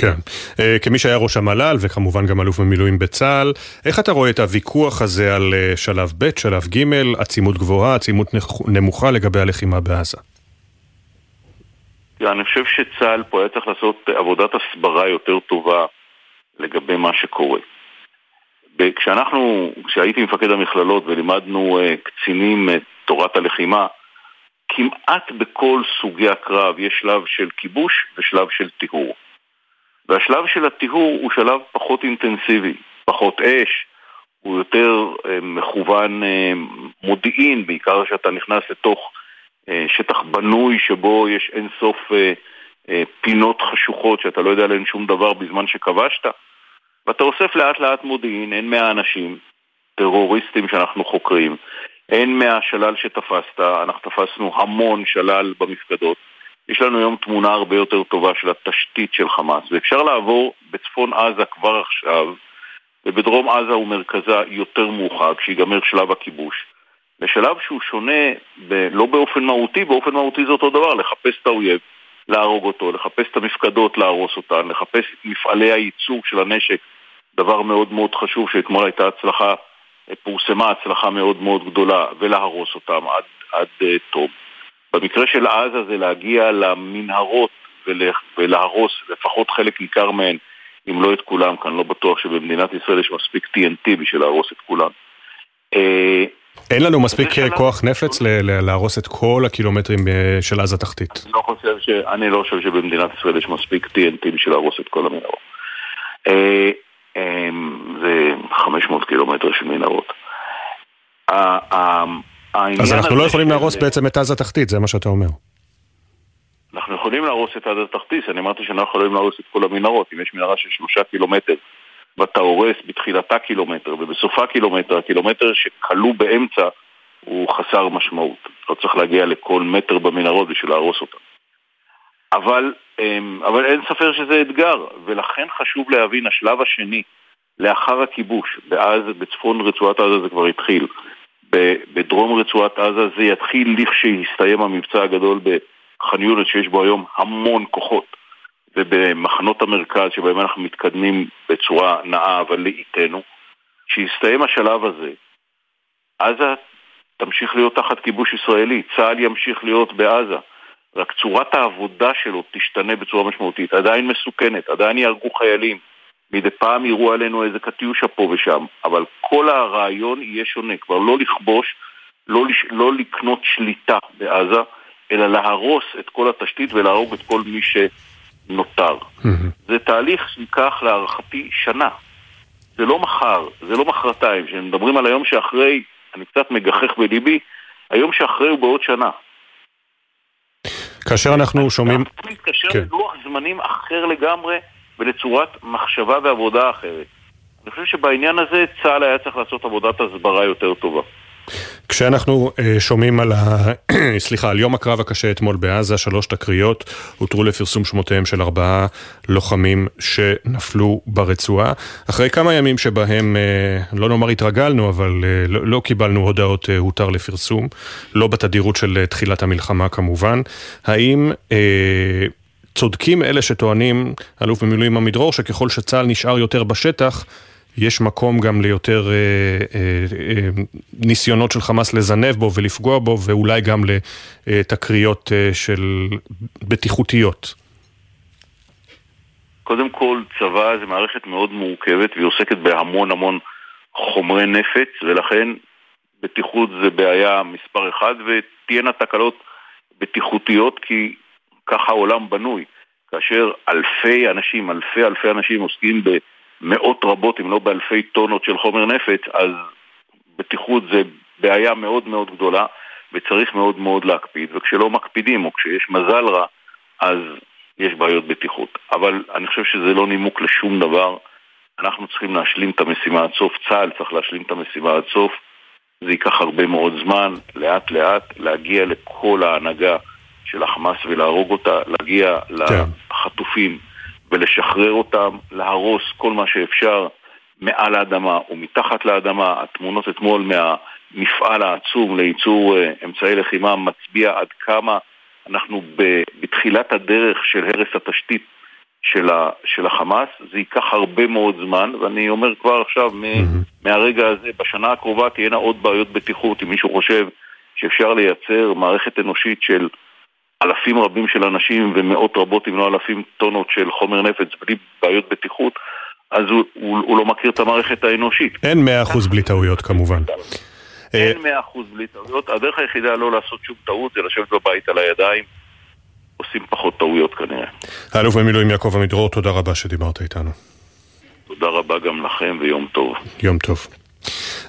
כן. אה, כמי שהיה ראש המל"ל וכמובן גם אלוף במילואים בצה"ל, איך אתה רואה את הוויכוח הזה על אה, שלב ב', שלב ג', עצימות גבוהה, עצימות נמוכה לגבי הלחימה בעזה? אני חושב שצה"ל פה היה צריך לעשות עבודת הסברה יותר טובה לגבי מה שקורה. כשאנחנו, כשהייתי מפקד המכללות ולימדנו uh, קצינים את תורת הלחימה, כמעט בכל סוגי הקרב יש שלב של כיבוש ושלב של טיהור. והשלב של הטיהור הוא שלב פחות אינטנסיבי, פחות אש, הוא יותר uh, מכוון uh, מודיעין, בעיקר כשאתה נכנס לתוך uh, שטח בנוי שבו יש אין סוף פינות חשוכות שאתה לא יודע עליהן שום דבר בזמן שכבשת. ואתה אוסף לאט לאט מודיעין, הן מהאנשים, טרוריסטים שאנחנו חוקרים, הן מהשלל שתפסת, אנחנו תפסנו המון שלל במפקדות. יש לנו היום תמונה הרבה יותר טובה של התשתית של חמאס, ואפשר לעבור בצפון עזה כבר עכשיו, ובדרום עזה ומרכזה יותר מאוחר, כשיגמר שלב הכיבוש. לשלב שהוא שונה, ב- לא באופן מהותי, באופן מהותי זה אותו דבר, לחפש את האויב, להרוג אותו, לחפש את המפקדות, להרוס אותן, לחפש את מפעלי הייצור של הנשק, דבר מאוד מאוד חשוב שאתמול הייתה הצלחה, פורסמה הצלחה מאוד מאוד גדולה, ולהרוס אותם עד, עד uh, תום. במקרה של עזה זה להגיע למנהרות ולה, ולהרוס לפחות חלק ניכר מהן, אם לא את כולם, כי אני לא בטוח שבמדינת ישראל יש מספיק TNT בשביל להרוס את כולם. Uh, אין לנו מספיק אה, כוח נפץ להרוס את כל הקילומטרים אה, של עזה תחתית. אני לא חושב, ש... אני לא חושב שבמדינת ישראל יש מספיק TNT בשביל להרוס את כל המנהרות. אה, זה 500 קילומטר של מנהרות. אז אנחנו לא יכולים להרוס בעצם את עזה תחתית, זה מה שאתה אומר. אנחנו יכולים להרוס את עזה תחתית, אני אמרתי שאנחנו יכולים להרוס את כל המנהרות. אם יש מנהרה של שלושה קילומטר ואתה הורס בתחילתה קילומטר ובסופה קילומטר, הקילומטר שכלוא באמצע הוא חסר משמעות. לא צריך להגיע לכל מטר במנהרות בשביל להרוס אותם. אבל, אמ, אבל אין ספר שזה אתגר, ולכן חשוב להבין, השלב השני, לאחר הכיבוש, באז, בצפון רצועת עזה זה כבר התחיל, בדרום רצועת עזה זה יתחיל לכשיסתיים המבצע הגדול בח'אן יונס, שיש בו היום המון כוחות, ובמחנות המרכז שבהם אנחנו מתקדמים בצורה נאה אבל לאיטנו, כשיסתיים השלב הזה, עזה תמשיך להיות תחת כיבוש ישראלי, צה"ל ימשיך להיות בעזה. רק צורת העבודה שלו תשתנה בצורה משמעותית. עדיין מסוכנת, עדיין יהרגו חיילים. מדי פעם יראו עלינו איזה קטיושה פה ושם, אבל כל הרעיון יהיה שונה. כבר לא לכבוש, לא, לש... לא לקנות שליטה בעזה, אלא להרוס את כל התשתית ולהרוג את כל מי שנותר. זה תהליך שייקח להערכתי שנה. זה לא מחר, זה לא מחרתיים. כשמדברים על היום שאחרי, אני קצת מגחך בליבי, היום שאחרי הוא בעוד שנה. כאשר אנחנו שומעים... אנחנו להתקשר כן. ללוח זמנים אחר לגמרי ולצורת מחשבה ועבודה אחרת. אני חושב שבעניין הזה צה"ל היה צריך לעשות עבודת הסברה יותר טובה. כשאנחנו uh, שומעים על, ה... סליחה, על יום הקרב הקשה אתמול בעזה, שלוש תקריות הותרו לפרסום שמותיהם של ארבעה לוחמים שנפלו ברצועה. אחרי כמה ימים שבהם, uh, לא נאמר התרגלנו, אבל uh, לא, לא קיבלנו הודעות uh, הותר לפרסום, לא בתדירות של uh, תחילת המלחמה כמובן, האם... Uh, צודקים אלה שטוענים, אלוף במילואים עמידרור, שככל שצה"ל נשאר יותר בשטח, יש מקום גם ליותר אה, אה, אה, ניסיונות של חמאס לזנב בו ולפגוע בו, ואולי גם לתקריות אה, של בטיחותיות. קודם כל, צבא זה מערכת מאוד מורכבת והיא עוסקת בהמון המון חומרי נפץ, ולכן בטיחות זה בעיה מספר אחד, ותהיינה תקלות בטיחותיות כי ככה העולם בנוי. כאשר אלפי אנשים, אלפי אלפי אנשים עוסקים ב... מאות רבות, אם לא באלפי טונות של חומר נפץ, אז בטיחות זה בעיה מאוד מאוד גדולה וצריך מאוד מאוד להקפיד, וכשלא מקפידים או כשיש מזל רע, אז יש בעיות בטיחות. אבל אני חושב שזה לא נימוק לשום דבר. אנחנו צריכים להשלים את המשימה עד סוף, צה"ל צריך להשלים את המשימה עד סוף. זה ייקח הרבה מאוד זמן, לאט לאט, להגיע לכל ההנהגה של החמאס ולהרוג אותה, להגיע כן. לחטופים ולשחרר אותם, להרוס כל מה שאפשר מעל האדמה ומתחת לאדמה. התמונות אתמול מהמפעל העצום לייצור אה, אמצעי לחימה מצביע עד כמה אנחנו בתחילת הדרך של הרס התשתית של, ה, של החמאס. זה ייקח הרבה מאוד זמן, ואני אומר כבר עכשיו, mm-hmm. מהרגע הזה, בשנה הקרובה תהיינה עוד בעיות בטיחות. אם מישהו חושב שאפשר לייצר מערכת אנושית של אלפים רבים של אנשים ומאות רבות אם לא אלפים טונות של חומר נפץ בלי בעיות בטיחות, אז הוא, הוא, הוא לא מכיר את המערכת האנושית. אין מאה אחוז בלי טעויות כמובן. אין מאה אחוז בלי טעויות. הדרך היחידה לא לעשות שום טעות זה לשבת בבית על הידיים. עושים פחות טעויות כנראה. האלוף במילואים יעקב עמידרור, תודה רבה שדיברת איתנו. תודה רבה גם לכם ויום טוב. יום טוב.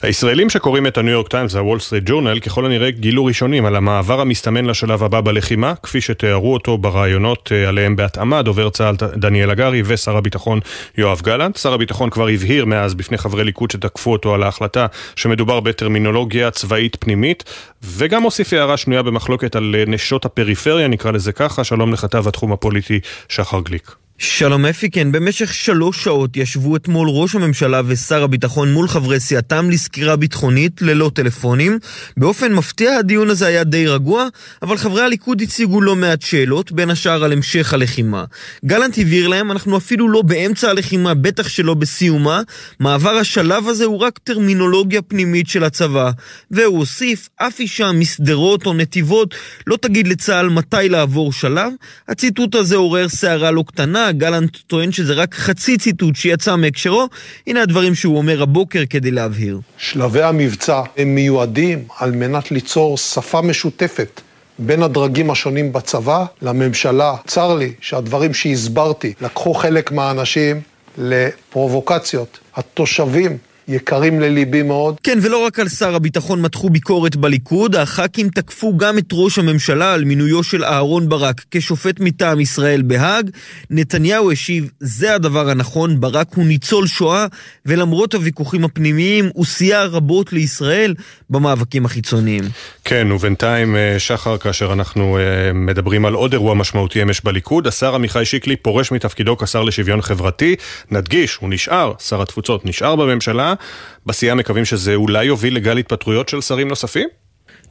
הישראלים שקוראים את הניו יורק טיימס והוול סטריט ג'ורנל ככל הנראה גילו ראשונים על המעבר המסתמן לשלב הבא בלחימה, כפי שתיארו אותו בריאיונות אה, עליהם בהתאמה דובר צה"ל דניאל הגרי ושר הביטחון יואב גלנט. שר הביטחון כבר הבהיר מאז בפני חברי ליכוד שתקפו אותו על ההחלטה שמדובר בטרמינולוגיה צבאית פנימית, וגם הוסיף הערה שנויה במחלוקת על אה, נשות הפריפריה, נקרא לזה ככה. שלום לכתב התחום הפוליטי שחר גליק. שלום אפי, כן, במשך שלוש שעות ישבו אתמול ראש הממשלה ושר הביטחון מול חברי סיעתם לסקירה ביטחונית ללא טלפונים. באופן מפתיע הדיון הזה היה די רגוע, אבל חברי הליכוד הציגו לא מעט שאלות, בין השאר על המשך הלחימה. גלנט הבהיר להם, אנחנו אפילו לא באמצע הלחימה, בטח שלא בסיומה. מעבר השלב הזה הוא רק טרמינולוגיה פנימית של הצבא. והוא הוסיף, אף אישה משדרות או נתיבות לא תגיד לצה"ל מתי לעבור שלב. הציטוט הזה עורר סערה לא קטנה. גלנט טוען שזה רק חצי ציטוט שיצא מהקשרו. הנה הדברים שהוא אומר הבוקר כדי להבהיר. שלבי המבצע הם מיועדים על מנת ליצור שפה משותפת. בין הדרגים השונים בצבא לממשלה. צר לי שהדברים שהסברתי לקחו חלק מהאנשים לפרובוקציות. התושבים יקרים לליבי מאוד. כן, ולא רק על שר הביטחון מתחו ביקורת בליכוד, הח"כים תקפו גם את ראש הממשלה על מינויו של אהרון ברק כשופט מטעם ישראל בהאג. נתניהו השיב, זה הדבר הנכון, ברק הוא ניצול שואה, ולמרות הוויכוחים הפנימיים, הוא סייע רבות לישראל במאבקים החיצוניים. כן, ובינתיים, אה, שחר, כאשר אנחנו אה, מדברים על עוד אירוע משמעותי אמש בליכוד, השר עמיחי שיקלי פורש מתפקידו כשר לשוויון חברתי. נדגיש, הוא נשאר, שר התפוצות נשאר בממשלה. בסיעה מקווים שזה אולי יוביל לגל התפטרויות של שרים נוספים?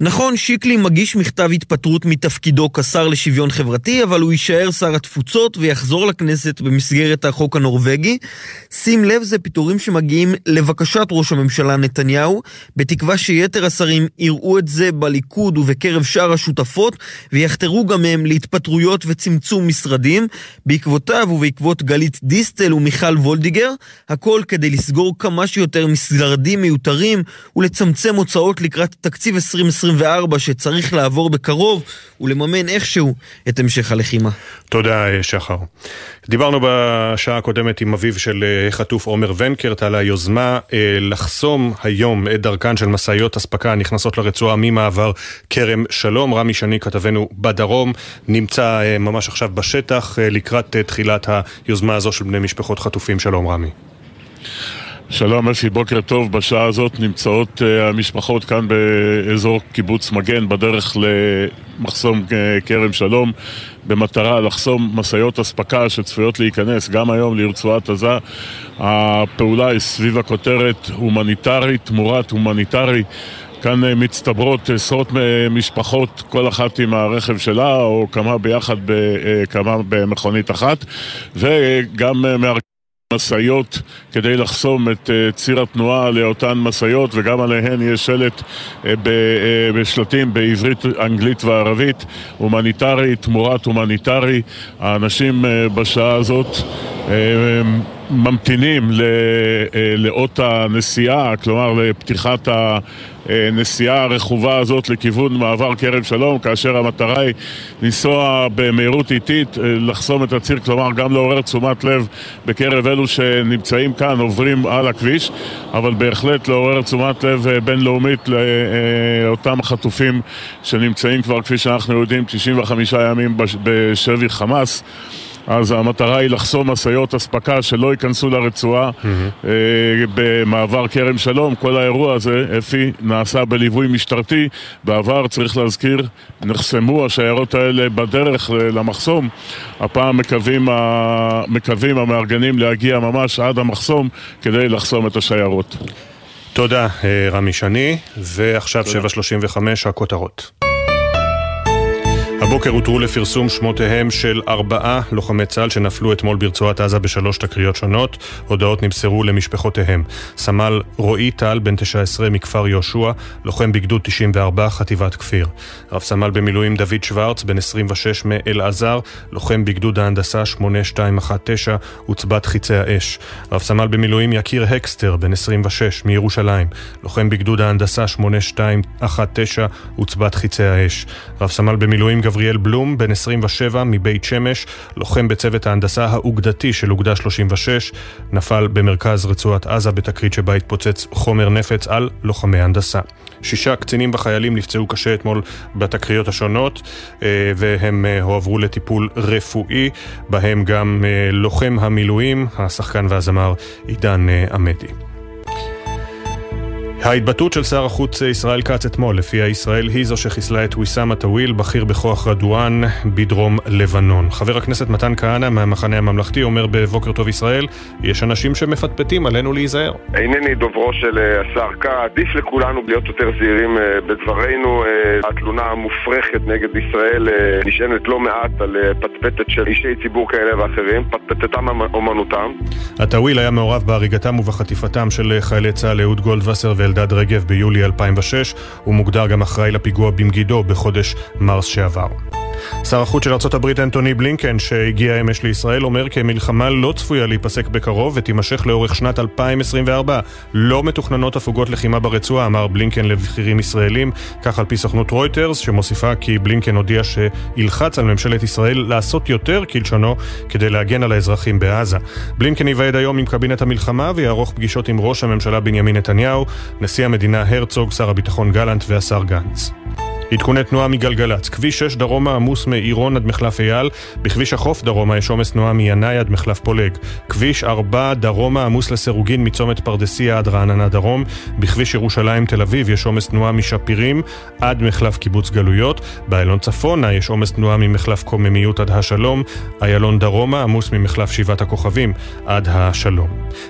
נכון, שיקלי מגיש מכתב התפטרות מתפקידו כשר לשוויון חברתי, אבל הוא יישאר שר התפוצות ויחזור לכנסת במסגרת החוק הנורבגי. שים לב, זה פיטורים שמגיעים לבקשת ראש הממשלה נתניהו, בתקווה שיתר השרים יראו את זה בליכוד ובקרב שאר השותפות, ויחתרו גם הם להתפטרויות וצמצום משרדים. בעקבותיו ובעקבות גלית דיסטל ומיכל וולדיגר, הכל כדי לסגור כמה שיותר משרדים מיותרים ולצמצם הוצאות לקראת תקציב 2020. 2024 שצריך לעבור בקרוב ולממן איכשהו את המשך הלחימה. תודה, שחר. דיברנו בשעה הקודמת עם אביו של אה, חטוף עומר ונקרט על היוזמה אה, לחסום היום את דרכן של משאיות אספקה הנכנסות לרצועה ממעבר כרם שלום. רמי שני, כתבנו בדרום, נמצא אה, ממש עכשיו בשטח לקראת תחילת היוזמה הזו של בני משפחות חטופים. שלום, רמי. שלום אפי, בוקר טוב. בשעה הזאת נמצאות uh, המשפחות כאן באזור קיבוץ מגן בדרך למחסום uh, כרם שלום במטרה לחסום משאיות אספקה שצפויות להיכנס גם היום לרצועת עזה. הפעולה היא סביב הכותרת הומניטרי תמורת הומניטרי. כאן uh, מצטברות עשרות משפחות, כל אחת עם הרכב שלה, או כמה ביחד, כמה במכונית אחת, וגם מארגנים משאיות כדי לחסום את uh, ציר התנועה לאותן משאיות וגם עליהן יש שלט ב, uh, בשלטים בעברית, אנגלית וערבית הומניטרי תמורת הומניטרי. האנשים בשעה הזאת ממתינים לאות הנסיעה, כלומר לפתיחת הנסיעה הרכובה הזאת לכיוון מעבר כרם שלום, כאשר המטרה היא לנסוע במהירות איטית, לחסום את הציר, כלומר גם לעורר תשומת לב בקרב אלו שנמצאים כאן, עוברים על הכביש, אבל בהחלט לעורר תשומת לב בינלאומית לאותם חטופים שנמצאים כבר, כפי שאנחנו יודעים, 95 ימים בשבי חמאס. אז המטרה היא לחסום משאיות אספקה שלא ייכנסו לרצועה mm-hmm. במעבר כרם שלום. כל האירוע הזה, אפי, נעשה בליווי משטרתי. בעבר, צריך להזכיר, נחסמו השיירות האלה בדרך למחסום. הפעם מקווים, ה... מקווים המארגנים להגיע ממש עד המחסום כדי לחסום את השיירות. תודה, אה, רמי שני, ועכשיו 7.35 הכותרות. הבוקר הותרו לפרסום שמותיהם של ארבעה לוחמי צה"ל שנפלו אתמול ברצועת עזה בשלוש תקריות שונות. הודעות נמסרו למשפחותיהם. סמל רועי טל, בן 19 מכפר יהושע, לוחם בגדוד 94, חטיבת כפיר. רב סמל במילואים דוד שוורץ, בן 26 מאלעזר, לוחם בגדוד ההנדסה 8219, עוצבת חיצי האש. רב סמל במילואים יקיר הקסטר, בן 26 מירושלים, לוחם בגדוד ההנדסה 8219, עוצבת חיצי האש. רב סמל במילואים גבריאל בלום, בן 27 מבית שמש, לוחם בצוות ההנדסה האוגדתי של אוגדה 36, נפל במרכז רצועת עזה בתקרית שבה התפוצץ חומר נפץ על לוחמי הנדסה. שישה קצינים וחיילים נפצעו קשה אתמול בתקריות השונות, אה, והם אה, הועברו לטיפול רפואי, בהם גם אה, לוחם המילואים, השחקן והזמר עידן עמדי. ההתבטאות של שר החוץ ישראל כץ אתמול, לפיה ישראל היא זו שחיסלה את ויסאם א-טוויל, בכיר בכוח רדואן בדרום לבנון. חבר הכנסת מתן כהנא מהמחנה הממלכתי אומר בבוקר טוב ישראל, יש אנשים שמפטפטים, עלינו להיזהר. אינני דוברו של אה, השר כץ, עדיף לכולנו להיות יותר זהירים אה, בדברינו. אה, התלונה המופרכת נגד ישראל נשענת לא מעט על פטפטת של אישי ציבור כאלה ואחרים, פטפטתם אומנותם. א-טוויל היה מעורב בהריגתם ובחטיפתם של חיילי צה"ל אהוד גולדווסר אלדד רגב ביולי 2006, הוא מוגדר גם אחראי לפיגוע במגידו בחודש מרס שעבר. שר החוץ של ארה"ב אנטוני בלינקן, שהגיע אמש לישראל, אומר כי המלחמה לא צפויה להיפסק בקרוב ותימשך לאורך שנת 2024. לא מתוכננות הפוגות לחימה ברצועה, אמר בלינקן לבכירים ישראלים, כך על פי סוכנות רויטרס, שמוסיפה כי בלינקן הודיע שילחץ על ממשלת ישראל לעשות יותר, כלשונו, כדי להגן על האזרחים בעזה. בלינקן ייוועד היום עם קבינט המלחמה ויערוך פגישות עם ראש הממשלה בנימין נתניהו, נשיא המדינה הרצוג, שר הביטחון גלנט והשר גנץ. עדכוני תנועה מגלגלצ. כביש 6 דרומה עמוס מעירון עד מחלף אייל. בכביש החוף דרומה יש עומס תנועה מינאי עד מחלף פולג. כביש 4 דרומה עמוס לסירוגין מצומת פרדסיה עד רעננה דרום. בכביש ירושלים תל אביב יש עומס תנועה משפירים עד מחלף קיבוץ גלויות. באיילון צפונה יש עומס תנועה ממחלף קוממיות עד השלום. איילון דרומה עמוס ממחלף שבעת הכוכבים עד השלום.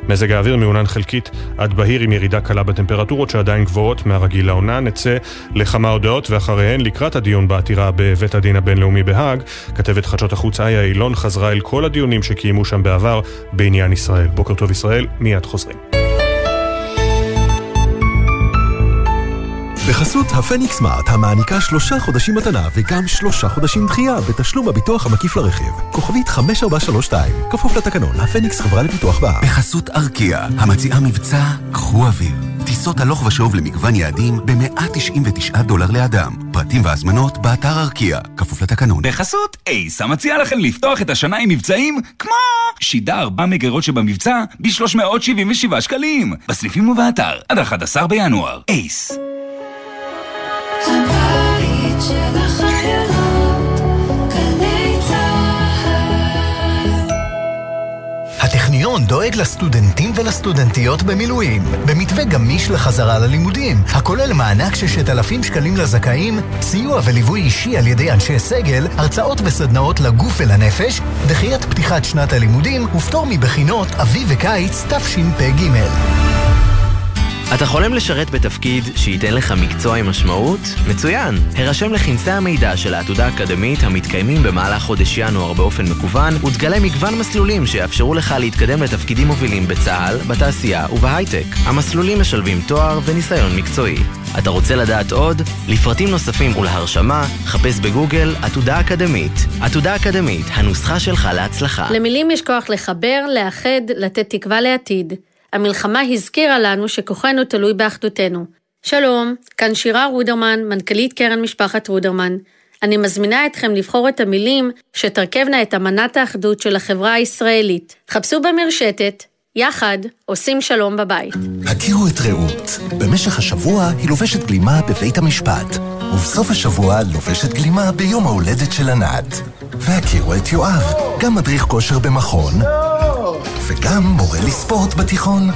מזג האוויר מעונן חלקית עד בהיר עם ירידה קלה בטמפרטורות שעדיין גבוהות מהרגיל לעונה. נצא לכמה הודעות ואחר אחריהן לקראת הדיון בעתירה בבית הדין הבינלאומי בהאג, כתבת חדשות החוץ איה אילון חזרה אל כל הדיונים שקיימו שם בעבר בעניין ישראל. בוקר טוב ישראל, מיד חוזרים. בחסות הפניקס סמארט, המעניקה שלושה חודשים מתנה וגם שלושה חודשים דחייה בתשלום הביטוח המקיף לרכיב. כוכבית 5432, כפוף לתקנון, הפניקס חברה לפיתוח בעם. בחסות ארקיע, המציעה מבצע קחו אוויר. טיסות הלוך ושוב למגוון יעדים ב-199 דולר לאדם. פרטים והזמנות באתר ארקיע, כפוף לתקנון. בחסות אייס, המציע לכם לפתוח את השנה עם מבצעים כמו שידה 4 מגירות שבמבצע ב-377 שקלים. בסניפים ובאתר, עד 11 בינואר. אייס. הטכניון דואג לסטודנטים ולסטודנטיות במילואים, במתווה גמיש לחזרה ללימודים, הכולל מענק ששת אלפים שקלים לזכאים, סיוע וליווי אישי על ידי אנשי סגל, הרצאות וסדנאות לגוף ולנפש, דחיית פתיחת שנת הלימודים ופטור מבחינות אביב וקיץ תשפ"ג. אתה חולם לשרת בתפקיד שייתן לך מקצוע עם משמעות? מצוין! הרשם לכנסי המידע של העתודה האקדמית המתקיימים במהלך חודש ינואר באופן מקוון ותגלה מגוון מסלולים שיאפשרו לך להתקדם לתפקידים מובילים בצה"ל, בתעשייה ובהייטק. המסלולים משלבים תואר וניסיון מקצועי. אתה רוצה לדעת עוד? לפרטים נוספים ולהרשמה, חפש בגוגל עתודה אקדמית. עתודה אקדמית, הנוסחה שלך להצלחה. למילים יש כוח לחבר, לאחד, לתת תקווה לעתיד. המלחמה הזכירה לנו שכוחנו תלוי באחדותנו. שלום, כאן שירה רודרמן, מנכ"לית קרן משפחת רודרמן. אני מזמינה אתכם לבחור את המילים שתרכבנה את אמנת האחדות של החברה הישראלית. חפשו במרשתת, יחד עושים שלום בבית. הכירו את רעות. במשך השבוע היא לובשת גלימה בבית המשפט, ובסוף השבוע לובשת גלימה ביום ההולדת של ענת. והכירו את יואב, גם מדריך כושר במכון, וגם מורה לספורט בתיכון.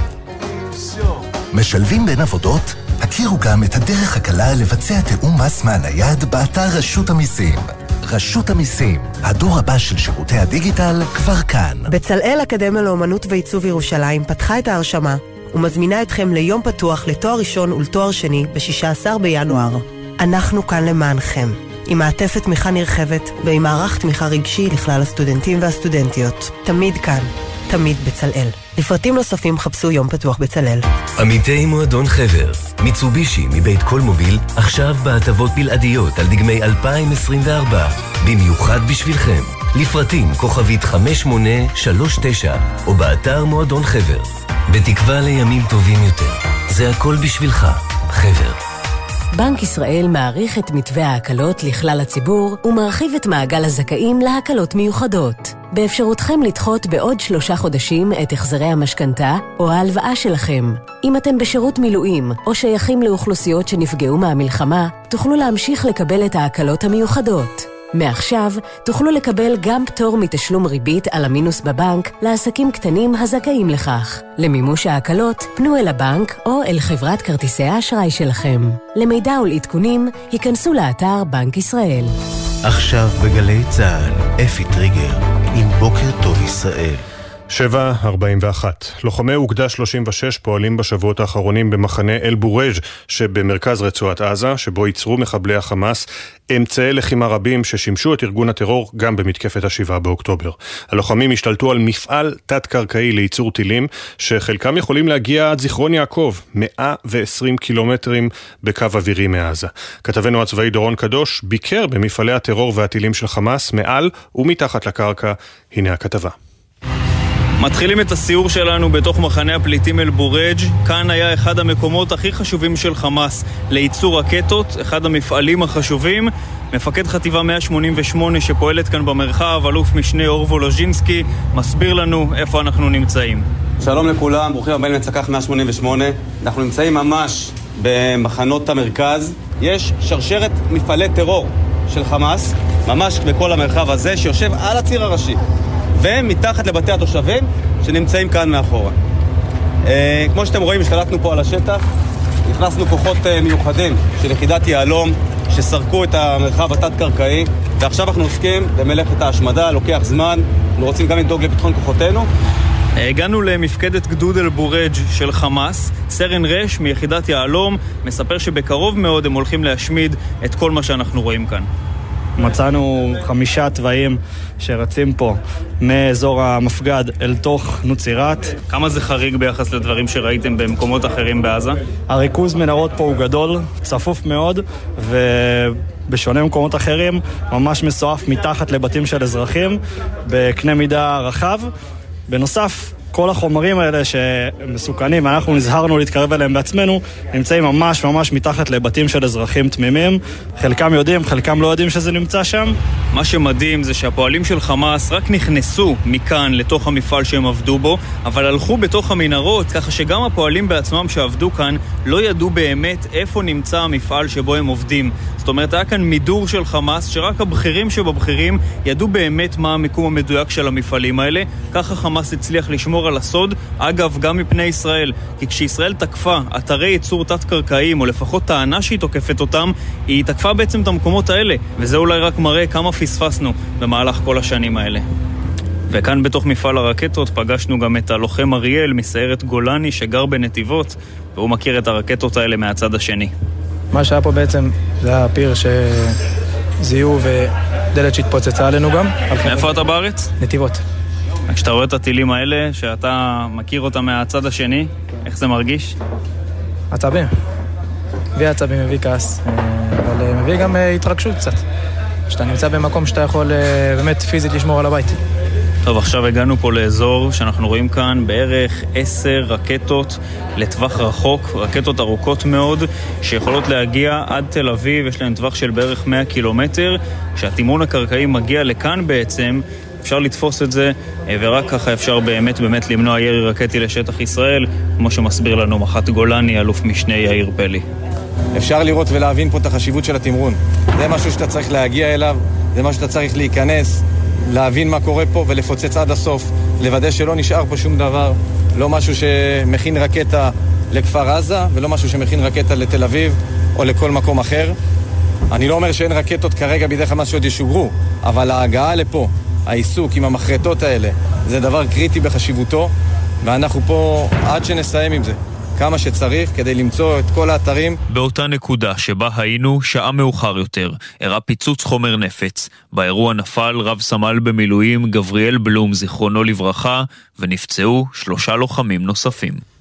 משלבים בין עבודות? הכירו גם את הדרך הקלה לבצע תיאום מס מהנייד באתר רשות המיסים. רשות המיסים, הדור הבא של שירותי הדיגיטל כבר כאן. בצלאל אקדמיה לאומנות ועיצוב ירושלים פתחה את ההרשמה ומזמינה אתכם ליום פתוח לתואר ראשון ולתואר שני ב-16 בינואר. אנחנו כאן למענכם, עם מעטפת תמיכה נרחבת ועם מערך תמיכה רגשי לכלל הסטודנטים והסטודנטיות. תמיד כאן, תמיד בצלאל. לפרטים נוספים חפשו יום פתוח בצלאל. עמיתי מועדון חבר, מיצובישי מבית כל מוביל, עכשיו בהטבות בלעדיות על דגמי 2024, במיוחד בשבילכם. לפרטים כוכבית 5839 או באתר מועדון חבר. בתקווה לימים טובים יותר. זה הכל בשבילך, חבר. בנק ישראל מעריך את מתווה ההקלות לכלל הציבור ומרחיב את מעגל הזכאים להקלות מיוחדות. באפשרותכם לדחות בעוד שלושה חודשים את החזרי המשכנתה או ההלוואה שלכם. אם אתם בשירות מילואים או שייכים לאוכלוסיות שנפגעו מהמלחמה, תוכלו להמשיך לקבל את ההקלות המיוחדות. מעכשיו תוכלו לקבל גם פטור מתשלום ריבית על המינוס בבנק לעסקים קטנים הזכאים לכך. למימוש ההקלות, פנו אל הבנק או אל חברת כרטיסי האשראי שלכם. למידע ולעדכונים, היכנסו לאתר בנק ישראל. עכשיו בגלי צה"ל, אפי טריגר, עם בוקר טוב ישראל. 7.41 לוחמי אוגדה 36 פועלים בשבועות האחרונים במחנה אל-בורג' שבמרכז רצועת עזה, שבו ייצרו מחבלי החמאס אמצעי לחימה רבים ששימשו את ארגון הטרור גם במתקפת השבעה באוקטובר. הלוחמים השתלטו על מפעל תת-קרקעי לייצור טילים, שחלקם יכולים להגיע עד זיכרון יעקב, 120 קילומטרים בקו אווירי מעזה. כתבנו הצבאי דורון קדוש ביקר במפעלי הטרור והטילים של חמאס מעל ומתחת לקרקע. הנה הכתבה. מתחילים את הסיור שלנו בתוך מחנה הפליטים אל-בורג'. כאן היה אחד המקומות הכי חשובים של חמאס לייצור רקטות, אחד המפעלים החשובים. מפקד חטיבה 188 שפועלת כאן במרחב, אלוף משנה אור וולוז'ינסקי, מסביר לנו איפה אנחנו נמצאים. שלום לכולם, ברוכים הבאים לצק"ח 188. אנחנו נמצאים ממש במחנות המרכז. יש שרשרת מפעלי טרור של חמאס, ממש בכל המרחב הזה, שיושב על הציר הראשי. ומתחת לבתי התושבים שנמצאים כאן מאחורה. אה, כמו שאתם רואים, השתלטנו פה על השטח, הכנסנו כוחות אה, מיוחדים של יחידת יהלום שסרקו את המרחב התת-קרקעי ועכשיו אנחנו עוסקים במלאכת ההשמדה, לוקח זמן, אנחנו רוצים גם לדאוג לביטחון כוחותינו הגענו למפקדת גדוד אל-בורג' של חמאס. סרן רש מיחידת יהלום מספר שבקרוב מאוד הם הולכים להשמיד את כל מה שאנחנו רואים כאן. מצאנו חמישה תוואים שרצים פה מאזור המפגד אל תוך נוצירת. כמה זה חריג ביחס לדברים שראיתם במקומות אחרים בעזה? הריכוז מנהרות פה הוא גדול, צפוף מאוד, ובשונה ממקומות אחרים, ממש מסועף מתחת לבתים של אזרחים, בקנה מידה רחב. בנוסף, כל החומרים האלה שמסוכנים, ואנחנו נזהרנו להתקרב אליהם בעצמנו, נמצאים ממש ממש מתחת לבתים של אזרחים תמימים. חלקם יודעים, חלקם לא יודעים שזה נמצא שם. מה שמדהים זה שהפועלים של חמאס רק נכנסו מכאן לתוך המפעל שהם עבדו בו, אבל הלכו בתוך המנהרות, ככה שגם הפועלים בעצמם שעבדו כאן לא ידעו באמת איפה נמצא המפעל שבו הם עובדים. זאת אומרת, היה כאן מידור של חמאס, שרק הבכירים שבבכירים ידעו באמת מה המיקום המדויק של המפעלים האלה. ככה חמאס הצליח לשמור על הסוד, אגב, גם מפני ישראל. כי כשישראל תקפה אתרי ייצור תת-קרקעיים, או לפחות טענה שהיא תוקפת אותם, היא תקפה בעצם את המקומות האלה. וזה אולי רק מראה כמה פספסנו במהלך כל השנים האלה. וכאן בתוך מפעל הרקטות פגשנו גם את הלוחם אריאל מסיירת גולני שגר בנתיבות, והוא מכיר את הרקטות האלה מהצד השני. מה שהיה פה בעצם זה היה פיר שזיהו ודלת שהתפוצצה עלינו גם. מאיפה אתה בארץ? נתיבות. כשאתה רואה את הטילים האלה, שאתה מכיר אותם מהצד השני, איך זה מרגיש? עצבים. מביא עצבים, מביא כעס, אה, אבל אה, מביא גם אה, התרגשות קצת. שאתה נמצא במקום שאתה יכול באמת פיזית לשמור על הבית. טוב, עכשיו הגענו פה לאזור שאנחנו רואים כאן בערך עשר רקטות לטווח רחוק, רקטות ארוכות מאוד, שיכולות להגיע עד תל אביב, יש להן טווח של בערך 100 קילומטר. כשהתימון הקרקעי מגיע לכאן בעצם, אפשר לתפוס את זה, ורק ככה אפשר באמת באמת למנוע ירי רקטי לשטח ישראל, כמו שמסביר לנו מח"ט גולני, אלוף משנה יאיר פלי. אפשר לראות ולהבין פה את החשיבות של התמרון. זה משהו שאתה צריך להגיע אליו, זה משהו שאתה צריך להיכנס, להבין מה קורה פה ולפוצץ עד הסוף, לוודא שלא נשאר פה שום דבר, לא משהו שמכין רקטה לכפר עזה ולא משהו שמכין רקטה לתל אביב או לכל מקום אחר. אני לא אומר שאין רקטות כרגע בידי חמאס שעוד ישוגרו, אבל ההגעה לפה, העיסוק עם המחרטות האלה, זה דבר קריטי בחשיבותו, ואנחנו פה עד שנסיים עם זה. כמה שצריך כדי למצוא את כל האתרים. באותה נקודה שבה היינו, שעה מאוחר יותר, אירע פיצוץ חומר נפץ. באירוע נפל רב סמל במילואים גבריאל בלום, זיכרונו לברכה, ונפצעו שלושה לוחמים נוספים.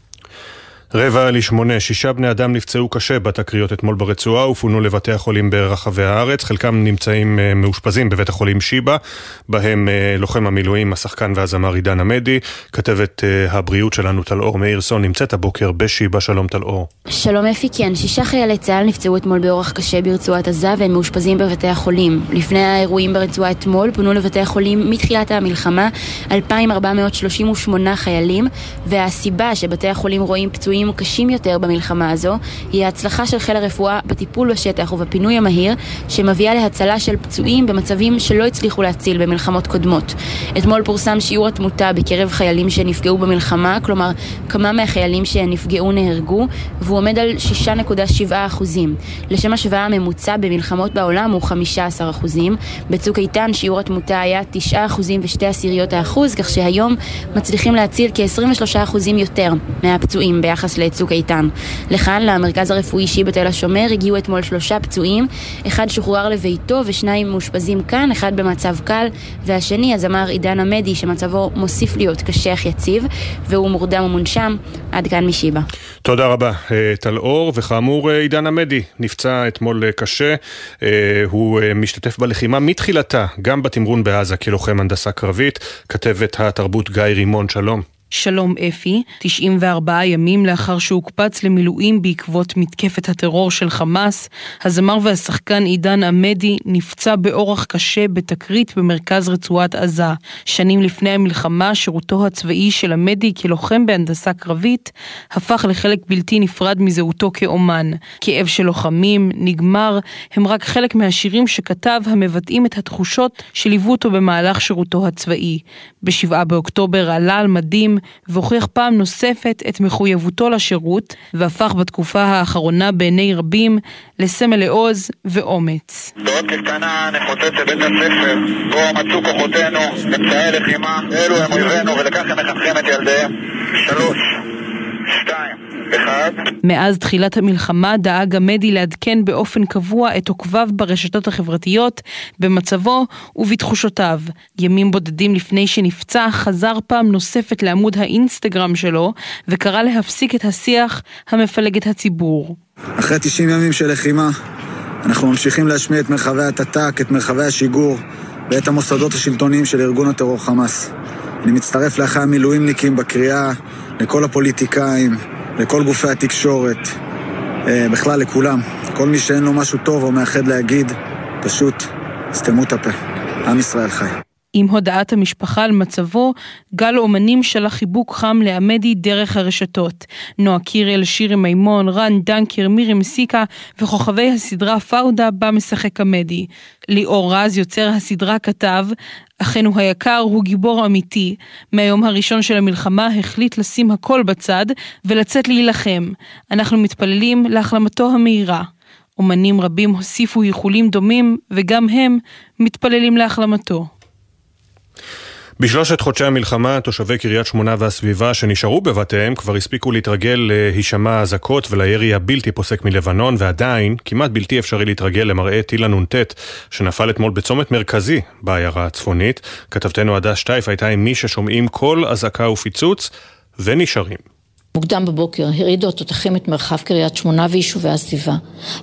רבע לשמונה, שישה בני אדם נפצעו קשה בתקריות אתמול ברצועה ופונו לבתי החולים ברחבי הארץ, חלקם נמצאים uh, מאושפזים בבית החולים שיבא, בהם uh, לוחם המילואים, השחקן והזמר עידן עמדי, כתבת uh, הבריאות שלנו טלאור מאירסון נמצאת הבוקר בשיבא, שלום טלאור. שלום אפי, כן, שישה חיילי צה"ל נפצעו אתמול באורח קשה ברצועת עזה והם מאושפזים בבתי החולים. לפני האירועים ברצועה אתמול פונו לבתי החולים מתחילת המלחמה 2,438 חיילים, והסיבה שבתי החולים רואים פצועים האיומים קשים יותר במלחמה הזו היא ההצלחה של חיל הרפואה בטיפול בשטח ובפינוי המהיר שמביאה להצלה של פצועים במצבים שלא הצליחו להציל במלחמות קודמות. אתמול פורסם שיעור התמותה בקרב חיילים שנפגעו במלחמה, כלומר כמה מהחיילים שנפגעו נהרגו, והוא עומד על 6.7 אחוזים. לשם השוואה הממוצע במלחמות בעולם הוא 15 אחוזים. בצוק איתן שיעור התמותה היה 9 אחוזים ושתי עשיריות האחוז, כך שהיום מצליחים להציל כ-23 אחוזים יותר מהפצועים ביחס לצוק איתן. לכאן, למרכז הרפואי אישי בתל השומר, הגיעו אתמול שלושה פצועים, אחד שוחרר לביתו ושניים מאושפזים כאן, אחד במצב קל, והשני, הזמר עידן עמדי, שמצבו מוסיף להיות קשה אך יציב, והוא מורדם ומונשם. עד כאן משיבא. תודה רבה, אה, טל אור, וכאמור אה, עידן עמדי נפצע אתמול אה, קשה, הוא משתתף בלחימה מתחילתה, גם בתמרון בעזה כלוחם הנדסה קרבית, כתבת התרבות גיא רימון, שלום. שלום אפי, 94 ימים לאחר שהוקפץ למילואים בעקבות מתקפת הטרור של חמאס, הזמר והשחקן עידן עמדי נפצע באורח קשה בתקרית במרכז רצועת עזה. שנים לפני המלחמה, שירותו הצבאי של עמדי כלוחם בהנדסה קרבית, הפך לחלק בלתי נפרד מזהותו כאומן. כאב של לוחמים, נגמר, הם רק חלק מהשירים שכתב המבטאים את התחושות שליוו אותו במהלך שירותו הצבאי. ב-7 באוקטובר עלה על מדים והוכיח פעם נוספת את מחויבותו לשירות, והפך בתקופה האחרונה בעיני רבים לסמל לעוז ואומץ. בעוד כקטנה נחוצץ לבית הספר, בו מצאו כוחותינו, אמצעי לחימה, אלו הם אויבינו ולכך הם מחנכים את ילדיהם. שלוש, שתיים. אחד. מאז תחילת המלחמה דאג עמדי לעדכן באופן קבוע את עוקביו ברשתות החברתיות, במצבו ובתחושותיו. ימים בודדים לפני שנפצע, חזר פעם נוספת לעמוד האינסטגרם שלו, וקרא להפסיק את השיח המפלג את הציבור. אחרי 90 ימים של לחימה, אנחנו ממשיכים להשמיע את מרחבי הטאט"ק, את מרחבי השיגור ואת המוסדות השלטוניים של ארגון הטרור חמאס. אני מצטרף לאחי המילואימניקים בקריאה לכל הפוליטיקאים, לכל גופי התקשורת, אה, בכלל לכולם. כל מי שאין לו משהו טוב או מאחד להגיד, פשוט סתמו את הפה. עם ישראל חי. עם הודעת המשפחה על מצבו, גל אומנים שלח חיבוק חם לעמדי דרך הרשתות. נועה קירל, שירי מימון, רן דנקר, מירי מסיקה וכוכבי הסדרה פאודה בה משחק עמדי. ליאור רז, יוצר הסדרה, כתב, אחינו היקר הוא גיבור אמיתי. מהיום הראשון של המלחמה החליט לשים הכל בצד ולצאת להילחם. אנחנו מתפללים להחלמתו המהירה. אומנים רבים הוסיפו איחולים דומים, וגם הם מתפללים להחלמתו. בשלושת חודשי המלחמה, תושבי קריית שמונה והסביבה שנשארו בבתיהם כבר הספיקו להתרגל להישמע אזעקות ולירי הבלתי פוסק מלבנון, ועדיין כמעט בלתי אפשרי להתרגל למראה טיל הנ"ט שנפל אתמול בצומת מרכזי בעיירה הצפונית. כתבתנו הדס שטייף הייתה עם מי ששומעים כל אזעקה ופיצוץ ונשארים. מוקדם בבוקר הרעידו התותחים את מרחב קריית שמונה ויישובי הסביבה.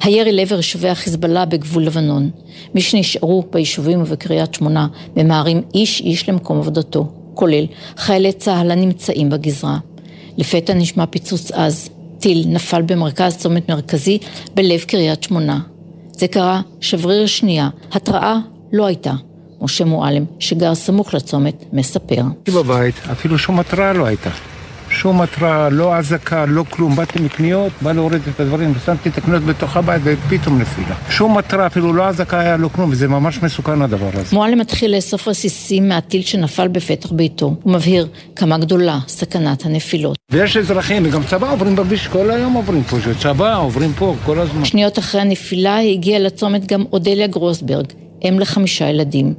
הירי לעבר יישובי החיזבאללה בגבול לבנון. מי שנשארו ביישובים ובקריית שמונה ממהרים איש איש למקום עבודתו, כולל חיילי צה"ל הנמצאים בגזרה. לפתע נשמע פיצוץ עז. טיל נפל במרכז צומת מרכזי בלב קריית שמונה. זה קרה שבריר שנייה, התראה לא הייתה. משה מועלם, שגר סמוך לצומת, מספר. בבית אפילו שום התראה לא הייתה. שום התראה, לא אזעקה, לא כלום. באתי מקניות, בא להוריד את הדברים, ושמתי את הקניות בתוך הבית ופתאום נפילה. שום התראה, אפילו לא אזעקה היה לו כלום, וזה ממש מסוכן הדבר הזה. מועלם מתחיל לאסוף רסיסים מהטיל שנפל בפתח ביתו. הוא מבהיר כמה גדולה סכנת הנפילות. ויש אזרחים, וגם צבא עוברים בכביש, כל היום עוברים פה, צבא עוברים פה כל הזמן. שניות אחרי הנפילה הגיעה לצומת גם אודליה גרוסברג, אם לחמישה ילדים.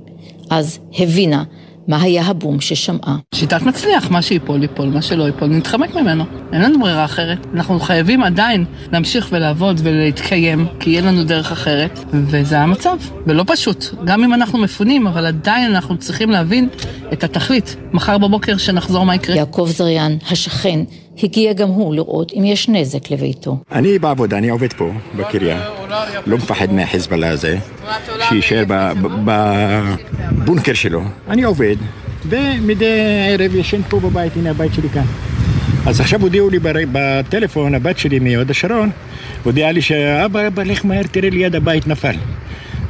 אז הבינה מה היה הבום ששמעה. שיטת מצליח, מה שיפול ייפול, מה שלא ייפול נתחמק ממנו. אין לנו ברירה אחרת. אנחנו חייבים עדיין להמשיך ולעבוד ולהתקיים, כי יהיה לנו דרך אחרת, וזה המצב, ולא פשוט. גם אם אנחנו מפונים, אבל עדיין אנחנו צריכים להבין את התכלית. מחר בבוקר שנחזור מה יקרה. יעקב זריאן, השכן, הגיע גם הוא לראות אם יש נזק לביתו. אני בעבודה, אני עובד פה, בקריה. לא מפחד מהחיזבאללה הזה, שיישאר בבונקר שלו. אני עובד, ומדי ערב ישן פה בבית, הנה הבית שלי כאן. אז עכשיו הודיעו לי בטלפון, הבת שלי מהוד השרון, הודיעה לי שאבא, אבא, לך מהר, תראה ליד הבית נפל.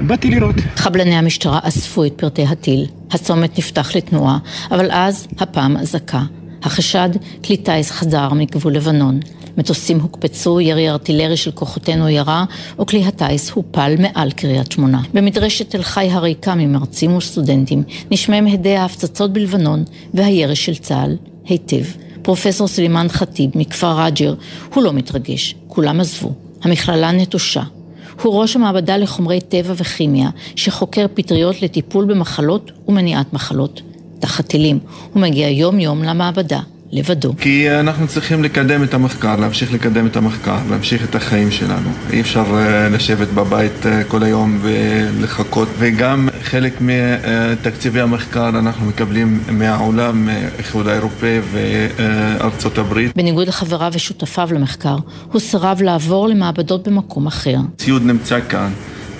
באתי לראות. חבלני המשטרה אספו את פרטי הטיל. הצומת נפתח לתנועה, אבל אז הפעם אזעקה. החשד, כלי טיס חדר מגבול לבנון. מטוסים הוקפצו, ירי ארטילרי של כוחותינו ירה, וכלי הטיס הופל מעל קריית שמונה. במדרשת תל חי הריקה ממרצים וסטודנטים, נשמעים הדי ההפצצות בלבנון והירי של צה"ל היטב. פרופסור סלימאן ח'טיב מכפר ע'ג'ר, הוא לא מתרגש, כולם עזבו. המכללה נטושה. הוא ראש המעבדה לחומרי טבע וכימיה, שחוקר פטריות לטיפול במחלות ומניעת מחלות. תחת טילים. הוא מגיע יום-יום למעבדה. לבדו. כי אנחנו צריכים לקדם את המחקר, להמשיך לקדם את המחקר, להמשיך את החיים שלנו. אי אפשר אה, לשבת בבית אה, כל היום ולחכות, וגם חלק מתקציבי המחקר אנחנו מקבלים מהעולם, מהאיחוד האירופאי וארצות הברית. בניגוד לחבריו ושותפיו למחקר, הוא סירב לעבור למעבדות במקום אחר. ציוד נמצא כאן.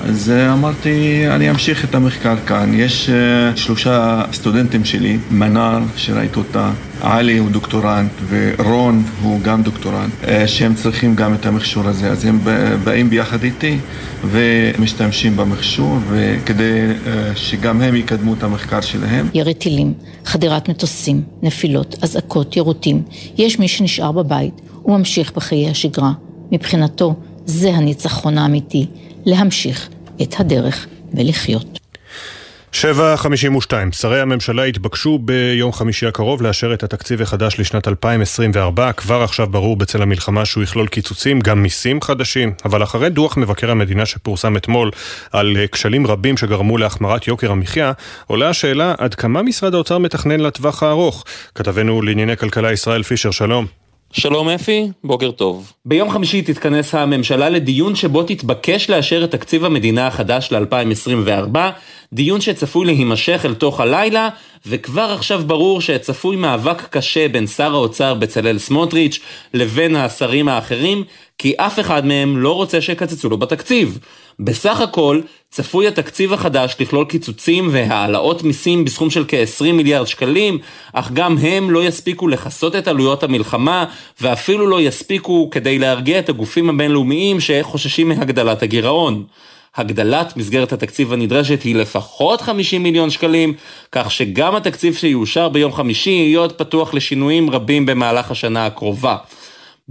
אז אה, אמרתי, אני אמשיך את המחקר כאן. יש uh, שלושה סטודנטים שלי, מנר, שראית אותה, עלי הוא דוקטורנט, ורון הוא גם דוקטורנט, uh, שהם צריכים גם את המכשור הזה. אז הם באים ביחד איתי ומשתמשים במכשור, וכדי uh, שגם הם יקדמו את המחקר שלהם. ירי טילים, חדירת מטוסים, נפילות, אזעקות, יירוטים. יש מי שנשאר בבית וממשיך בחיי השגרה. מבחינתו, זה הניצחון האמיתי. להמשיך את הדרך ולחיות. 7.52, שרי הממשלה התבקשו ביום חמישי הקרוב לאשר את התקציב החדש לשנת 2024. כבר עכשיו ברור בצל המלחמה שהוא יכלול קיצוצים, גם מיסים חדשים. אבל אחרי דוח מבקר המדינה שפורסם אתמול על כשלים רבים שגרמו להחמרת יוקר המחיה, עולה השאלה עד כמה משרד האוצר מתכנן לטווח הארוך. כתבנו לענייני כלכלה ישראל פישר, שלום. שלום אפי, בוקר טוב. ביום חמישי תתכנס הממשלה לדיון שבו תתבקש לאשר את תקציב המדינה החדש ל-2024, דיון שצפוי להימשך אל תוך הלילה, וכבר עכשיו ברור שצפוי מאבק קשה בין שר האוצר בצלאל סמוטריץ' לבין השרים האחרים, כי אף אחד מהם לא רוצה שיקצצו לו בתקציב. בסך הכל, צפוי התקציב החדש לכלול קיצוצים והעלאות מיסים בסכום של כ-20 מיליארד שקלים, אך גם הם לא יספיקו לכסות את עלויות המלחמה, ואפילו לא יספיקו כדי להרגיע את הגופים הבינלאומיים שחוששים מהגדלת הגירעון. הגדלת מסגרת התקציב הנדרשת היא לפחות 50 מיליון שקלים, כך שגם התקציב שיאושר ביום חמישי יהיה עוד פתוח לשינויים רבים במהלך השנה הקרובה.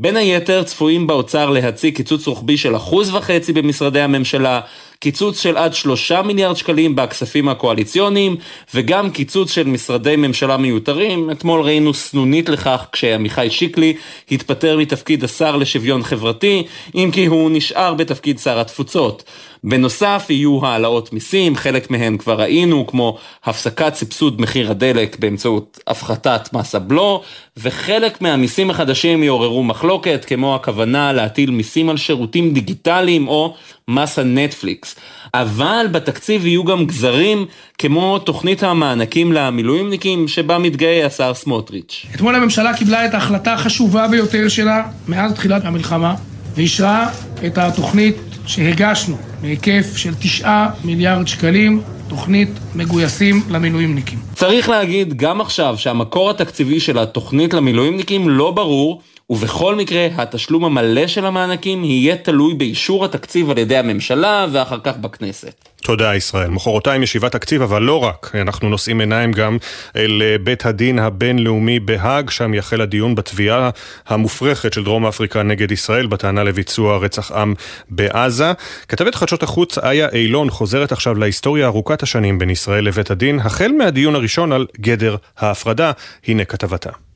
בין היתר צפויים באוצר להציג קיצוץ רוחבי של אחוז וחצי במשרדי הממשלה, קיצוץ של עד שלושה מיליארד שקלים בכספים הקואליציוניים, וגם קיצוץ של משרדי ממשלה מיותרים. אתמול ראינו סנונית לכך כשעמיחי שיקלי התפטר מתפקיד השר לשוויון חברתי, אם כי הוא נשאר בתפקיד שר התפוצות. בנוסף יהיו העלאות מיסים, חלק מהן כבר ראינו, כמו הפסקת סבסוד מחיר הדלק באמצעות הפחתת מס הבלו, וחלק מהמיסים החדשים יעוררו מחלוקת, כמו הכוונה להטיל מיסים על שירותים דיגיטליים או מס הנטפליקס. אבל בתקציב יהיו גם גזרים כמו תוכנית המענקים למילואימניקים שבה מתגאה השר סמוטריץ'. אתמול הממשלה קיבלה את ההחלטה החשובה ביותר שלה מאז תחילת המלחמה ואישרה את התוכנית שהגשנו בהיקף של תשעה מיליארד שקלים, תוכנית מגויסים למילואימניקים. צריך להגיד גם עכשיו שהמקור התקציבי של התוכנית למילואימניקים לא ברור ובכל מקרה, התשלום המלא של המענקים יהיה תלוי באישור התקציב על ידי הממשלה ואחר כך בכנסת. תודה ישראל. מחרתיים ישיבת תקציב, אבל לא רק. אנחנו נושאים עיניים גם אל בית הדין הבינלאומי בהאג, שם יחל הדיון בתביעה המופרכת של דרום אפריקה נגד ישראל בטענה לביצוע רצח עם בעזה. כתבת חדשות החוץ איה אילון חוזרת עכשיו להיסטוריה ארוכת השנים בין ישראל לבית הדין, החל מהדיון הראשון על גדר ההפרדה. הנה כתבתה.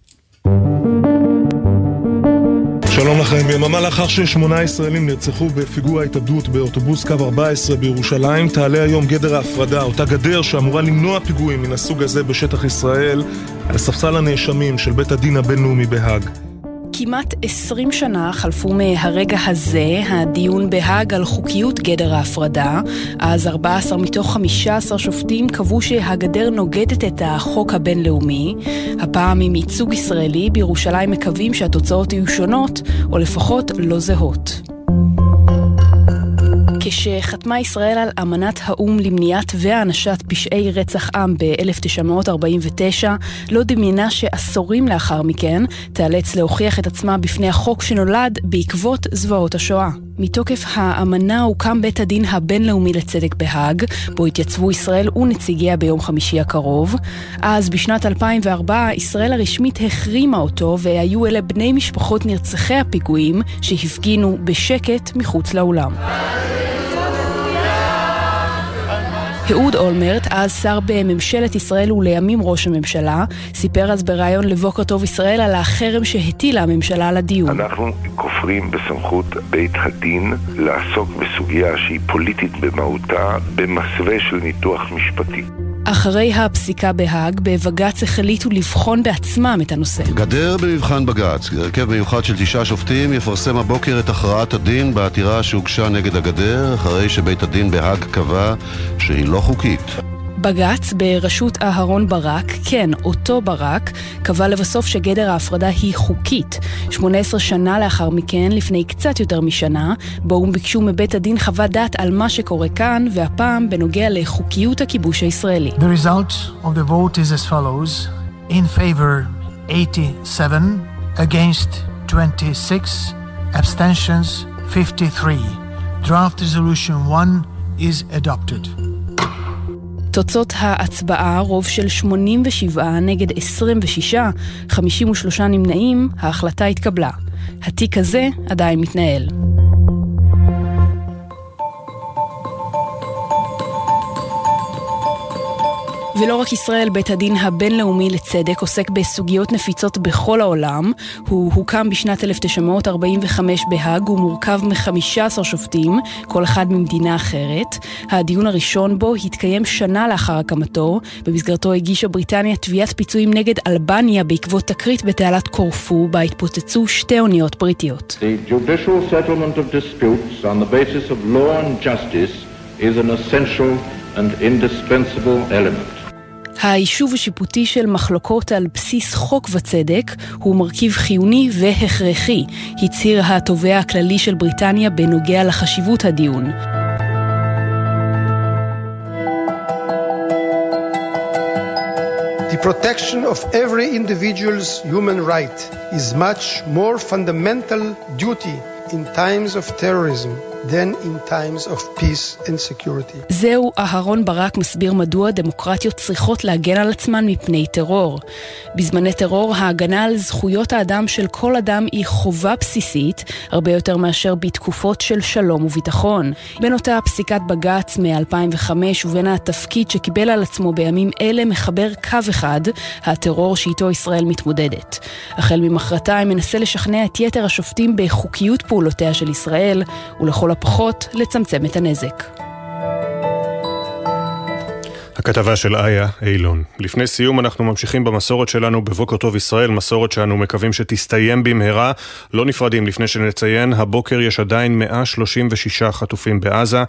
שלום לכם, יממה לאחר ששמונה ישראלים נרצחו בפיגוע התאבדות באוטובוס קו 14 בירושלים, תעלה היום גדר ההפרדה, אותה גדר שאמורה למנוע פיגועים מן הסוג הזה בשטח ישראל, על ספסל הנאשמים של בית הדין הבינלאומי בהאג. כמעט 20 שנה חלפו מהרגע הזה, הדיון בהאג על חוקיות גדר ההפרדה. אז 14 מתוך 15 שופטים קבעו שהגדר נוגדת את החוק הבינלאומי. הפעם עם ייצוג ישראלי, בירושלים מקווים שהתוצאות יהיו שונות, או לפחות לא זהות. כשחתמה ישראל על אמנת האו"ם למניעת והענשת פשעי רצח עם ב-1949, לא דמיינה שעשורים לאחר מכן תיאלץ להוכיח את עצמה בפני החוק שנולד בעקבות זוועות השואה. מתוקף האמנה הוקם בית הדין הבינלאומי לצדק בהאג, בו התייצבו ישראל ונציגיה ביום חמישי הקרוב. אז בשנת 2004 ישראל הרשמית החרימה אותו והיו אלה בני משפחות נרצחי הפיגועים שהפגינו בשקט מחוץ לאולם. אהוד אולמרט, אז שר בממשלת ישראל ולימים ראש הממשלה, סיפר אז בריאיון לבוקר טוב ישראל על החרם שהטילה הממשלה על הדיון. אנחנו כופרים בסמכות בית הדין לעסוק בסוגיה שהיא פוליטית במהותה במסווה של ניתוח משפטי. אחרי הפסיקה בהאג, בבג"ץ החליטו לבחון בעצמם את הנושא. גדר במבחן בג"ץ. הרכב מיוחד של תשעה שופטים יפרסם הבוקר את הכרעת הדין בעתירה שהוגשה נגד הגדר, אחרי שבית הדין בהאג קבע שהיא לא חוקית. בג"ץ בראשות אהרון ברק, כן, אותו ברק, קבע לבסוף שגדר ההפרדה היא חוקית. 18 שנה לאחר מכן, לפני קצת יותר משנה, באו"ם ביקשו מבית הדין חוות דעת על מה שקורה כאן, והפעם בנוגע לחוקיות הכיבוש הישראלי. The result of the vote is as follows: in favor 87, against 26, abstentions 53. Draft resolution 1 is adopted. תוצאות ההצבעה, רוב של 87 נגד 26, 53 נמנעים, ההחלטה התקבלה. התיק הזה עדיין מתנהל. ולא רק ישראל, בית הדין הבינלאומי לצדק עוסק בסוגיות נפיצות בכל העולם. הוא הוקם בשנת 1945 בהאג, הוא מורכב מ-15 שופטים, כל אחד ממדינה אחרת. הדיון הראשון בו התקיים שנה לאחר הקמתו, במסגרתו הגישה בריטניה תביעת פיצויים נגד אלבניה בעקבות תקרית בתעלת קורפו, בה התפוצצו שתי אוניות בריטיות. The is an essential and indispensable element. היישוב השיפוטי של מחלוקות על בסיס חוק וצדק הוא מרכיב חיוני והכרחי, הצהיר התובע הכללי של בריטניה בנוגע לחשיבות הדיון. The protection of every individual's human right is much more fundamental duty in times of terrorism than in times of peace and security. זהו אהרון ברק מסביר מדוע דמוקרטיות צריכות להגן על עצמן מפני טרור. בזמני טרור ההגנה על זכויות האדם של כל אדם היא חובה בסיסית, הרבה יותר מאשר בתקופות של שלום וביטחון. בין אותה פסיקת בג"ץ מ-2005 ובין התפקיד שקיבל על עצמו בימים אלה מחבר קו אחד, הטרור שאיתו ישראל מתמודדת. החל ממחרתיים מנסה לשכנע את יתר השופטים בחוקיות פעולותיה של ישראל, ולכל הפחות לצמצם את הנזק. הכתבה של איה אילון. לפני סיום אנחנו ממשיכים במסורת שלנו בבוקר טוב ישראל, מסורת שאנו מקווים שתסתיים במהרה. לא נפרדים לפני שנציין, הבוקר יש עדיין 136 חטופים בעזה,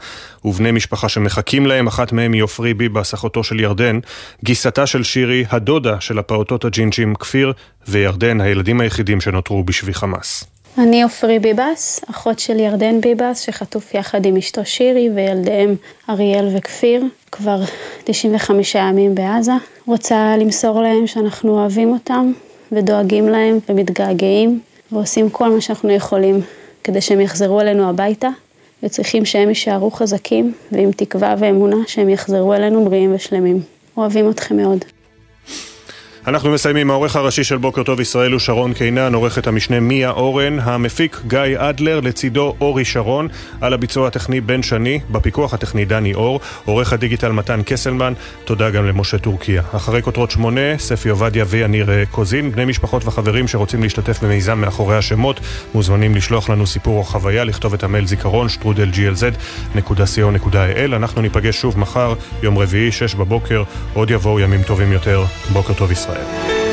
ובני משפחה שמחכים להם, אחת מהם היא עופרי ביבס, אחותו של ירדן, גיסתה של שירי, הדודה של הפעוטות הג'ינג'ים כפיר וירדן, הילדים היחידים שנותרו בשבי חמאס. אני עופרי ביבס, אחות של ירדן ביבס, שחטוף יחד עם אשתו שירי וילדיהם אריאל וכפיר, כבר 95 ימים בעזה. רוצה למסור להם שאנחנו אוהבים אותם ודואגים להם ומתגעגעים ועושים כל מה שאנחנו יכולים כדי שהם יחזרו אלינו הביתה וצריכים שהם יישארו חזקים ועם תקווה ואמונה שהם יחזרו אלינו בריאים ושלמים. אוהבים אתכם מאוד. אנחנו מסיימים. העורך הראשי של בוקר טוב ישראל הוא שרון קינן, עורכת המשנה מיה אורן, המפיק גיא אדלר, לצידו אורי שרון, על הביצוע הטכני בן שני, בפיקוח הטכני דני אור, עורך הדיגיטל מתן קסלמן, תודה גם למשה טורקיה. אחרי כותרות שמונה, ספי עובדיה ויניר קוזין, בני משפחות וחברים שרוצים להשתתף במיזם מאחורי השמות, מוזמנים לשלוח לנו סיפור או חוויה, לכתוב את המייל זיכרון, שטרודל glz.co.il. אנחנו ניפגש שוב מחר, יום רביעי, שש בבוקר, עוד יבואו ימים טובים יותר. בוקר טוב ישראל. time.